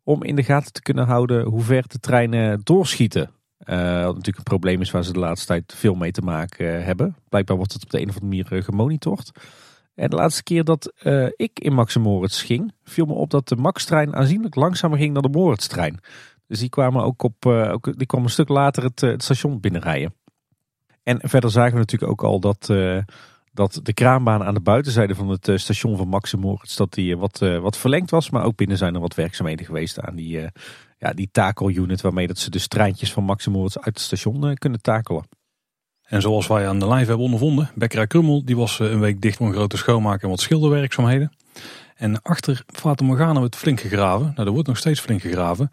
om in de gaten te kunnen houden hoe ver de treinen doorschieten. Uh, wat natuurlijk een probleem is waar ze de laatste tijd veel mee te maken hebben. Blijkbaar wordt het op de een of andere manier uh, gemonitord. En de laatste keer dat ik in Max Moritz ging, viel me op dat de Max-trein aanzienlijk langzamer ging dan de Moritz-trein. Dus die kwamen ook op, ook, die kwam een stuk later het, het, station binnenrijden. En verder zagen we natuurlijk ook al dat dat de kraanbaan aan de buitenzijde van het station van Max Moritz dat die wat, wat verlengd was. Maar ook binnen zijn er wat werkzaamheden geweest aan die, ja, die takelunit waarmee dat ze dus treintjes van Max Moritz uit het station kunnen takelen. En zoals wij aan de live hebben ondervonden, Bekkerij Krummel die was een week dicht voor een grote schoonmaak en wat schilderwerkzaamheden. En achter Fata Morgana wordt flink gegraven. Nou, er wordt nog steeds flink gegraven.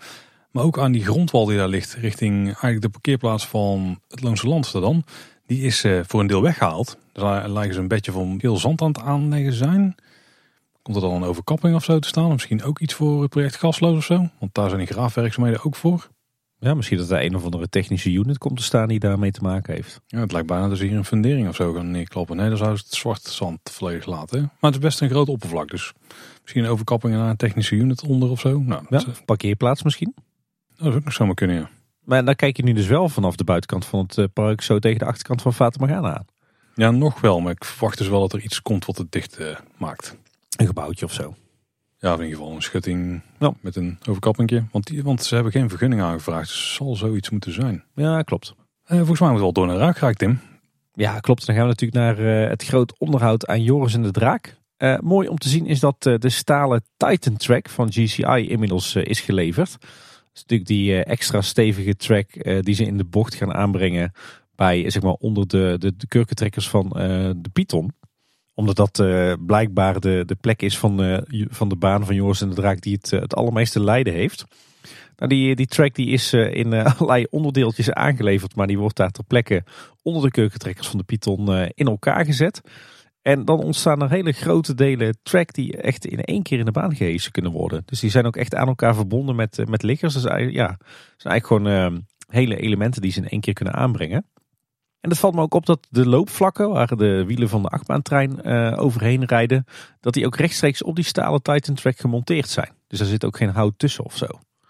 Maar ook aan die grondwal die daar ligt, richting eigenlijk de parkeerplaats van het Loonse Land dan. Die is uh, voor een deel weggehaald. Daar lijken ze een beetje van heel zand aan het aanleggen zijn. Komt er dan een overkapping of zo te staan? Misschien ook iets voor het project Gasloos of zo? Want daar zijn die graafwerkzaamheden ook voor. Ja, misschien dat er een of andere technische unit komt te staan die daarmee te maken heeft. Ja, het lijkt bijna dat ze hier een fundering of zo gaan neerkloppen. Nee, dan zou het zwart zand volledig laten. Maar het is best een groot oppervlak, dus misschien een overkapping naar een technische unit onder of zo. Nou, ja, parkeerplaats misschien? Dat is ook nog zomaar kunnen, ja. Maar dan kijk je nu dus wel vanaf de buitenkant van het eh, park zo tegen de achterkant van Fata Morgana aan. Ja, nog wel, maar ik verwacht dus wel dat er iets komt wat het dicht uh, maakt. Een gebouwtje of zo. Ja, in ieder geval een schutting ja. met een overkappingje. Want, die, want ze hebben geen vergunning aangevraagd. Dus zal zoiets moeten zijn. Ja, klopt. Uh, volgens mij moet wel door naar raak geraakt, Tim. Ja, klopt. Dan gaan we natuurlijk naar uh, het groot onderhoud aan Joris en de Draak. Uh, mooi om te zien is dat de stalen Titan track van GCI inmiddels is geleverd. Natuurlijk die extra stevige track die ze in de bocht gaan aanbrengen bij zeg maar onder de, de, de kurkentrekkers van de Python omdat dat blijkbaar de, de plek is van, van de baan van Joris en de Draak die het, het allermeeste lijden heeft. Nou, die, die track die is in allerlei onderdeeltjes aangeleverd, maar die wordt daar ter plekke onder de keukentrekkers van de Python in elkaar gezet. En dan ontstaan er hele grote delen track die echt in één keer in de baan gehezen kunnen worden. Dus die zijn ook echt aan elkaar verbonden met, met liggers. Dus ja, zijn eigenlijk gewoon hele elementen die ze in één keer kunnen aanbrengen. En het valt me ook op dat de loopvlakken, waar de wielen van de achtbaantrein uh, overheen rijden, dat die ook rechtstreeks op die stalen Titan Track gemonteerd zijn. Dus daar zit ook geen hout tussen of zo.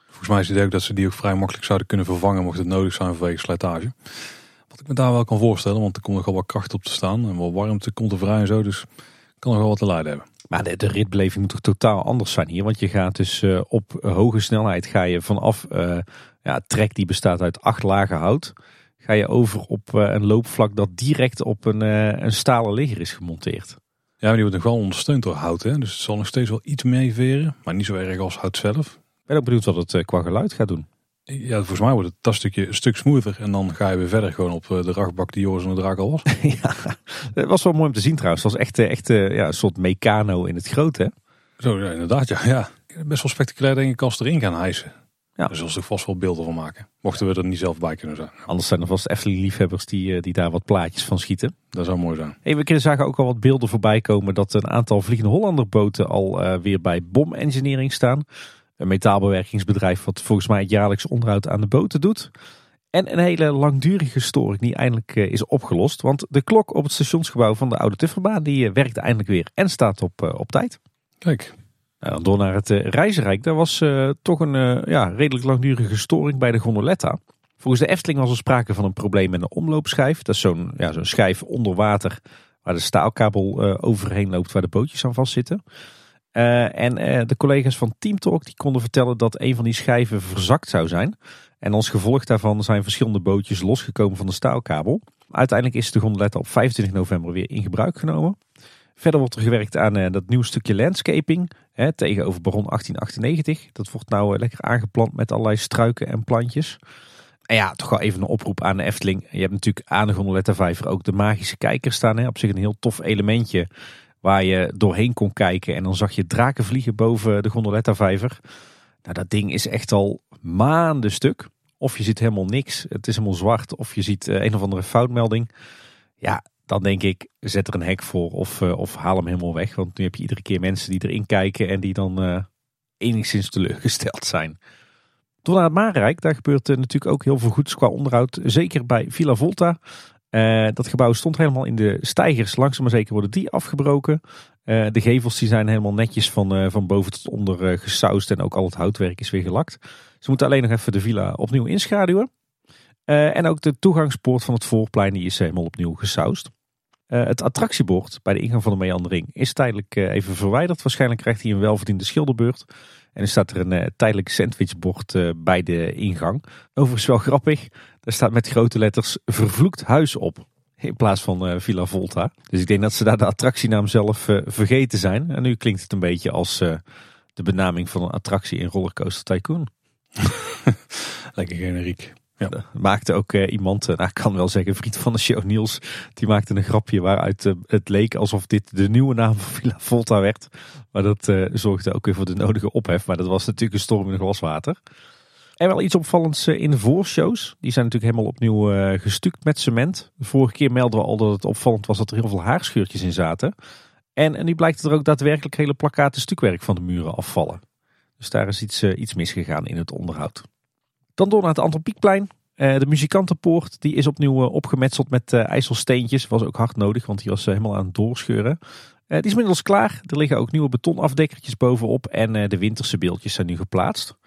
Volgens mij is het ook dat ze die ook vrij makkelijk zouden kunnen vervangen mocht het nodig zijn vanwege slijtage. Wat ik me daar wel kan voorstellen, want er komt nogal wat kracht op te staan en wel warmte komt er vrij en zo, dus kan nog wel wat te lijden hebben. Maar de, de ritbeleving moet toch totaal anders zijn hier, want je gaat dus uh, op hoge snelheid ga je vanaf uh, ja, trek die bestaat uit acht lagen hout ga je over op eh, een loopvlak dat direct op een, eh, een stalen ligger is gemonteerd. Ja, maar die wordt nog wel ondersteund door hout. Hè? Dus het zal nog steeds wel iets meeveren, maar niet zo erg als hout zelf. Ik ben ook benieuwd wat het eh, qua geluid gaat doen. Ja, volgens mij wordt het dat stukje een stuk smoother. En dan ga je weer verder gewoon op de rachtbak die Joris en de Draak al was. ja, het was wel mooi om te zien trouwens. Het was echt, echt ja, een soort mecano in het grote. Zo, ja, inderdaad. Ja, ja. Best wel spectaculair denk ik als ze erin gaan hijsen. Ja. Daar zullen ze vast wel beelden van maken. Mochten we er niet zelf bij kunnen zijn. Anders zijn er vast Efteling-liefhebbers die, eh, die daar wat plaatjes van schieten. Dat zou mooi zijn. Hey, we zagen ook al wat beelden voorbij komen dat een aantal Vliegende Hollander boten al uh, weer bij Bom Engineering staan. Een metaalbewerkingsbedrijf wat volgens mij het jaarlijks onderhoud aan de boten doet. En een hele langdurige storing die eindelijk uh, is opgelost. Want de klok op het stationsgebouw van de Oude Tufferbaan die werkt eindelijk weer en staat op, op tijd. Kijk, nou, dan door naar het Reizenrijk. Daar was uh, toch een uh, ja, redelijk langdurige storing bij de gondoletta. Volgens de Efteling was er sprake van een probleem met een omloopschijf. Dat is zo'n ja, zo'n schijf onder water waar de staalkabel overheen loopt waar de bootjes aan vastzitten. En de collega's van Teamtalk die konden vertellen dat een van die schijven verzakt zou zijn. En als gevolg daarvan zijn verschillende bootjes losgekomen van de staalkabel. Uiteindelijk is de gondoletta op 25 november weer in gebruik genomen. Verder wordt er gewerkt aan uh, dat nieuw stukje landscaping hè, tegenover Baron 1898. Dat wordt nou lekker aangeplant met allerlei struiken en plantjes. En ja, toch wel even een oproep aan de Efteling. Je hebt natuurlijk aan de Gondoletta Vijver ook de magische kijker staan. Hè. Op zich een heel tof elementje waar je doorheen kon kijken. En dan zag je draken vliegen boven de Gondoletta Vijver. Nou, dat ding is echt al maanden stuk. Of je ziet helemaal niks. Het is helemaal zwart. Of je ziet uh, een of andere foutmelding. Ja, dan denk ik, zet er een hek voor of, uh, of haal hem helemaal weg. Want nu heb je iedere keer mensen die erin kijken en die dan uh, enigszins teleurgesteld zijn. Door naar het Marenrijk, daar gebeurt natuurlijk ook heel veel goeds qua onderhoud. Zeker bij Villa Volta. Dat gebouw stond helemaal in de stijgers. Langzaam maar zeker worden die afgebroken. de gevels die zijn helemaal netjes van, van boven tot onder gesausd. En ook al het houtwerk is weer gelakt. Ze moeten alleen nog even de villa opnieuw inschaduwen. en ook de toegangspoort van het voorplein die is helemaal opnieuw gesausd. Het attractiebord bij de ingang van de meandering is tijdelijk even verwijderd. Waarschijnlijk krijgt hij een welverdiende schilderbeurt. En er staat er een tijdelijk sandwichbord bij de ingang. Overigens wel grappig. Daar staat met grote letters vervloekt huis op. In plaats van Villa Volta. Dus ik denk dat ze daar de attractienaam zelf vergeten zijn. En nu klinkt het een beetje als de benaming van een attractie in Rollercoaster Tycoon. Lekker generiek. Ja. maakte ook iemand, nou, ik kan wel zeggen, vriend van de show Niels, die maakte een grapje waaruit het leek alsof dit de nieuwe naam van Villa Volta werd. Maar dat zorgde ook weer voor de nodige ophef. Maar dat was natuurlijk een storm in glaswater. En wel iets opvallends in de voorshows. Die zijn natuurlijk helemaal opnieuw uh, gestuukt met cement. De vorige keer melden we al dat het opvallend was dat er heel veel haarscheurtjes in zaten. En, en nu blijkt er ook daadwerkelijk hele plakkaten stukwerk van de muren afvallen. Dus daar is iets, uh, iets misgegaan in het onderhoud. Dan door naar het Antropiekplein. De muzikantenpoort die is opnieuw opgemetseld met ijzelsteentjes. Was ook hard nodig, want die was helemaal aan het doorscheuren. die is inmiddels klaar. Er liggen ook nieuwe betonafdekkertjes bovenop. En de winterse beeldjes zijn nu geplaatst.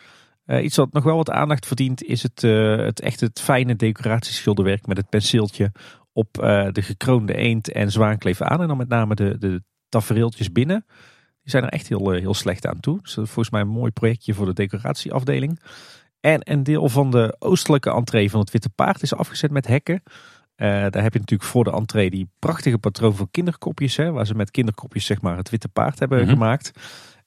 Uh, iets wat nog wel wat aandacht verdient is het, uh, het echt het fijne decoratieschilderwerk met het penseeltje op uh, de gekroonde eend en zwaankleef aan. En dan met name de, de tafereeltjes binnen. Die zijn er echt heel, heel slecht aan toe. Dus volgens mij een mooi projectje voor de decoratieafdeling. En een deel van de oostelijke entree van het Witte Paard is afgezet met hekken. daar heb je natuurlijk voor de entree die prachtige patroon voor kinderkopjes. Hè, waar ze met kinderkopjes zeg maar, het Witte Paard hebben mm -hmm. gemaakt.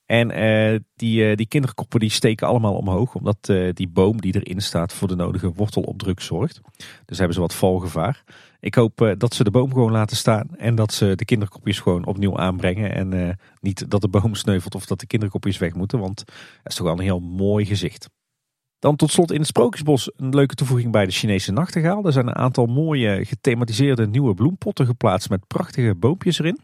En uh, die, uh, die kinderkoppen die steken allemaal omhoog. Omdat uh, die boom die erin staat voor de nodige wortelopdruk zorgt. Dus hebben ze wat valgevaar. Ik hoop dat ze de boom gewoon laten staan. En dat ze de kinderkopjes gewoon opnieuw aanbrengen. En niet dat de boom sneuvelt of dat de kinderkopjes weg moeten. Want dat is toch wel een heel mooi gezicht. Dan tot slot in het Sprookjesbos een leuke toevoeging bij de Chinese nachtegaal. Er zijn een aantal mooie gethematiseerde nieuwe bloempotten geplaatst met prachtige boompjes erin.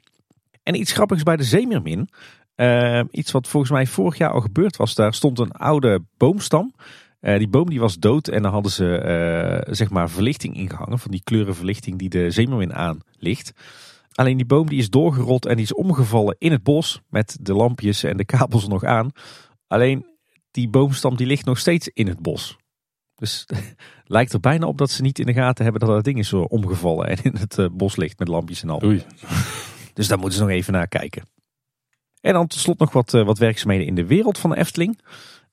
En iets grappigs bij de Zeemermin. Uh, iets wat volgens mij vorig jaar al gebeurd was. Daar stond een oude boomstam. Uh, die boom die was dood en daar hadden ze uh, zeg maar verlichting ingehangen. Van die kleurenverlichting die de zeemermin aan ligt. Alleen die boom die is doorgerold en die is omgevallen in het bos. Met de lampjes en de kabels nog aan. Alleen die boomstam die ligt nog steeds in het bos. Dus lijkt er bijna op dat ze niet in de gaten hebben dat dat ding is omgevallen. En in het bos ligt met lampjes en al. Oei. Dus daar moeten ze nog even naar kijken. En dan tot slot nog wat, wat werkzaamheden in de wereld van de Efteling.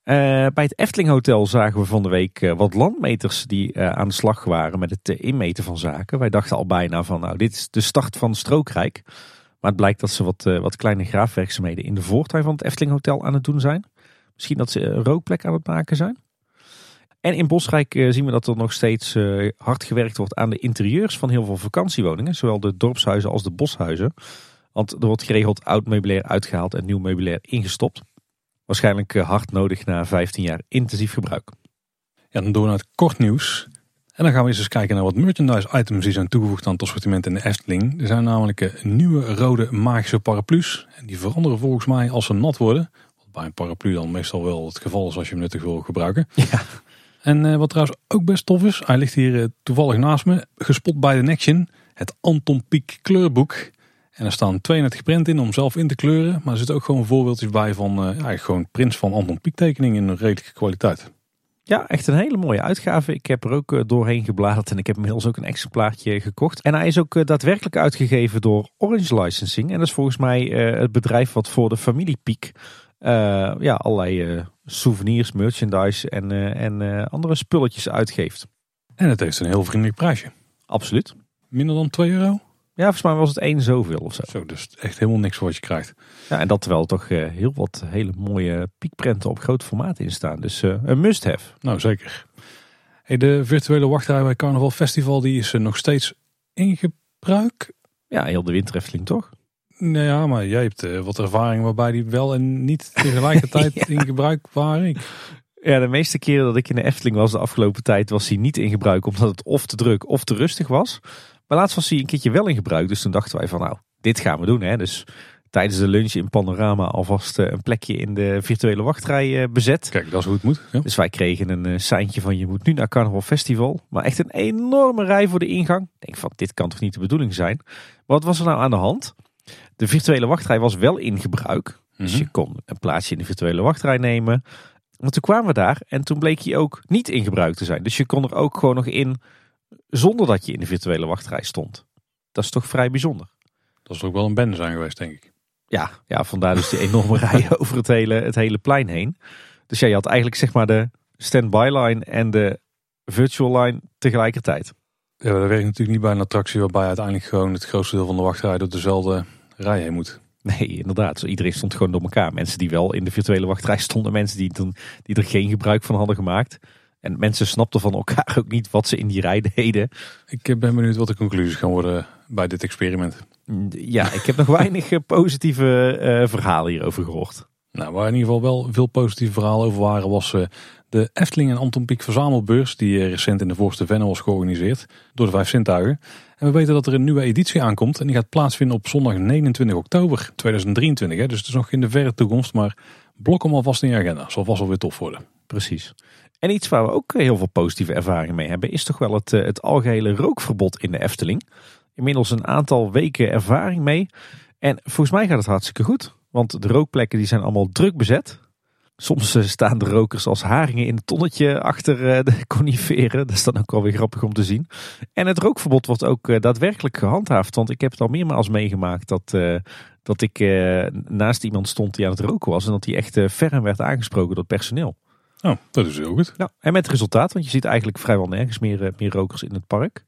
Uh, bij het Efteling Hotel zagen we van de week uh, wat landmeters die aan de slag waren met het inmeten van zaken. Wij dachten al bijna van nou dit is de start van Strookrijk. Maar het blijkt dat ze wat, wat kleine graafwerkzaamheden in de voortuin van het Efteling Hotel aan het doen zijn. Misschien dat ze een rookplek aan het maken zijn. En in Bosrijk zien we dat er nog steeds hard gewerkt wordt aan de interieurs van heel veel vakantiewoningen. Zowel de dorpshuizen als de boshuizen. Want er wordt geregeld oud meubilair uitgehaald en nieuw meubilair ingestopt. Waarschijnlijk hard nodig na 15 jaar intensief gebruik. Ja, dan doen we naar het kort nieuws. En dan gaan we eens, eens kijken naar wat merchandise items die zijn toegevoegd aan het assortiment in de Efteling. Er zijn namelijk nieuwe rode magische paraplu's. En die veranderen volgens mij als ze nat worden. Wat bij een paraplu dan meestal wel het geval is als je hem nuttig wil gebruiken. Ja. En uh, wat trouwens ook best tof is, hij ligt hier toevallig naast me, gespot bij de Nection. Het Anton Pieck kleurboek. En er staan 32 prenten in om zelf in te kleuren. Maar er zitten ook gewoon voorbeeldjes bij van uh, eigenlijk gewoon prints van Anton Pieck tekeningen in een redelijke kwaliteit. Ja, echt een hele mooie uitgave. Ik heb er ook uh, doorheen gebladerd en ik heb inmiddels ook een exemplaartje gekocht. En hij is ook uh, daadwerkelijk uitgegeven door Orange Licensing. En dat is volgens mij het bedrijf wat voor de familie Pieck ja, allerlei souvenirs, merchandise en, en andere spulletjes uitgeeft. En het heeft een heel vriendelijk prijsje. Absoluut. Minder dan 2 euro? Ja, volgens mij was het één zoveel of zo. Zo, dus echt helemaal niks voor wat je krijgt. Ja, en dat terwijl toch uh, heel wat hele mooie piekprenten op groot formaat in staan. Dus uh, een must-have. Nou, zeker. Hey, de virtuele wachtrij bij Carnaval Festival die is uh, nog steeds in gebruik. Ja, heel de winterefteling toch? Nou ja, maar jij hebt wat ervaring waarbij die wel en niet tegelijkertijd ja. in gebruik waren. Ja, de meeste keren dat ik in de Efteling was de afgelopen tijd was hij niet in gebruik omdat het of te druk of te rustig was. Maar laatst was hij een keertje wel in gebruik. Dus toen dachten wij van nou, dit gaan we doen. Hè. Dus tijdens de lunch in Panorama alvast een plekje in de virtuele wachtrij bezet. Kijk, dat is hoe het moet. Ja. Dus wij kregen een seintje van je moet nu naar Carnaval Festival. Maar echt een enorme rij voor de ingang. Ik denk van dit kan toch niet de bedoeling zijn. Wat was er nou aan de hand? De virtuele wachtrij was wel in gebruik. Mm -hmm. Dus je kon een plaatsje in de virtuele wachtrij nemen. Maar toen kwamen we daar en toen bleek hij ook niet in gebruik te zijn. Dus je kon er ook gewoon nog in zonder dat je in de virtuele wachtrij stond. Dat is toch vrij bijzonder. Dat is ook wel een bende zijn geweest, denk ik. Ja, ja vandaar dus die enorme rij over het hele, het hele plein heen. Dus ja, je had eigenlijk zeg maar de standby line en de virtual line tegelijkertijd. Ja, dat werkt natuurlijk niet bij een attractie waarbij uiteindelijk gewoon het grootste deel van de wachtrij door dezelfde rij heen moet. Nee, inderdaad. Iedereen stond gewoon door elkaar. Mensen die wel in de virtuele wachtrij stonden, mensen die, die er geen gebruik van hadden gemaakt. En mensen snapten van elkaar ook niet wat ze in die rij deden. Ik ben benieuwd wat de conclusies gaan worden bij dit experiment. Ja, ik heb nog weinig positieve uh, verhalen hierover gehoord. Nou, waar in ieder geval wel veel positieve verhalen over waren, was uh, de Efteling en Anton Pieck verzamelbeurs, die uh, recent in de Voorste Venne was georganiseerd door de Vijf Zintuigen. En we weten dat er een nieuwe editie aankomt en die gaat plaatsvinden op zondag 29 oktober 2023. Hè. Dus het is nog in de verre toekomst, maar blok hem alvast in je agenda. Zal vast wel weer tof worden. Precies. En iets waar we ook heel veel positieve ervaring mee hebben, is toch wel het, uh, het algehele rookverbod in de Efteling. Inmiddels een aantal weken ervaring mee. En volgens mij gaat het hartstikke goed. Want de rookplekken die zijn allemaal druk bezet. Soms eh, staan de rokers als haringen in het tonnetje achter eh, de coniferen. Dat is dan ook wel weer grappig om te zien. En het rookverbod wordt ook eh, daadwerkelijk gehandhaafd. Want ik heb het al meermaals meegemaakt dat, dat ik naast iemand stond die aan het roken was. En dat hij echt ferm werd aangesproken door het personeel. Oh, dat is heel goed. Ja, en met resultaat, want je ziet eigenlijk vrijwel nergens meer, meer rokers in het park.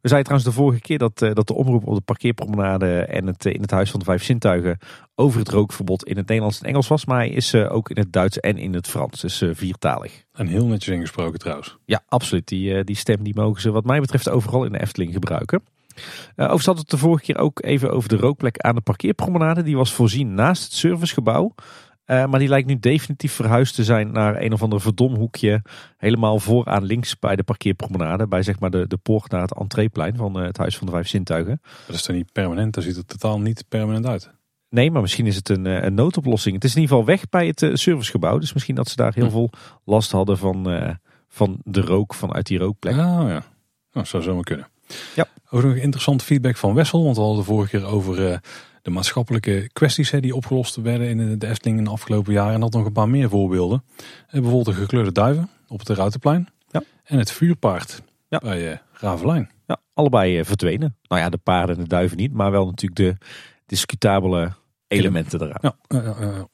We zeiden trouwens de vorige keer dat, dat de omroep op de parkeerpromenade en het, in het Huis van de Vijf Zintuigen over het rookverbod in het Nederlands en Engels was. Maar hij is ook in het Duits en in het Frans. Dus viertalig. En heel netjes ingesproken trouwens. Ja, absoluut. Die, die stem die mogen ze wat mij betreft overal in de Efteling gebruiken. overigens hadden we het de vorige keer ook even over de rookplek aan de parkeerpromenade. Die was voorzien naast het servicegebouw. Maar die lijkt nu definitief verhuisd te zijn naar een of ander verdomhoekje. Helemaal vooraan links bij de parkeerpromenade. Bij zeg maar de, de poort naar het entreeplein van het Huis van de Vijf Zintuigen. Dat is dan niet permanent? Dat ziet er totaal niet permanent uit. Nee, maar misschien is het een, eh, een noodoplossing. Het is in ieder geval weg bij het eh, servicegebouw. Dus misschien dat ze daar heel hm. veel last hadden van, van de rook vanuit die rookplek. Ah ja, nou, dat zou zomaar kunnen. Ja. Ook nog interessant feedback van Wessel. Want we hadden de vorige keer over de maatschappelijke kwesties hè, die opgelost werden in de Efteling in de afgelopen jaren. En had nog een paar meer voorbeelden. bijvoorbeeld de gekleurde duiven op het Ruitenplein. Ja. En het vuurpaard ja. bij Ravelijn. Ja, allebei verdwenen. Nou ja, de paarden en de duiven niet. Maar wel natuurlijk de discutabele elementen eraan. Ja,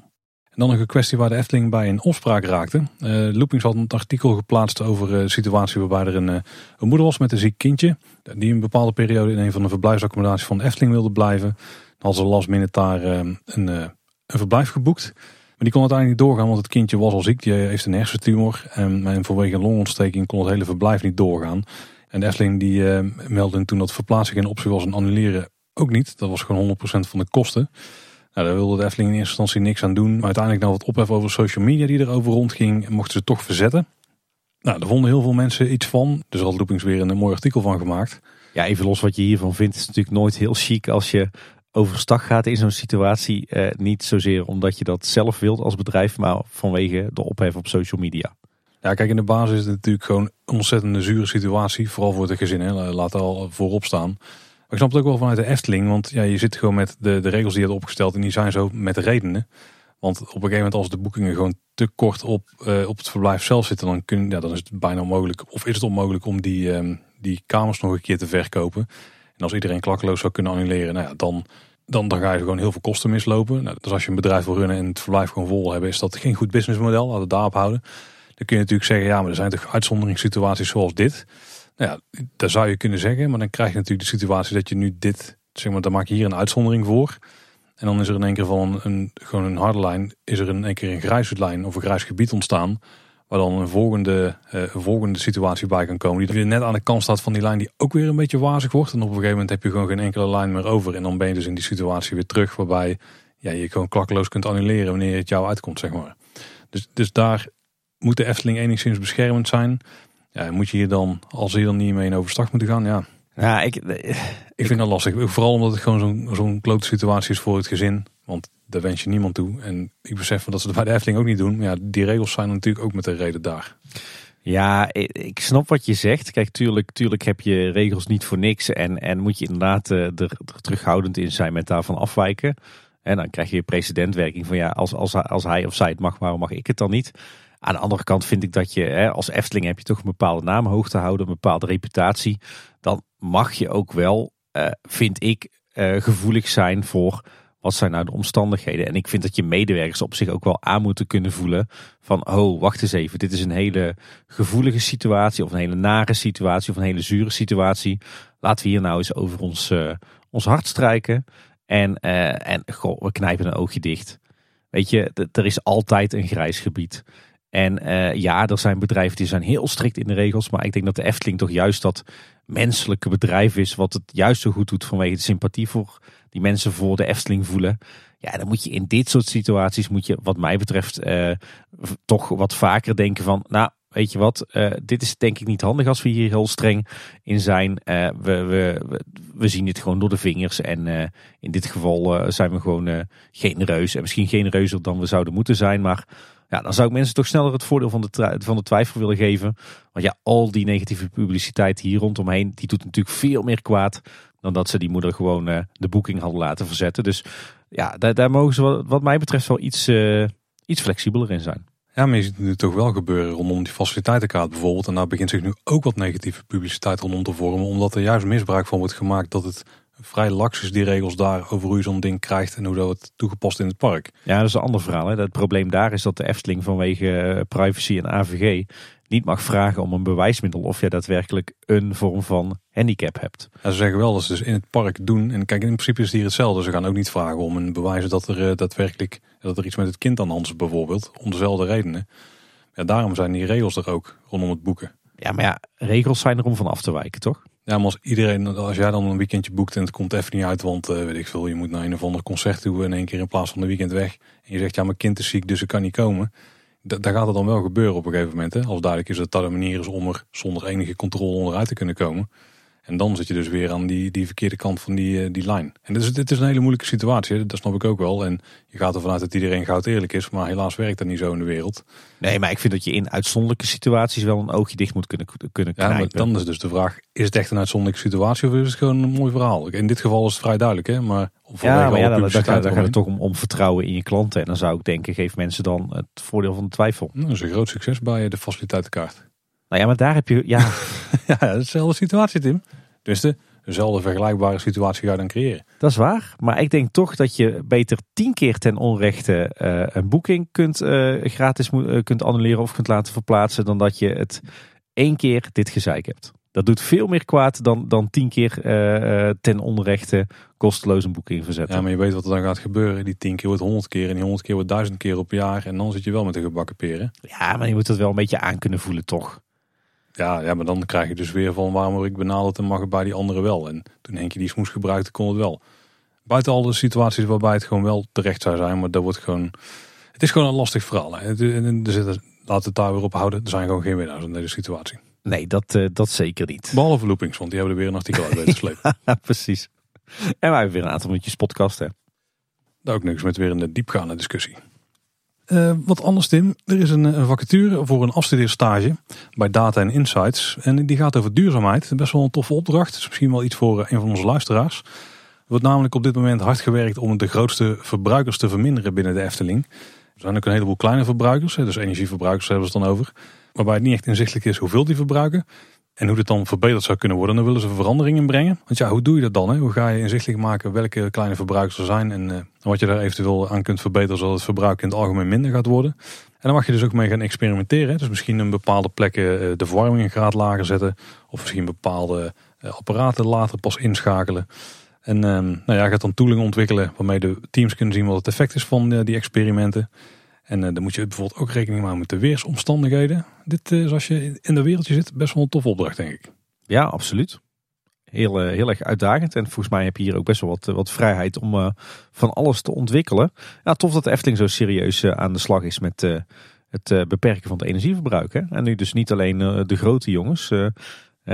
en dan nog een kwestie waar de Efteling bij een opspraak raakte. Uh, Loopings had een artikel geplaatst over uh, situatie waarbij er een, een, moeder was met een ziek kindje. Die een bepaalde periode in een van de verblijfsaccommodaties van de Efteling wilde blijven. Had ze last minute daar een, een verblijf geboekt. Maar die kon uiteindelijk niet doorgaan, want het kindje was al ziek. Die heeft een hersentumor. En, en vanwege een longontsteking kon het hele verblijf niet doorgaan. En de Efteling die meldde toen dat verplaatsing geen optie was en annuleren ook niet. Dat was gewoon 100% van de kosten. Nou, daar wilde de Efteling in eerste instantie niks aan doen. Maar uiteindelijk na wat ophef over social media die erover rondging, mochten ze toch verzetten. Nou, daar vonden heel veel mensen iets van. Dus had Loopings weer een mooi artikel van gemaakt. Ja, even los wat je hiervan vindt. Het is natuurlijk nooit heel chic als je overstag gaat in zo'n situatie. Eh, niet zozeer omdat je dat zelf wilt als bedrijf, maar vanwege de ophef op social media. Ja, kijk, in de basis is het natuurlijk gewoon een ontzettende zure situatie. Vooral voor het gezin, laat al voorop staan ik snap het ook wel vanuit de Efteling, want ja, je zit gewoon met de, de regels die je hebt opgesteld en die zijn zo met redenen. Want op een gegeven moment als de boekingen gewoon te kort op, uh, op het verblijf zelf zitten, dan, kun, ja, dan is het bijna onmogelijk, of is het onmogelijk om die, um, die kamers nog een keer te verkopen. En als iedereen klakkeloos zou kunnen annuleren, nou ja, dan, dan, dan ga je gewoon heel veel kosten mislopen. Nou, dus als je een bedrijf wil runnen en het verblijf gewoon vol hebben, is dat geen goed businessmodel. Laten we daarop houden. Dan kun je natuurlijk zeggen, ja, maar er zijn toch uitzonderingssituaties zoals dit. Nou ja, dat zou je kunnen zeggen. Maar dan krijg je natuurlijk de situatie dat je nu dit, zeg maar, dan maak je hier een uitzondering voor. En dan is er in één keer van een, gewoon een harde lijn, is er in één keer een grijze lijn of een grijs gebied ontstaan. Waar dan een volgende, uh, volgende situatie bij kan komen. Die weer net aan de kant staat van die lijn die ook weer een beetje wazig wordt. En op een gegeven moment heb je gewoon geen enkele lijn meer over. En dan ben je dus in die situatie weer terug waarbij ja, je gewoon klakkeloos kunt annuleren wanneer het jou uitkomt, zeg maar. Dus, dus daar moet de Efteling enigszins beschermend zijn. Ja, moet je hier dan, als je dan niet mee in overstag moeten gaan, ja. Ja, ik, ik vind dat lastig. Vooral omdat het gewoon zo'n zo'n klote situatie is voor het gezin. Want daar wens je niemand toe. En ik besef dat ze het bij de Efteling ook niet doen. Maar ja, die regels zijn natuurlijk ook met de reden daar. Ja, ik snap wat je zegt. Kijk, tuurlijk, tuurlijk heb je regels niet voor niks. En, en moet je inderdaad uh, er, terughoudend in zijn met daarvan afwijken. En dan krijg je precedentwerking van ja, als, als, als hij of zij het mag, waarom mag ik het dan niet? Aan de andere kant vind ik dat je hè, als Efteling heb je toch een bepaalde naam hoog te houden, een bepaalde reputatie. Dan mag je ook wel, uh, vind ik, uh, gevoelig zijn voor wat zijn nou de omstandigheden. En ik vind dat je medewerkers op zich ook wel aan moeten kunnen voelen van, oh, wacht eens even, dit is een hele gevoelige situatie of een hele nare situatie of een hele zure situatie. Laten we hier nou eens over ons, uh, ons hart strijken. En, en goh, we knijpen een oogje dicht. Weet je, er is altijd een grijs gebied. En uh, ja, er zijn bedrijven die zijn heel strikt in de regels. Maar ik denk dat de Efteling toch juist dat menselijke bedrijf is. Wat het juist zo goed doet vanwege de sympathie voor die mensen voor de Efteling voelen. Ja, dan moet je in dit soort situaties, moet je wat mij betreft eh, toch wat vaker denken van, nou, weet je wat, eh, dit is denk ik niet handig als we hier heel streng in zijn. Uh, we, we, we, zien dit gewoon door de vingers en in dit geval zijn we gewoon genereus. En misschien genereuzer dan we zouden moeten zijn, maar ja, dan zou ik mensen toch sneller het voordeel van de, van de twijfel willen geven. Want ja, al die negatieve publiciteit hier rondomheen, die doet natuurlijk veel meer kwaad dan dat ze die moeder gewoon de boeking hadden laten verzetten. Dus ja, daar, daar mogen ze wat, wat mij betreft wel iets, iets flexibeler in zijn. Ja, maar je ziet het nu toch wel gebeuren rondom die faciliteitenkaart bijvoorbeeld. En daar begint zich nu ook wat negatieve publiciteit rondom te vormen. Omdat er juist misbruik van wordt gemaakt dat het vrij laks is, die regels daar over hoe je zo'n ding krijgt en hoe dat wordt toegepast in het park. Ja, dat is een ander verhaal. Hè. Het probleem daar is dat de Efteling vanwege eh, privacy en AVG niet mag vragen om een bewijsmiddel of je daadwerkelijk een vorm van handicap hebt. Ja, ze zeggen wel dat ze dus in het park doen. En kijk, in principe is het hier hetzelfde. Ze gaan ook niet vragen om een bewijs dat er uh, daadwerkelijk dat er iets met het kind aan hand is bijvoorbeeld. Om dezelfde redenen. Ja, daarom zijn die regels er ook rondom het boeken. Ja, maar ja, regels zijn er om van af te wijken, toch? Ja, maar als iedereen, als jij dan een weekendje boekt en het komt even niet uit, want uh, weet ik veel, je moet naar een of ander concert toe in één keer in plaats van een weekend weg. En je zegt, ja, mijn kind is ziek, dus ik kan niet komen daar gaat het dan wel gebeuren op een gegeven moment. Hè? Als duidelijk is dat dat een manier is om er zonder enige controle onderuit te kunnen komen. En dan zit je dus weer aan die, die verkeerde kant van die, eh, die lijn. En dus, dit is een hele moeilijke situatie, dat snap ik ook wel. En je gaat ervan uit dat iedereen goud eerlijk is, maar helaas werkt dat niet zo in de wereld. Nee, maar ik vind dat je in uitzonderlijke situaties wel een oogje dicht moet kunnen, kunnen knijpen. Ja, maar dan is dus de vraag, is het echt een uitzonderlijke situatie of is het gewoon een mooi verhaal? In dit geval is het vrij duidelijk, hè? maar... Ja, maar ja, dan, dan, gaat, dan gaat het toch om, om vertrouwen in je klanten. En dan zou ik denken, geef mensen dan het voordeel van de twijfel. Nou, dat is een groot succes bij de faciliteitenkaart. Nou ja, maar daar heb je... Ja, ja dezelfde situatie, Tim. Dus de, dezelfde vergelijkbare situatie ga je dan creëren. Dat is waar. Maar ik denk toch dat je beter tien keer ten onrechte uh, een boeking kunt, uh, gratis uh, kunt annuleren of kunt laten verplaatsen. Dan dat je het één keer dit gezeik hebt. Dat doet veel meer kwaad dan, dan tien keer ten onrechte kosteloos een boeking verzetten. Ja, maar je weet wat er dan gaat gebeuren. Die tien keer wordt honderd keer en die honderd keer wordt duizend keer op jaar. En dan zit je wel met de gebakken peren. Ja, maar je moet het wel een beetje aan kunnen voelen toch. Ja, ja, maar dan krijg je dus weer van waarom word ik benaderd en mag het bij die anderen wel. En toen Henk je die smoes gebruikte, kon het wel. Buiten al de situaties waarbij het gewoon wel terecht zou zijn, maar dat wordt gewoon... Het is gewoon een lastig verhaal. Hè. Er zitten, laten we het daar weer op houden. Er zijn gewoon geen winnaars in deze situatie. Nee, dat, uh, dat zeker niet. Behalve Loopings, want die hebben er weer een artikel uit weten slepen. Precies. En wij hebben weer een aantal minuutjes podcast, hè. Daar ook niks met weer een diepgaande discussie. Uh, wat anders Tim, er is een, vacature voor een afstudeerstage bij Data and Insights. En die gaat over duurzaamheid. Best wel een toffe opdracht. is misschien wel iets voor uh, een van onze luisteraars. Er wordt namelijk op dit moment hard gewerkt om de grootste verbruikers te verminderen binnen de Efteling. Er zijn ook een heleboel kleine verbruikers, dus energieverbruikers hebben we het dan over. Waarbij het niet echt inzichtelijk is hoeveel die verbruiken. En hoe dit dan verbeterd zou kunnen worden, dan willen ze veranderingen brengen. Want ja, hoe doe je dat dan? Hè? Hoe ga je inzichtelijk maken welke kleine verbruikers er zijn en uh, wat je daar eventueel aan kunt verbeteren zodat het verbruik in het algemeen minder gaat worden. En dan mag je dus ook mee gaan experimenteren. Dus misschien een bepaalde plekken uh, de verwarming een graad lager zetten. Of misschien bepaalde uh, apparaten later pas inschakelen. En ehm, nou ja, gaat dan tooling ontwikkelen waarmee de teams kunnen zien wat het effect is van die experimenten. En uh, dan moet je bijvoorbeeld ook rekening maken met de weersomstandigheden. Dit is uh, als je in de wereldje zit best wel een tof opdracht denk ik. Ja, absoluut. Heel, uh, heel erg uitdagend. En volgens mij heb je hier ook best wel wat, wat vrijheid om van alles te ontwikkelen. Ja, tof dat de Efteling zo serieus aan de slag is met het beperken van het energieverbruik. Hè? En nu dus niet alleen de grote jongens.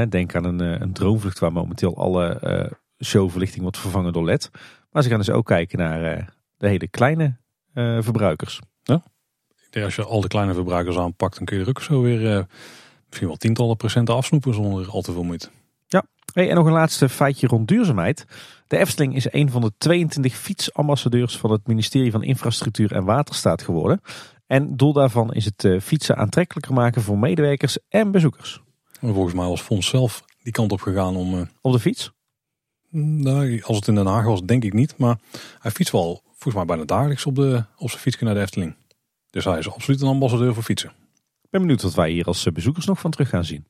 denk aan een, een droomvlucht waar momenteel alle showverlichting wordt vervangen door LED. Maar ze gaan dus ook kijken naar de hele kleine verbruikers. Ja? Ik denk als je al de kleine verbruikers aanpakt, dan kun je er ook zo weer uh, misschien wel tientallen procenten afsnoepen zonder al te veel moeite. Ja, hey, en nog een laatste feitje rond duurzaamheid. De Efteling is een van de 22 fietsambassadeurs van het ministerie van Infrastructuur en Waterstaat geworden. En doel daarvan is het uh, fietsen aantrekkelijker maken voor medewerkers en bezoekers. En volgens mij was Fons zelf die kant op gegaan om... Uh... Op de fiets? Nou, als het in Den Haag was, denk ik niet. Maar hij fietst wel volgens mij bijna dagelijks op, de, op zijn fietsje naar de Efteling. Dus hij is absoluut een ambassadeur voor fietsen. Ik ben benieuwd wat wij hier als bezoekers nog van terug gaan zien.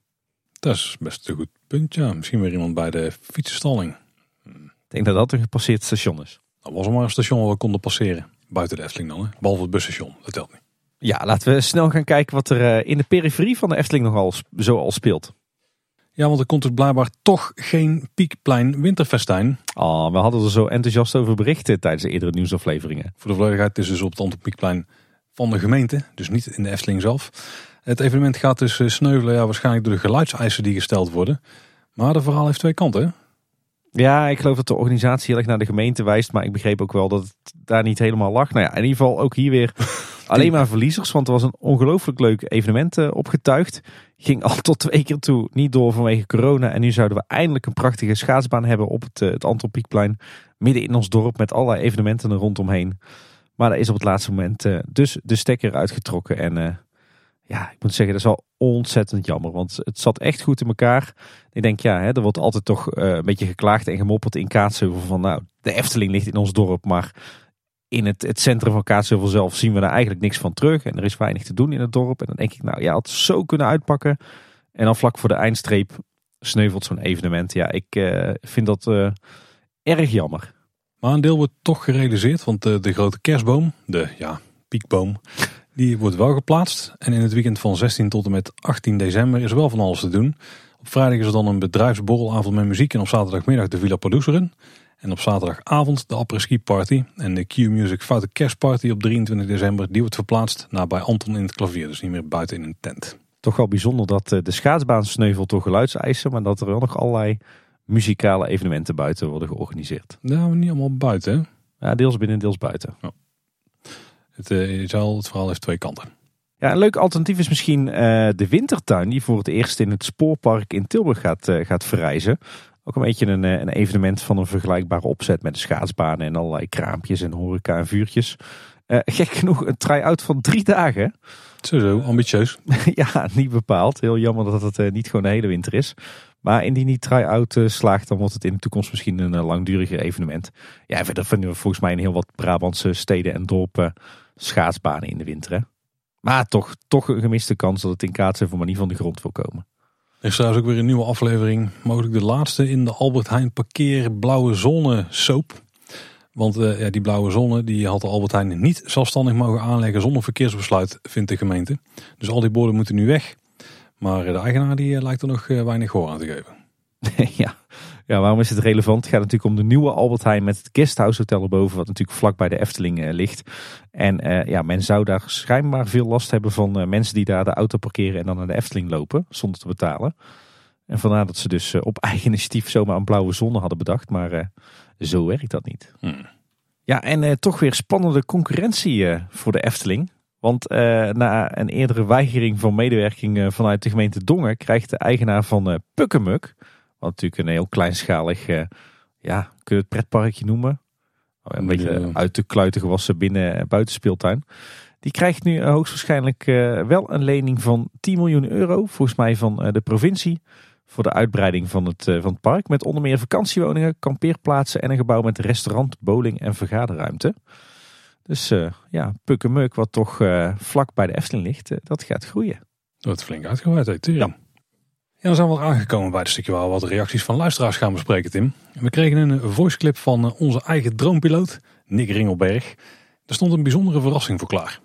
Dat is best een goed punt, ja. Misschien weer iemand bij de fietsenstalling. Ik denk dat dat een gepasseerd station is. Dat was er maar een station waar we konden passeren. Buiten de Efteling dan, hè? behalve het busstation. Dat telt niet. Ja, laten we snel gaan kijken wat er eh, in de periferie van de Efteling nogal zo al speelt. Ja, want er komt dus blijkbaar toch geen Piekplein winterfestijn. Oh, we hadden er zo enthousiast over berichten tijdens de eerdere nieuwsafleveringen. Voor de volledigheid is dus op het Anton van de gemeente, dus niet in de Efteling zelf. Het evenement gaat dus eh, sneuvelen, ja, waarschijnlijk door de geluidseisen die gesteld worden. Maar de verhaal heeft twee kanten. hè? Ja, ik geloof dat de organisatie heel erg naar de gemeente wijst. Maar ik begreep ook wel dat het daar niet helemaal lag. Nou ja, in ieder geval ook hier weer alleen maar verliezers. Want er was een ongelooflijk leuk evenement eh, opgetuigd. Ging al tot twee keer toe niet door vanwege corona. En nu zouden we eindelijk een prachtige schaatsbaan hebben op het, eh, het Anton Pieckplein. Midden in ons dorp met allerlei evenementen er rondomheen. Maar daar is op het laatste moment eh, dus de stekker uitgetrokken. En eh, ja, ik moet zeggen, dat is wel ontzettend jammer. Want het zat echt goed in elkaar. Ik denk, ja, hè, er wordt altijd toch een beetje geklaagd en gemopperd in Kaatsheuvel. Van nou, de Efteling ligt in ons dorp, maar in het, het centrum van Kaatsheuvel zelf zien we daar eigenlijk niks van terug. En er is weinig te doen in het dorp. En dan denk ik, nou ja, het zo kunnen uitpakken. En dan vlak voor de eindstreep sneuvelt zo'n evenement. Ja, ik eh, vind dat eh, erg jammer. Maar een deel wordt toch gerealiseerd, want de, de grote kerstboom, de ja, piekboom, die wordt wel geplaatst. En in het weekend van 16 tot en met 18 december is er wel van alles te doen. Op vrijdag is er dan een bedrijfsborrelavond met muziek en op zaterdagmiddag de Villa Produceren. En op zaterdagavond de Après Ski Party en de Q-Music Foute Kerstparty op 23 december. Die wordt verplaatst naar bij Anton in het klavier, dus niet meer buiten in een tent. Toch wel bijzonder dat eh, de schaatsbaan sneuvelt door geluidseisen. Maar dat er wel nog allerlei muzikale evenementen buiten worden georganiseerd. We niet allemaal buiten. Hè? Ja, deels binnen, deels buiten. Het, eh, je zei al, het verhaal heeft twee kanten. Ja, een leuk alternatief is misschien eh, de wintertuin, die voor het eerst in het spoorpark in Tilburg gaat, eh, gaat verrijzen. Ook een beetje een, eh, een evenement van een vergelijkbare opzet met de schaatsbanen en allerlei kraampjes en horeca en vuurtjes. Eh, gek genoeg een try-out van drie dagen. Sowieso, ambitieus. ja, niet bepaald. Heel jammer dat het eh, niet gewoon de hele winter is. Maar indien die try-out slaagt, dan wordt het in de toekomst misschien een langduriger evenement. Ja, verder vinden we volgens mij in heel wat Brabantse steden en dorpen schaatsbanen in de winter. Hè? Maar toch, toch een gemiste kans dat het in Kaatsheuvel maar niet van de grond wil komen. Er is trouwens ook weer een nieuwe aflevering. Mogelijk de laatste in de Albert Heijn parkeer blauwe zone soap. Want eh, ja, die blauwe zone die had de Albert Heijn niet zelfstandig mogen aanleggen zonder verkeersbesluit, vindt de gemeente. Dus al die borden moeten nu weg. Maar eh, de eigenaar die eh, lijkt er nog weinig gehoor aan te geven. ja. Ja, waarom is het relevant? Het gaat natuurlijk om de nieuwe Albert Heijn met het Guesthouse Hotel erboven, wat natuurlijk vlak bij de Efteling eh, ligt. En eh, ja, men zou daar schijnbaar veel last hebben van eh, mensen die daar de auto parkeren en dan naar de Efteling lopen, zonder te betalen. En vandaar dat ze dus op eigen initiatief zomaar een blauwe zone hadden bedacht, maar zo werkt dat niet. Hmm. Ja, en toch weer spannende concurrentie voor de Efteling. Want na een eerdere weigering van medewerking vanuit de gemeente Dongen krijgt de eigenaar van eh Pukkemuk, wat natuurlijk een heel kleinschalig, eh, ja, kun je het pretparkje noemen? Een beetje Ja. uit de kluiten gewassen binnen- en buitenspeeltuin. Die krijgt nu eh, hoogstwaarschijnlijk eh, wel een lening van 10 miljoen euro, volgens mij van eh, de provincie, voor de uitbreiding van het, eh, van het park. Met onder meer vakantiewoningen, kampeerplaatsen en een gebouw met restaurant, bowling en vergaderruimte. Dus eh, ja, Pukkemuk, wat toch eh, vlak bij de Efteling ligt, eh, dat gaat groeien. Dat wordt flink uitgebreid, hè, tering. Ja, dan zijn we al aangekomen bij het stukje waar we wat reacties van luisteraars gaan bespreken, Tim. We kregen een voiceclip van eh, onze eigen droompiloot, Nick Ringelberg. Er stond een bijzondere verrassing voor klaar.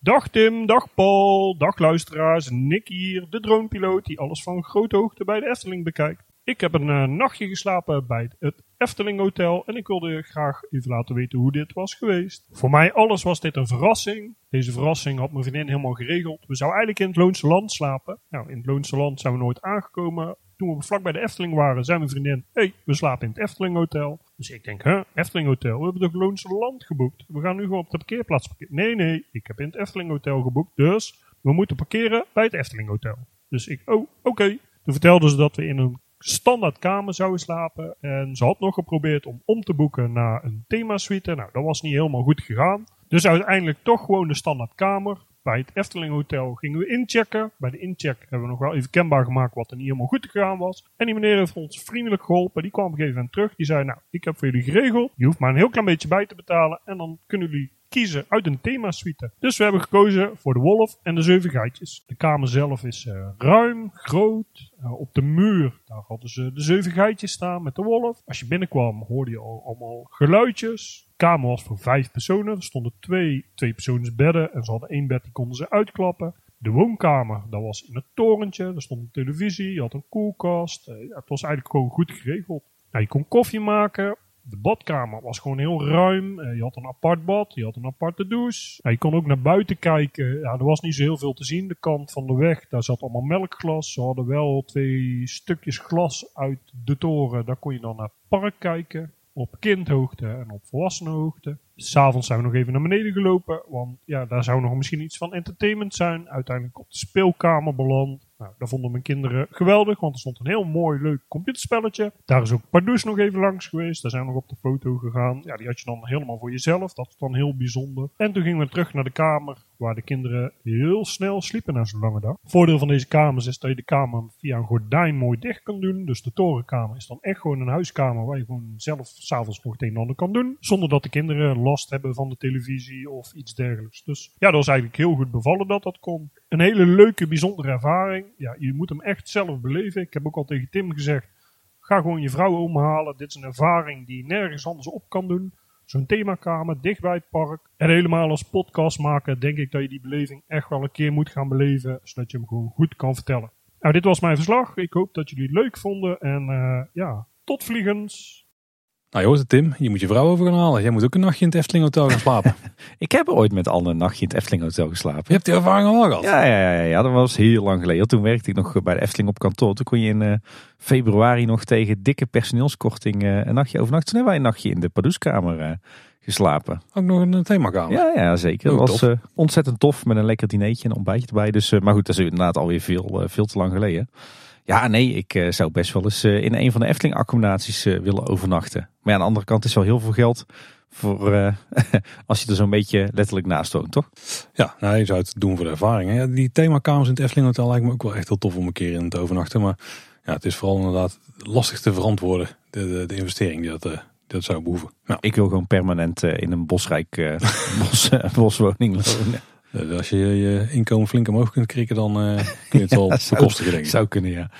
Dag Tim, dag Paul, dag luisteraars. Nick hier, de dronepiloot die alles van grote hoogte bij de Efteling bekijkt. Ik heb een eh, nachtje geslapen bij het Efteling Hotel en ik wilde graag even laten weten hoe dit was geweest. Voor mij alles was dit een verrassing. Deze verrassing had mijn vriendin helemaal geregeld. We zouden eigenlijk in het Loonse Land slapen. Nou, in het Loonse Land zijn we nooit aangekomen. Toen we vlak bij de Efteling waren, zei mijn vriendin: hey, we slapen in het Efteling Hotel. Dus ik denk: Huh, Efteling Hotel? We hebben toch Loonse Land geboekt? We gaan nu gewoon op de parkeerplaats parkeren. Nee, nee, ik heb in het Efteling Hotel geboekt. Dus we moeten parkeren bij het Efteling Hotel. Dus ik: Oh, oké. Toen vertelden ze dat we in een standaard kamer zouden slapen. En ze had nog geprobeerd om om te boeken naar een themasuite. Nou, dat was niet helemaal goed gegaan. Dus uiteindelijk toch gewoon de standaard kamer. Bij het Efteling Hotel gingen we inchecken. Bij de incheck hebben we nog wel even kenbaar gemaakt wat er niet helemaal goed gegaan was. En die meneer heeft ons vriendelijk geholpen. Die kwam op een gegeven moment terug. Die zei, nou, ik heb voor jullie geregeld. Je hoeft maar een heel klein beetje bij te betalen. En dan kunnen jullie kiezen uit een themasuite. Dus we hebben gekozen voor de wolf en de zeven geitjes. De kamer zelf is eh, ruim, groot. Eh, op de muur, daar hadden ze de zeven geitjes staan met de wolf. Als je binnenkwam hoorde je al allemaal geluidjes. De kamer was voor vijf personen. Er stonden twee, twee bedden en ze hadden één bed, die konden ze uitklappen. De woonkamer, dat was in het torentje. Er stond een televisie, je had een koelkast. Eh, het was eigenlijk gewoon goed geregeld. Nou, je kon koffie maken. De badkamer was gewoon heel ruim. Eh, je had een apart bad, je had een aparte douche. Je kon ook naar buiten kijken. Ja, er was niet zo heel veel te zien. De kant van de weg, daar zat allemaal melkglas. Ze hadden wel twee stukjes glas uit de toren. Daar kon je dan naar het park kijken. Op kindhoogte en op volwassenenhoogte. S'avonds zijn we nog even naar beneden gelopen. Want ja, daar zou nog misschien iets van entertainment zijn. Uiteindelijk op de speelkamer beland. Nou, dat vonden mijn kinderen geweldig, want er stond een heel mooi, leuk computerspelletje. Daar is ook Pardoes nog even langs geweest. Daar zijn we nog op de foto gegaan. Ja, die had je dan helemaal voor jezelf. Dat was dan heel bijzonder. En toen gingen we terug naar de kamer, waar de kinderen heel snel sliepen na zo'n lange dag. Voordeel van deze kamers is dat je de kamer via een gordijn mooi dicht kan doen. Dus de torenkamer is dan echt gewoon een huiskamer waar je gewoon zelf s'avonds nog het een en ander kan doen. Zonder dat de kinderen last hebben van de televisie of iets dergelijks. Dus ja, dat was eigenlijk heel goed bevallen dat dat kon. Een hele leuke, bijzondere ervaring. Ja, je moet hem echt zelf beleven. Ik heb ook al tegen Tim gezegd, ga gewoon je vrouw omhalen. Dit is een ervaring die je nergens anders op kan doen. Zo'n themakamer, dicht bij het park. En helemaal als podcast maken, denk ik dat je die beleving echt wel een keer moet gaan beleven. Zodat je hem gewoon goed kan vertellen. Nou, dit was mijn verslag. Ik hoop dat jullie het leuk vonden. En uh, ja, tot vliegens. Nou, Tim, je moet je vrouw over gaan halen. Jij moet ook een nachtje in het Efteling Hotel gaan slapen. ik heb ooit met Anne een nachtje in het Efteling Hotel geslapen. Je hebt die ervaring al gehad? Ja, ja, ja, ja, dat was heel lang geleden. Toen werkte ik nog bij de Efteling op kantoor. Toen kon je in uh, februari nog tegen dikke personeelskorting uh, een nachtje overnachten. Toen hebben wij een nachtje in de Padoeskamer uh, geslapen. Ook nog een themakamer? Ja, ja zeker. Dat was ontzettend tof met een lekker dinertje en een ontbijtje erbij. Dus, maar goed, dat is inderdaad alweer veel, veel te lang geleden. Ja, nee, ik uh, zou best wel eens uh, in een van de Efteling-accommodaties uh, willen overnachten. Maar ja, aan de andere kant is wel heel veel geld voor als je er zo'n beetje letterlijk naast woont, toch? Ja, nou, je zou het doen voor de ervaring. Hè? Die themakamers in het Efteling Hotel lijkt me ook wel echt heel tof om een keer in te overnachten. Maar ja, het is vooral inderdaad lastig te verantwoorden, de, de, de investering die dat, die dat zou behoeven. Nou. Ik wil gewoon permanent in een bosrijk bos, boswoning wonen. Dus als je je inkomen flink omhoog kunt krikken, dan uh, kun je het wel bekostigen, denk ik. Zou kunnen, ja.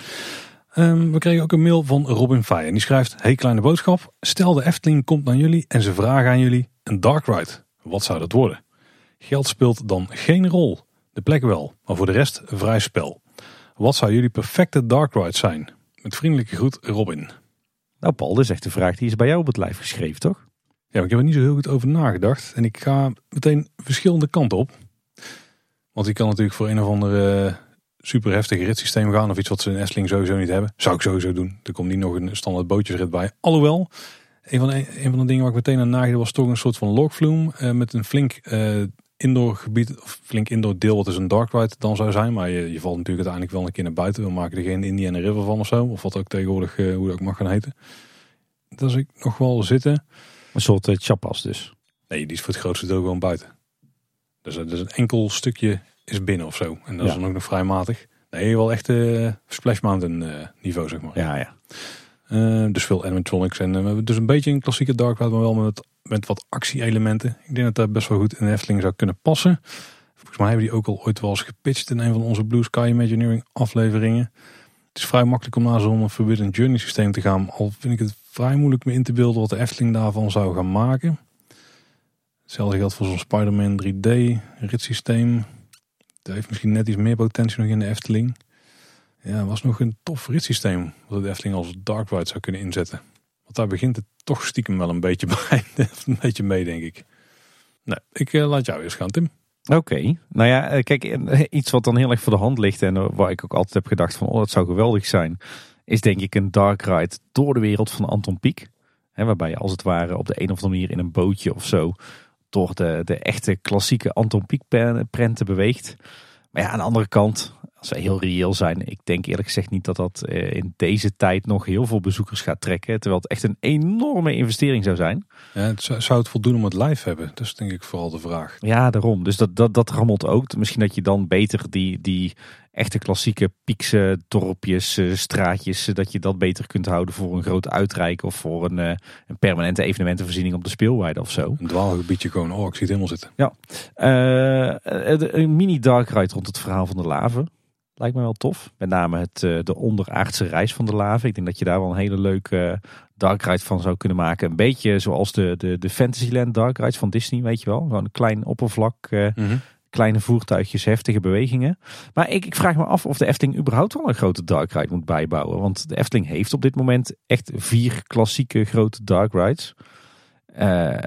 Um, we kregen ook een mail van Robin Feijen. Die schrijft, hey kleine boodschap. Stel de Efteling komt naar jullie en ze vragen aan jullie een dark ride. Wat zou dat worden? Geld speelt dan geen rol. De plek wel, maar voor de rest vrij spel. Wat zou jullie perfecte dark ride zijn? Met vriendelijke groet, Robin. Nou Paul, dat is echt een vraag die is bij jou op het lijf geschreven, toch? Ja, maar ik heb er niet zo heel goed over nagedacht. En ik ga meteen verschillende kanten op. Want die kan natuurlijk voor een of andere super heftige ritssysteem gaan. Of iets wat ze in Efteling sowieso niet hebben. Zou ik sowieso doen. Er komt niet nog een standaard bootjesrit bij. Alhoewel, een van de, een van de dingen waar ik meteen aan nagedacht was toch een soort van logflume. Uh, met een flink uh, indoor gebied, of flink indoor deel wat dus een dark ride dan zou zijn. Maar je, je valt natuurlijk uiteindelijk wel een keer naar buiten. We maken er geen Indiana River van of zo. Of wat ook tegenwoordig, uh, hoe dat ook mag gaan heten. Daar zie ik nog wel zitten. Een soort uh, chapas dus. Nee, die is voor het grootste deel gewoon buiten. Dus, dus een enkel stukje is binnen of zo. En dat ja. is dan ook nog vrij matig. Nee, wel echt uh, Splash Mountain uh, niveau, zeg maar. Ja, ja. Uh, dus veel animatronics. En dus een beetje een klassieke Dark Ride, maar wel met, met wat actie-elementen. Ik denk dat dat best wel goed in de Efteling zou kunnen passen. Volgens mij hebben die ook al ooit wel eens gepitcht in een van onze Blue Sky Imagineering afleveringen. Het is vrij makkelijk om naar zo'n Forbidden Journey systeem te gaan. Al vind ik het vrij moeilijk me in te beelden wat de Efteling daarvan zou gaan maken. Hetzelfde geldt voor zo'n Spider-Man 3D ritssysteem. Dat heeft misschien net iets meer potentie nog in de Efteling. Ja, was nog een tof ritssysteem. Wat de Efteling als Dark Ride zou kunnen inzetten. Want daar begint het toch stiekem wel een beetje bij. een beetje mee, denk ik. Nee, ik uh, laat jou eens gaan, Tim. Oké, nou ja, kijk, iets wat dan heel erg voor de hand ligt en waar ik ook altijd heb gedacht van, oh, dat zou geweldig zijn, is denk ik een dark ride door de wereld van Anton Pieck. Hè, waarbij je als het ware op de een of andere manier in een bootje of zo door de, de echte klassieke Anton Pieck prenten beweegt. Maar ja, aan de andere kant, als we heel reëel zijn, ik denk eerlijk gezegd niet dat dat in deze tijd nog heel veel bezoekers gaat trekken. Terwijl het echt een enorme investering zou zijn. Ja, het zou, zou het voldoen om het live hebben? Dat is denk ik vooral de vraag. Ja, daarom. Dus dat, dat, dat rammelt ook. Misschien dat je dan beter die, die echte klassieke piekse dorpjes, straatjes, dat je dat beter kunt houden voor een groot uitrijk of voor een, een permanente evenementenvoorziening op de speelweide of zo. Een dwaalgebiedje gewoon, oh ik zie het helemaal zitten. Ja, uh, een mini dark ride rond het verhaal van de laven. Lijkt me wel tof. Met name het, de onderaardse reis van de laven. Ik denk dat je daar wel een hele leuke dark ride van zou kunnen maken. Een beetje zoals de, de, de Fantasyland dark rides van Disney, weet je wel. Gewoon een klein oppervlak. Mm -hmm. Kleine voertuigjes, heftige bewegingen. Maar ik, ik vraag me af of de Efteling überhaupt wel een grote dark ride moet bijbouwen. Want de Efteling heeft op dit moment echt vier klassieke grote dark rides. Eh,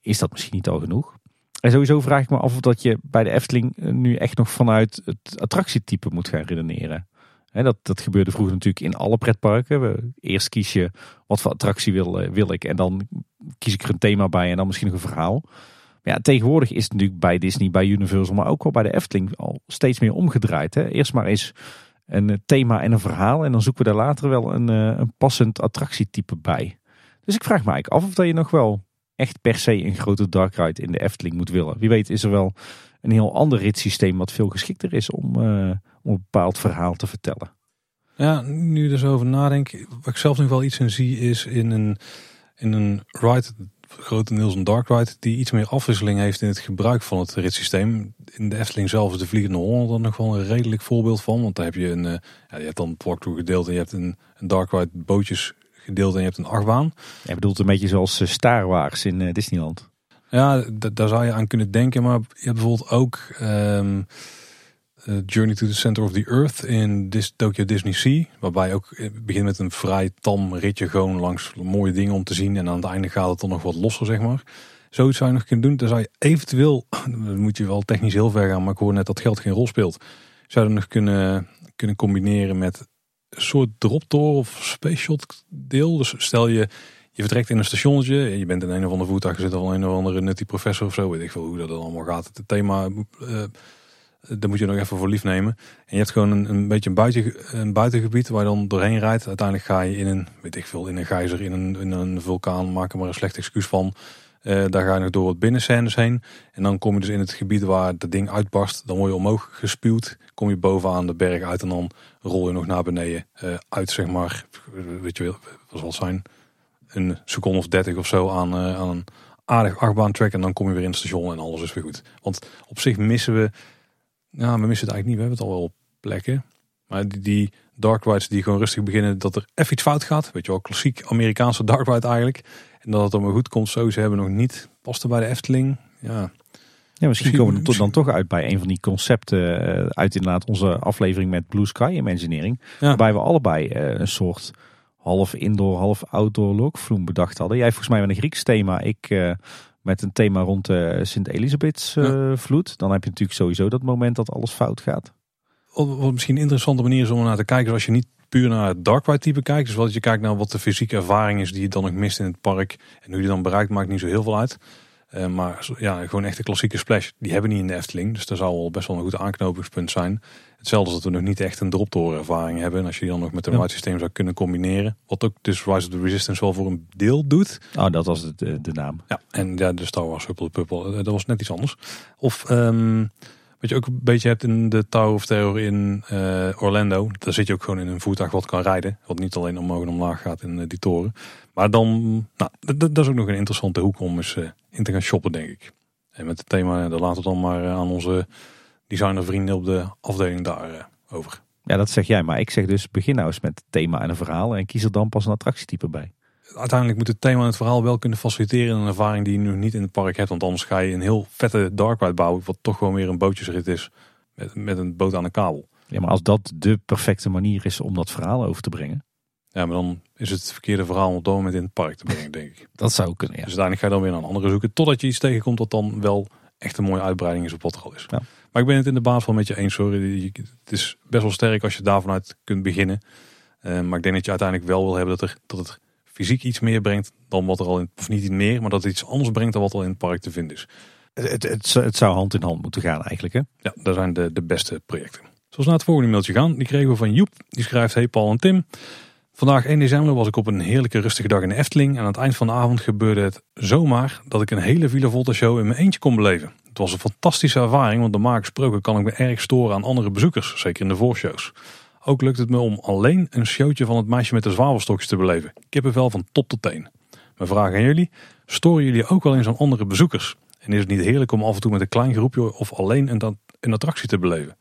is dat misschien niet al genoeg? En sowieso vraag ik me af of dat je bij de Efteling nu echt nog vanuit het attractietype moet gaan redeneren. dat, dat gebeurde vroeger natuurlijk in alle pretparken. Eerst kies je wat voor attractie wil, eh, wil ik en dan kies ik er een thema bij en dan misschien nog een verhaal. Ja, tegenwoordig is het natuurlijk bij Disney, bij Universal, maar ook wel bij de Efteling al steeds meer omgedraaid. Hè? Eerst maar eens een eh, thema en een verhaal en dan zoeken we daar later wel een, eh, een passend attractietype bij. Dus ik vraag me eigenlijk af of dat je nog wel echt per se een grote dark ride in de Efteling moet willen. Wie weet is er wel een heel ander ritssysteem wat veel geschikter is om, uh, om een bepaald verhaal te vertellen. Ja, nu zo over nadenk, wat ik zelf nog wel iets in zie is in een, in een ride, grotendeels een dark ride, die iets meer afwisseling heeft in het gebruik van het ritssysteem. In de Efteling zelf is de Vliegende Holland dan nog wel een redelijk voorbeeld van, want daar heb je een, uh, ja, je hebt dan het walkthrough gedeelte, je hebt een, een dark ride bootjes gedeelte en je hebt een achtbaan. Je bedoelt een beetje zoals eh, Star Wars in eh, Disneyland. Ja, daar zou je aan kunnen denken. Maar je hebt bijvoorbeeld ook um, Journey to the Center of the Earth in Dis Tokyo Disney Sea. Waarbij ook begint met een vrij tam ritje gewoon langs mooie dingen om te zien. En aan het einde gaat het dan nog wat losser, zeg maar. Zoiets zou je nog kunnen doen. Dan zou je eventueel, moet je wel technisch heel ver gaan, maar ik hoor net dat geld geen rol speelt. Zou je nog kunnen, kunnen combineren met soort droptoren of space shot deel. Dus stel je, je vertrekt in een stationnetje. Je bent in een of andere voertuig zit al een of andere nutty professor of zo. Weet ik veel hoe dat allemaal gaat. Het thema, uh, daar moet je nog even voor lief nemen. En je hebt gewoon een, een beetje een, buiten, een buitengebied waar je dan doorheen rijdt. Uiteindelijk ga je in een, weet ik veel, in een gijzer, in een, in een vulkaan. Maak er maar een slecht excuus van. Uh, daar ga je nog door wat binnenscènes heen. En dan kom je dus in het gebied waar het ding uitbarst. Dan word je omhoog gespuwd. Kom je bovenaan de berg uit en dan rol je nog naar beneden. Uh, uit zeg maar, weet je wel, wat zal zijn? Een seconde of dertig of zo aan, aan een aardig achtbaantrack. En dan kom je weer in het station en alles is weer goed. Want op zich missen we, nou we missen het eigenlijk niet. We hebben het al wel op plekken. Maar die, die dark rides die gewoon rustig beginnen dat er even iets fout gaat. Weet je wel, klassiek Amerikaanse dark ride eigenlijk. En dat het allemaal goed komt. Zo, ze hebben nog niet. Paste bij de Efteling. Ja, ja, misschien komen we dan toch uit bij een van die concepten uh, uit inderdaad onze aflevering met Blue Sky Imagineering. Ja. Waarbij we allebei uh, een soort half indoor, half outdoor lokvloem bedacht hadden. Jij volgens mij met een Grieks thema, ik uh, met een thema rond de Sint Elisabeths ja. vloed. Dan heb je natuurlijk sowieso dat moment dat alles fout gaat. Wat misschien een interessante manier is om naar te kijken, als je niet puur naar het dark ride type kijkt. Dus wat je kijkt naar wat de fysieke ervaring is die je dan nog mist in het park. En hoe je die dan bereikt maakt niet zo heel veel uit. Uh, maar ja, gewoon echt een klassieke splash. Die hebben we niet in de Efteling. Dus dat zou wel best wel een goed aanknopingspunt zijn. Hetzelfde als dat we nog niet echt een droptoren ervaring hebben. En als je die dan nog met een ja. systeem zou kunnen combineren. Wat ook dus Rise of the Resistance wel voor een deel doet. Oh, dat was de, de naam. Ja, en ja, de Star Wars Huppel Puppel. Dat was net iets anders. Of... Um, wat je ook een beetje hebt in de Tower of Terror in uh, Orlando. Daar zit je ook gewoon in een voertuig wat kan rijden. Wat niet alleen omhoog en omlaag gaat in uh, die toren. Maar dan, nou, dat is ook nog een interessante hoek om eens uh, in te gaan shoppen, denk ik. En met het thema, daar laten we dan maar aan onze designervrienden op de afdeling daar over. Ja, dat zeg jij. Maar ik zeg dus, begin nou eens met het thema en een verhaal. En kies er dan pas een attractietype bij uiteindelijk moet het thema en het verhaal wel kunnen faciliteren. Een ervaring die je nu niet in het park hebt. Want anders ga je een heel vette dark ride bouwen. Wat toch gewoon weer een bootjesrit is. Met, met een boot aan een kabel. Ja, maar als dat de perfecte manier is om dat verhaal over te brengen. Ja, maar dan is het verkeerde verhaal om op dat moment in het park te brengen, denk ik. Dat zou kunnen, ja. Dus uiteindelijk ga je dan weer naar een andere zoeken. Totdat je iets tegenkomt wat dan wel echt een mooie uitbreiding is op wat er al is. Ja. Maar ik ben het in de baas wel met je eens hoor. Het is best wel sterk als je daar vanuit kunt beginnen. Uh, maar ik denk dat je uiteindelijk wel wil hebben dat, er, dat het fysiek iets meer brengt dan wat er al in, of niet iets meer, maar dat het iets anders brengt dan wat al in het park te vinden is. Het, het, het zou hand in hand moeten gaan eigenlijk hè? Ja, dat zijn de, de beste projecten. Zoals naar het volgende mailtje gaan, die kregen we van Joep. Die schrijft, hey Paul en Tim. Vandaag 1 december was ik op een heerlijke rustige dag in de Efteling. En aan het eind van de avond gebeurde het zomaar dat ik een hele Villa Volta show in mijn eentje kon beleven. Het was een fantastische ervaring, want normaal gesproken kan ik me erg storen aan andere bezoekers. Zeker in de voorshows. Ook lukt het me om alleen een showtje van het meisje met de zwavelstokjes te beleven. Kippenvel van top tot teen. Mijn vraag aan jullie. Storen jullie ook wel eens aan andere bezoekers? En is het niet heerlijk om af en toe met een klein groepje of alleen een, een attractie te beleven?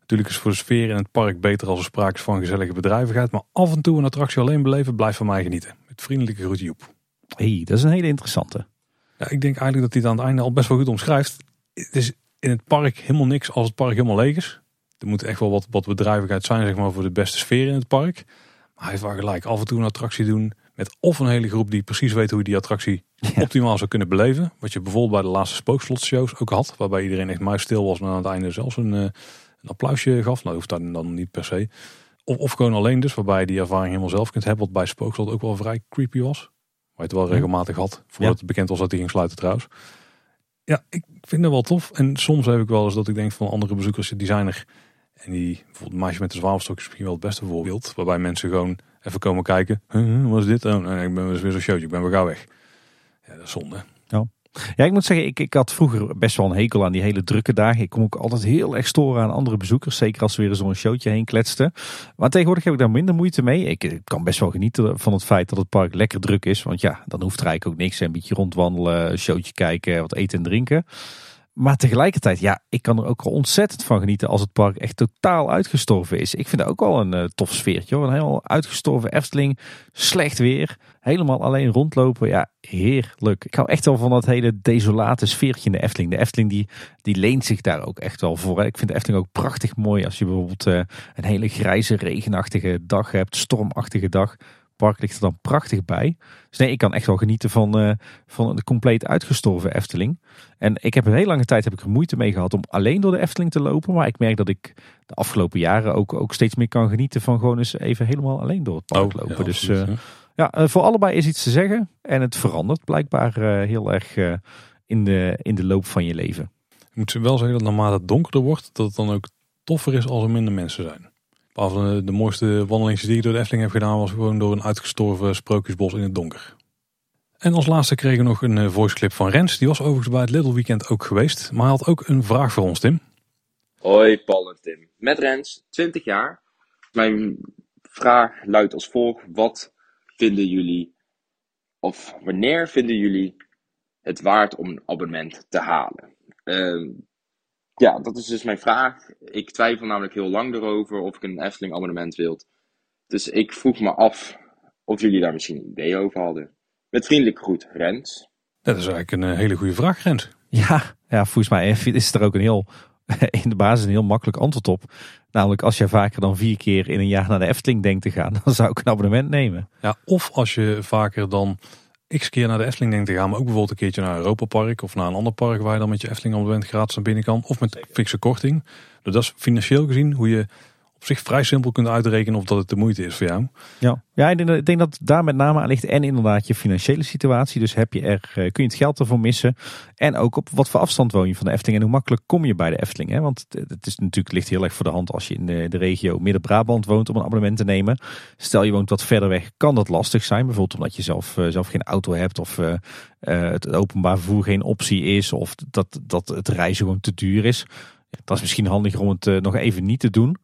Natuurlijk is voor de sfeer in het park beter als er sprake is van gezellige bedrijvigheid. Maar af en toe een attractie alleen beleven blijft van mij genieten. Met vriendelijke groet Joep. hey, dat is een hele interessante. Ja, ik denk eigenlijk dat hij het aan het einde al best wel goed omschrijft. Het is in het park helemaal niks als het park helemaal leeg is. Er moet echt wel wat, wat bedrijvigheid zijn zeg maar, voor de beste sfeer in het park. Maar hij heeft wel gelijk af en toe een attractie doen met of een hele groep die precies weet hoe je die attractie Ja. optimaal zou kunnen beleven. Wat je bijvoorbeeld bij de laatste spookslotshows ook had. Waarbij iedereen echt muisstil was, maar aan het einde zelfs een, eh, een applausje gaf. Nou, hoeft dat dan niet per se. Of, of gewoon alleen dus, waarbij je die ervaring helemaal zelf kunt hebben. Wat bij Spookslot ook wel vrij creepy was. Waar je het wel regelmatig had. Voordat Ja. het bekend was dat hij ging sluiten trouwens. Ja, ik vind het wel tof. En soms heb ik wel eens dat ik denk van andere bezoekers, die zijn er. En die, bijvoorbeeld meisje met de zwavelstokjes is misschien wel het beste voorbeeld. Waarbij mensen gewoon even komen kijken. Huh, wat is dit? Oh, ik ben dus weer zo'n showtje. Ik ben weer gauw weg. Ja, dat zonde. Ja, ik moet zeggen, ik, ik had vroeger best wel een hekel aan die hele drukke dagen. Ik kon ook altijd heel erg storen aan andere bezoekers. Zeker als ze weer zo'n showtje heen kletsten. Maar tegenwoordig heb ik daar minder moeite mee. Ik, ik kan best wel genieten van het feit dat het park lekker druk is. Want ja, dan hoeft er eigenlijk ook niks. Een beetje rondwandelen, showtje kijken, wat eten en drinken. Maar tegelijkertijd, ja, ik kan er ook ontzettend van genieten als het park echt totaal uitgestorven is. Ik vind dat ook wel een eh, tof sfeertje hoor. Een helemaal uitgestorven Efteling, slecht weer, helemaal alleen rondlopen. Ja, heerlijk. Ik hou echt wel van dat hele desolate sfeertje in de Efteling. De Efteling die, die leent zich daar ook echt wel voor. Ik vind de Efteling ook prachtig mooi als je bijvoorbeeld eh, een hele grijze, regenachtige dag hebt, stormachtige dag. Park ligt er dan prachtig bij. Dus nee, ik kan echt wel genieten van, eh, van de compleet uitgestorven Efteling. En ik heb een hele lange tijd heb ik er moeite mee gehad om alleen door de Efteling te lopen. Maar ik merk dat ik de afgelopen jaren ook, ook steeds meer kan genieten van gewoon eens even helemaal alleen door het park lopen. ja, dus eh, ja. eh, voor allebei is iets te zeggen. En het verandert blijkbaar heel erg in, de, in de loop van je leven. Ik moet wel zeggen dat naarmate het donkerder wordt, dat het dan ook toffer is als er minder mensen zijn. Van de, mooiste wandelingen die ik door de Efteling heb gedaan, was gewoon door een uitgestorven sprookjesbos in het donker. En als laatste kregen we nog een eh, voice clip van Rens. Die was overigens bij het Little Weekend ook geweest. Maar hij had ook een vraag voor ons, Tim. Hoi Paul en Tim. Met Rens, 20 jaar. Mijn vraag luidt als volgt. Wat vinden jullie, of wanneer vinden jullie het waard om een abonnement te halen? Ehm, ja, dat is dus mijn vraag. Ik twijfel namelijk heel lang erover of ik een Efteling abonnement wil. Dus ik vroeg me af of jullie daar misschien een idee over hadden. Met vriendelijk groet, Rens. Dat is eigenlijk een eh, hele goede vraag, Rens. Ja, ja volgens mij is er ook een heel, in de basis een heel makkelijk antwoord op. Namelijk als je vaker dan vier keer in een jaar naar de Efteling denkt te gaan, dan zou ik een abonnement nemen. Ja, of als je vaker dan x keer naar de Efteling denkt te gaan, maar ook bijvoorbeeld een keertje naar Europa Park of naar een ander park waar je dan met je Efteling abonnement gratis naar binnen kan. Of met fikse korting. Dus dat is financieel gezien hoe je op zich vrij simpel kunt uitrekenen of dat het de moeite is voor jou. Ja, ja ik, denk ik denk dat daar met name aan ligt. En inderdaad je financiële situatie. Dus heb je er, eh, kun je het geld ervoor missen. En ook op wat voor afstand woon je van de Efteling. En hoe makkelijk kom je bij de Efteling. Hè? Want het, is natuurlijk, ligt heel erg voor de hand als je in de, regio Midden-Brabant woont om een abonnement te nemen. Stel je woont wat verder weg, kan dat lastig zijn. Bijvoorbeeld omdat je zelf, eh, zelf geen auto hebt. Of eh, het openbaar vervoer geen optie is. Of dat, dat het reizen gewoon te duur is. Dat is misschien handiger om het nog even niet te doen.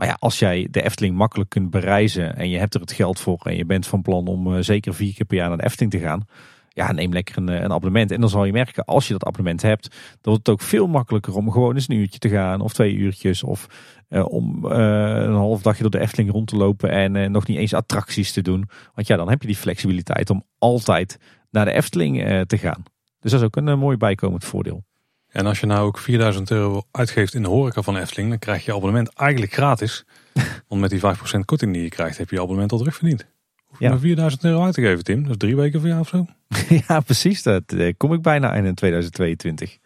Maar ja, als jij de Efteling makkelijk kunt bereizen en je hebt er het geld voor en je bent van plan om eh, zeker vier keer per jaar naar de Efteling te gaan. Ja, neem lekker een, eh, een abonnement. En dan zal je merken, als je dat abonnement hebt, dan wordt het ook veel makkelijker om gewoon eens een uurtje te gaan of twee uurtjes. Of eh, om een half dagje door de Efteling rond te lopen en nog niet eens attracties te doen. Want ja, dan heb je die flexibiliteit om altijd naar de Efteling te gaan. Dus dat is ook een mooi bijkomend voordeel. En als je nou ook 4000 euro uitgeeft in de horeca van Efteling, dan krijg je abonnement eigenlijk gratis. Want met die 5% korting die je krijgt, heb je je abonnement al terugverdiend. Hoef je Ja. maar 4000 euro uit te geven, Tim. Dat is drie weken voor jou of zo. ja, precies. Dat eh, kom ik bijna in in 2022.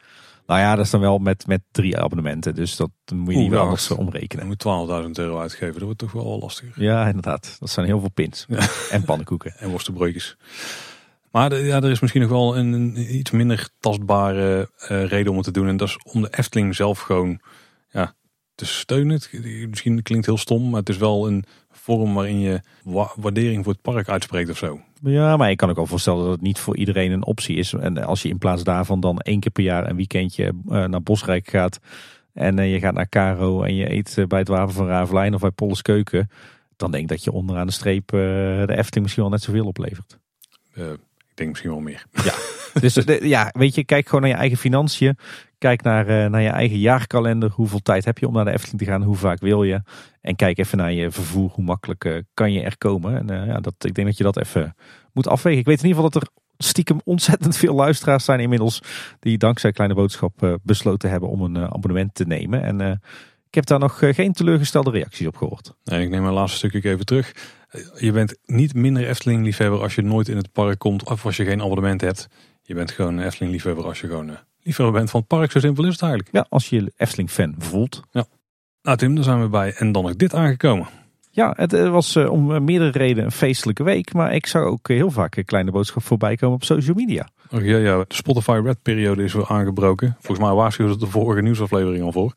Nou ja, dat is dan wel met, met drie abonnementen. Dus dat moet je Oeh, niet ja, anders omrekenen. Je moet 12.000 euro uitgeven. Dat wordt toch wel lastiger. Ja, inderdaad. Dat zijn heel veel pins. Ja. En pannenkoeken. En worstenbroodjes. Maar de- ja, er is misschien nog wel een, een iets minder tastbare eh, reden om het te doen. En dat is om de Efteling zelf gewoon ja, te steunen. Het- Misschien klinkt heel stom, maar het is wel een vorm waarin je wa- waardering voor het park uitspreekt of zo. Ja, maar ik kan ook wel voorstellen dat het niet voor iedereen een optie is. En als je in plaats daarvan dan één keer per jaar een weekendje eh, naar Bosrijk gaat. En eh, je gaat naar Caro en je eet bij het Wapen van Ravelijn of bij Polles Keuken. Dan denk ik dat je onderaan de streep de Efteling misschien wel net zoveel oplevert. Eh, ik denk misschien wel meer. Dus de- ja, weet je, kijk gewoon naar je eigen financiën. Kijk naar, eh, naar je eigen jaarkalender. Hoeveel tijd heb je om naar de Efteling te gaan? Hoe vaak wil je? En kijk even naar je vervoer. Hoe makkelijk eh, kan je er komen? En eh, ja, dat, ik denk dat je dat even moet afwegen. Ik weet in ieder geval dat er stiekem ontzettend veel luisteraars zijn inmiddels die dankzij Kleine Boodschap eh, besloten hebben om een eh, abonnement te nemen. En eh, ik heb daar nog eh, geen teleurgestelde reacties op gehoord. Nee, ik neem mijn laatste stukje even terug. Je bent niet minder Efteling-liefhebber als je nooit in het park komt of als je geen abonnement hebt. Je bent gewoon een Efteling-liefhebber als je gewoon eh, liefhebber bent van het park. Zo simpel is het eigenlijk. Ja, als je je Efteling-fan voelt. Nou Tim, daar zijn we bij. En dan nog dit aangekomen. Ja, het eh, was eh, om meerdere redenen een feestelijke week. Maar ik zou ook heel vaak een kleine boodschap voorbij komen op social media. Och, ja, ja, de Spotify Red periode is weer aangebroken. Volgens mij waarschuwden ze de vorige nieuwsaflevering al voor.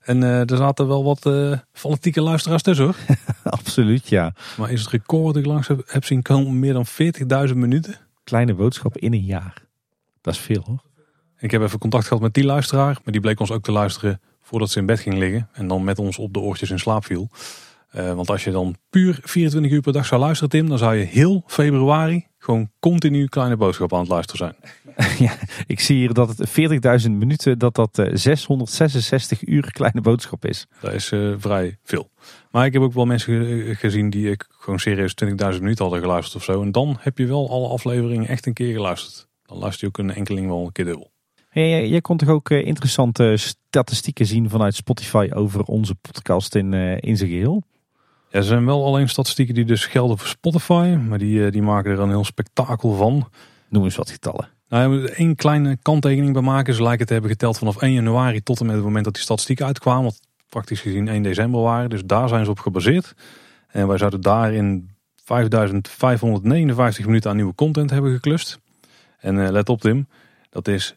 En eh, er zaten wel wat eh, fanatieke luisteraars tussen hoor. Absoluut, ja. Maar is het record dat ik langs heb, heb zien komen meer dan 40.000 minuten? Kleine boodschap in een jaar. Dat is veel hoor. Ik heb even contact gehad met die luisteraar. Maar die bleek ons ook te luisteren voordat ze in bed ging liggen. En dan met ons op de oortjes in slaap viel. Eh, want als je dan puur 24 uur per dag zou luisteren Tim. Dan zou je heel februari gewoon continu kleine boodschap aan het luisteren zijn. ja, ik zie hier dat het 40.000 minuten, dat dat eh, 666 uur kleine boodschap is. Dat is eh, vrij veel. Maar ik heb ook wel mensen ge- gezien die ik gewoon serieus 20.000 minuten hadden geluisterd of zo. En dan heb je wel alle afleveringen echt een keer geluisterd. Dan luister je ook een enkeling wel een keer dubbel. Hey, jij- jij kon toch ook eh, interessante statistieken zien vanuit Spotify over onze podcast in, eh, in zijn geheel? Ja, er zijn wel alleen statistieken die dus gelden voor Spotify. Maar die, eh, die maken er een heel spektakel van. Noem eens wat getallen. Nou, er één kleine kanttekening bij maken. Ze lijken te hebben geteld vanaf 1 januari tot en met het moment dat die statistieken uitkwamen. Wat praktisch gezien 1 december waren. Dus daar zijn ze op gebaseerd. En wij zouden daarin 5559 minuten aan nieuwe content hebben geklust. En eh, let op Tim, dat is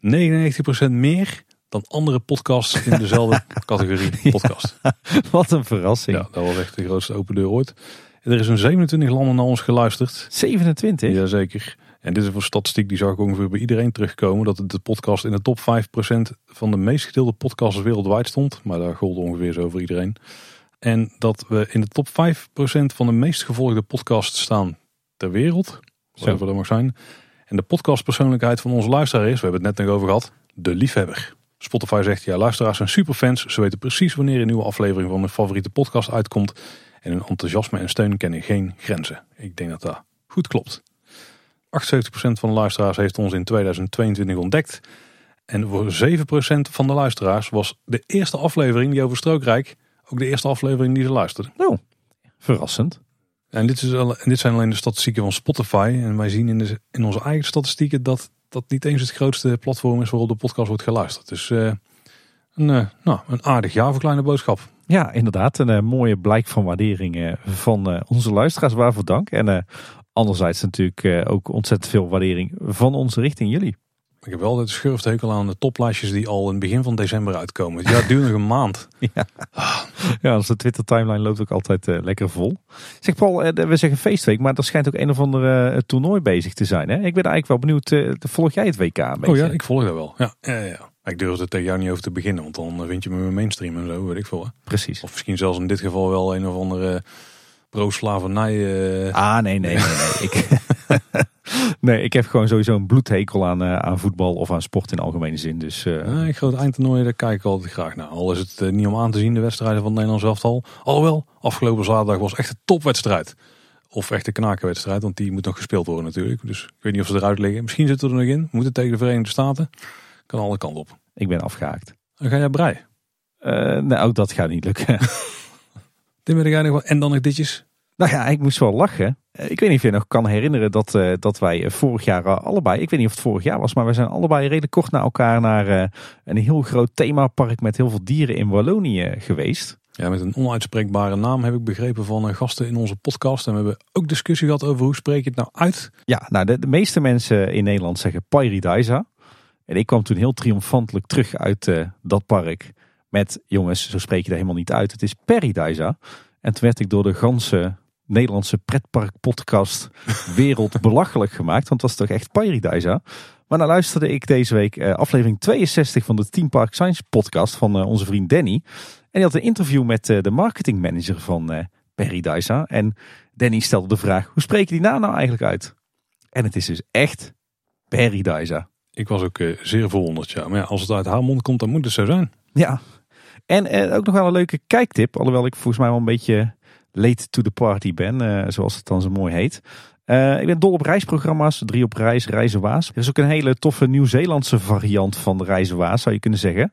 99% meer dan andere podcasts in dezelfde categorie podcast. Wat een verrassing. Ja, dat was echt de grootste open deur ooit. En er is in 27 landen naar ons geluisterd. 27? Jazeker. En dit is een statistiek die zag ik ongeveer bij iedereen terugkomen. Dat de podcast in de top 5% van de meest gedeelde podcasts wereldwijd stond. Maar daar gold ongeveer zo voor iedereen. En dat we in de top 5% van de meest gevolgde podcasts staan ter wereld. Whatever dat mag zijn. En de podcastpersoonlijkheid van onze luisteraar is, we hebben het net nog over gehad, de liefhebber. Spotify zegt, ja luisteraars zijn superfans. Ze weten precies wanneer een nieuwe aflevering van hun favoriete podcast uitkomt. En hun enthousiasme en steun kennen geen grenzen. Ik denk dat dat goed klopt. 78% van de luisteraars heeft ons in 2022 ontdekt. En voor 7% van de luisteraars was de eerste aflevering die over Strookrijk ook de eerste aflevering die ze luisterden. Oh, verrassend. En dit, is al, en dit zijn alleen de statistieken van Spotify. En wij zien in, de, in onze eigen statistieken dat dat niet eens het grootste platform is waarop de podcast wordt geluisterd. Dus eh, een, eh, nou, een aardig jaar voor Kleine Boodschap. Ja, inderdaad. Een eh, mooie blijk van waardering van onze luisteraars. Waarvoor dank. En anderzijds natuurlijk ook ontzettend veel waardering van ons richting jullie. Ik heb wel altijd een schurfthekel aan de toplijstjes die al in het begin van december uitkomen. Ja, het duurt nog een maand. Ja, onze Twitter timeline loopt ook altijd eh, lekker vol. Zeg Paul, eh, we zeggen feestweek, maar er schijnt ook een of ander eh, toernooi bezig te zijn. Hè? Ik ben eigenlijk wel benieuwd, volg jij het WK een beetje? Oh ja, ik volg dat wel. Ja, ja, ja, ja. Ik durf er tegen jou niet over te beginnen, want dan vind je me mainstream en zo, weet ik veel. Hè. Precies. Of misschien zelfs in dit geval wel een of andere pro-slavernij. eh, Ah, nee, nee, nee. nee. ik, nee, ik heb gewoon sowieso een bloedhekel aan, eh, aan voetbal of aan sport in algemene zin. Dus eh, Nee, ik groot eindtoernooi, daar kijk ik altijd graag naar. Al is het niet om aan te zien, de wedstrijden van het Nederlands elftal. Alhoewel, afgelopen zaterdag was echt een topwedstrijd. Of echt een knakenwedstrijd, want die moet nog gespeeld worden natuurlijk. Dus ik weet niet of ze eruit liggen. Misschien zitten we er nog in. We moeten tegen de Verenigde Staten. Kan alle kanten op. ik ben afgehaakt. Dan ga jij brei. Nee, ook dat gaat niet lukken. Tim, ben jij nog wel? En dan nog ditjes. nou ja, ik moest wel lachen. Eh, Ik weet niet of je nog kan herinneren dat, eh, dat wij eh, vorig jaar allebei, ik weet niet of het vorig jaar was, maar we zijn allebei redelijk kort na elkaar naar eh, een heel groot themapark met heel veel dieren in Wallonië geweest. Ja, met een onuitspreekbare naam heb ik begrepen van gasten in onze podcast. En we hebben ook discussie gehad over hoe spreek je het nou uit. Ja, nou de, de meeste mensen in Nederland zeggen Paradisa. En ik kwam toen heel triomfantelijk terug uit eh, dat park met, jongens, zo spreek je dat helemaal niet uit. Het is Paradisa. En toen werd ik door de ganse Nederlandse pretpark podcast wereld belachelijk gemaakt. Want het was toch echt Paradisa. Maar nou luisterde ik deze week eh, aflevering 62 van de Team Park Science podcast van eh, onze vriend Danny. En die had een interview met eh, de marketingmanager van Paradisa. En Danny stelde de vraag, hoe spreek je die naam nou eigenlijk uit? En het is dus echt Paradisa. Ik was ook zeer verwonderd. Ja. Maar ja, als het uit haar mond komt, dan moet het zo zijn. Ja. En eh, ook nog wel een leuke kijktip. Alhoewel ik volgens mij wel een beetje late to the party ben. eh, zoals het dan zo mooi heet. Uh, ik ben dol op reisprogramma's. Drie op reis, Reizen Waas. Er is ook een hele toffe Nieuw-Zeelandse variant van de Reizen Waas, zou je kunnen zeggen.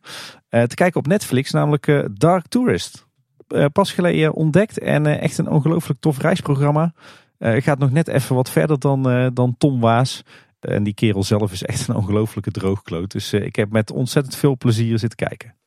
Te kijken op Netflix, namelijk Dark Tourist. pas geleden ontdekt en echt een ongelooflijk tof reisprogramma. gaat nog net even wat verder dan, dan Tom Waas. En die kerel zelf is echt een ongelofelijke droogkloot. Dus ik heb met ontzettend veel plezier zitten kijken.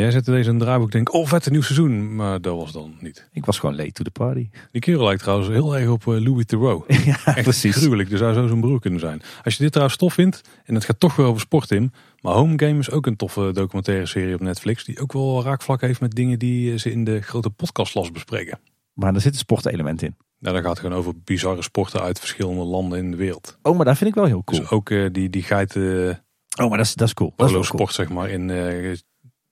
Jij zette deze een draaiboek denk oh vet, een nieuw seizoen. Maar dat was dan niet. Ik was gewoon late to the party. Die kerel lijkt trouwens heel erg op uh, Louis Theroux. ja, Echt precies. gruwelijk. Er zou zo zijn broer kunnen zijn. Als je dit trouwens tof vindt, en het gaat toch weer over sport in. Maar Home Game is ook een toffe documentaire serie op Netflix. Die ook wel raakvlak heeft met dingen die ze in de grote podcastlas bespreken. Maar er zit een sportelement in. Nou, dan gaat het gewoon over bizarre sporten uit verschillende landen in de wereld. Oh, maar dat vind ik wel heel cool. Dus ook uh, die, die geiten... Oh, maar dat is, dat is cool. Sport, zeg maar, in uh,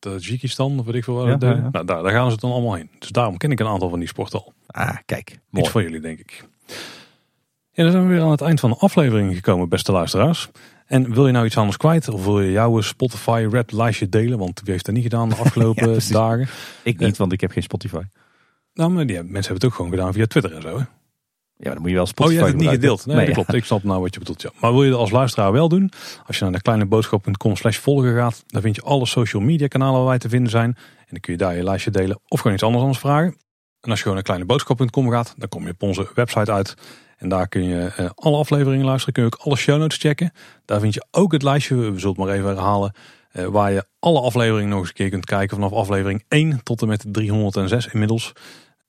Tajikistan of weet ik veel waar. Ja, ja, Nou, daar, daar gaan ze dan allemaal heen. Dus daarom ken ik een aantal van die sporten al. Ah, kijk. Mooi. Iets voor jullie, denk ik. En dan zijn we weer aan het eind van de aflevering gekomen, beste luisteraars. En wil je nou iets anders kwijt? Of wil je jouw Spotify Red lijstje delen? Want wie heeft dat niet gedaan de afgelopen dagen? Ik niet, want ik heb geen Spotify. Nou, maar die, mensen hebben het ook gewoon gedaan via Twitter en zo. Hè? Ja, dan moet je wel Spotify Oh, je hebt het niet gedeeld. Nee, dat klopt. Ik snap nou wat je bedoelt. Ja. Maar wil je dat als luisteraar wel doen? Als je naar de kleineboodschap.com slash volgen gaat, dan vind je alle social media kanalen waar wij te vinden zijn. En dan kun je daar je lijstje delen of gewoon iets anders ons vragen. En als je gewoon naar kleineboodschap.com gaat, dan kom je op onze website uit. En daar kun je uh, alle afleveringen luisteren. Kun je ook alle show notes checken. Daar vind je ook het lijstje, we zullen het maar even herhalen. Uh, waar je alle afleveringen nog eens een keer kunt kijken. Vanaf aflevering 1 tot en met 306 inmiddels.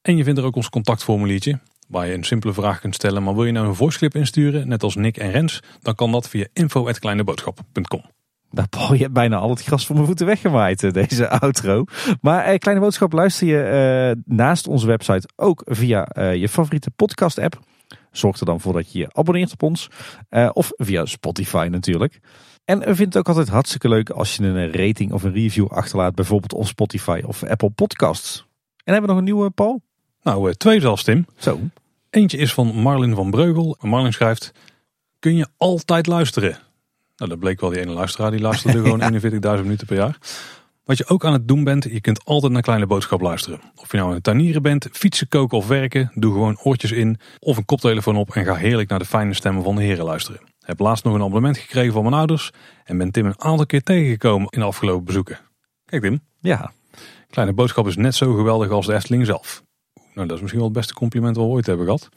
En je vindt er ook ons contactformuliertje waar je een simpele vraag kunt stellen. Maar wil je nou een voiceclip insturen, net als Nick en Rens, dan kan dat via info.kleineboodschap.com. Nou, Paul, je hebt bijna al het gras van mijn voeten weggewaaid, eh, deze outro. Maar eh, Kleine Boodschap luister je eh, naast onze website ook via eh, je favoriete podcast app. Zorg er dan voor dat je je abonneert op ons. Uh, of via Spotify natuurlijk. En we vinden het ook altijd hartstikke leuk als je een rating of een review achterlaat. Bijvoorbeeld op Spotify of Apple Podcasts. En hebben we nog een nieuwe, Paul? Nou, twee zelfs, Tim. Zo. Eentje is van Marlin van Breugel. Marlin schrijft, kun je altijd luisteren? Nou, dat bleek wel die ene luisteraar, die luisterde gewoon 41.000 minuten per jaar. Wat je ook aan het doen bent, je kunt altijd naar Kleine Boodschap luisteren. Of je nou aan het tuinieren bent, fietsen, koken of werken, doe gewoon oortjes in of een koptelefoon op en ga heerlijk naar de fijne stemmen van de heren luisteren. Heb laatst nog een abonnement gekregen van mijn ouders en ben Tim een aantal keer tegengekomen in de afgelopen bezoeken. Kijk Tim. Ja. Kleine Boodschap is net zo geweldig als de Efteling zelf. Nou, dat is misschien wel het beste compliment wat we ooit hebben gehad.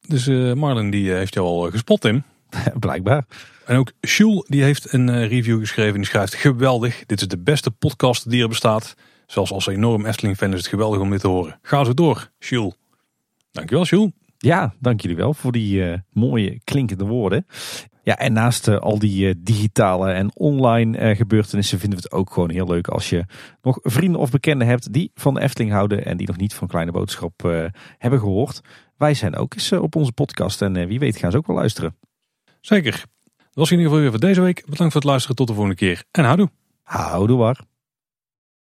Dus uh, Marlon die uh, heeft jou al gespot, Tim. Blijkbaar. En ook Jules die heeft een review geschreven. Die schrijft geweldig. Dit is de beste podcast die er bestaat. Zelfs als enorm Efteling-fan is het geweldig om dit te horen. Ga zo door, Jules. Dankjewel, Jules. Ja, dank jullie wel voor die mooie klinkende woorden. Ja, en naast uh, al die uh, digitale en online uh, gebeurtenissen vinden we het ook gewoon heel leuk als je nog vrienden of bekenden hebt die van de Efteling houden en die nog niet van Kleine Boodschap hebben gehoord. Wij zijn ook eens op onze podcast en wie weet gaan ze ook wel luisteren. Zeker. Dat was in ieder geval weer voor deze week. Bedankt voor het luisteren. Tot de volgende keer en houdoe. Houdoe waar.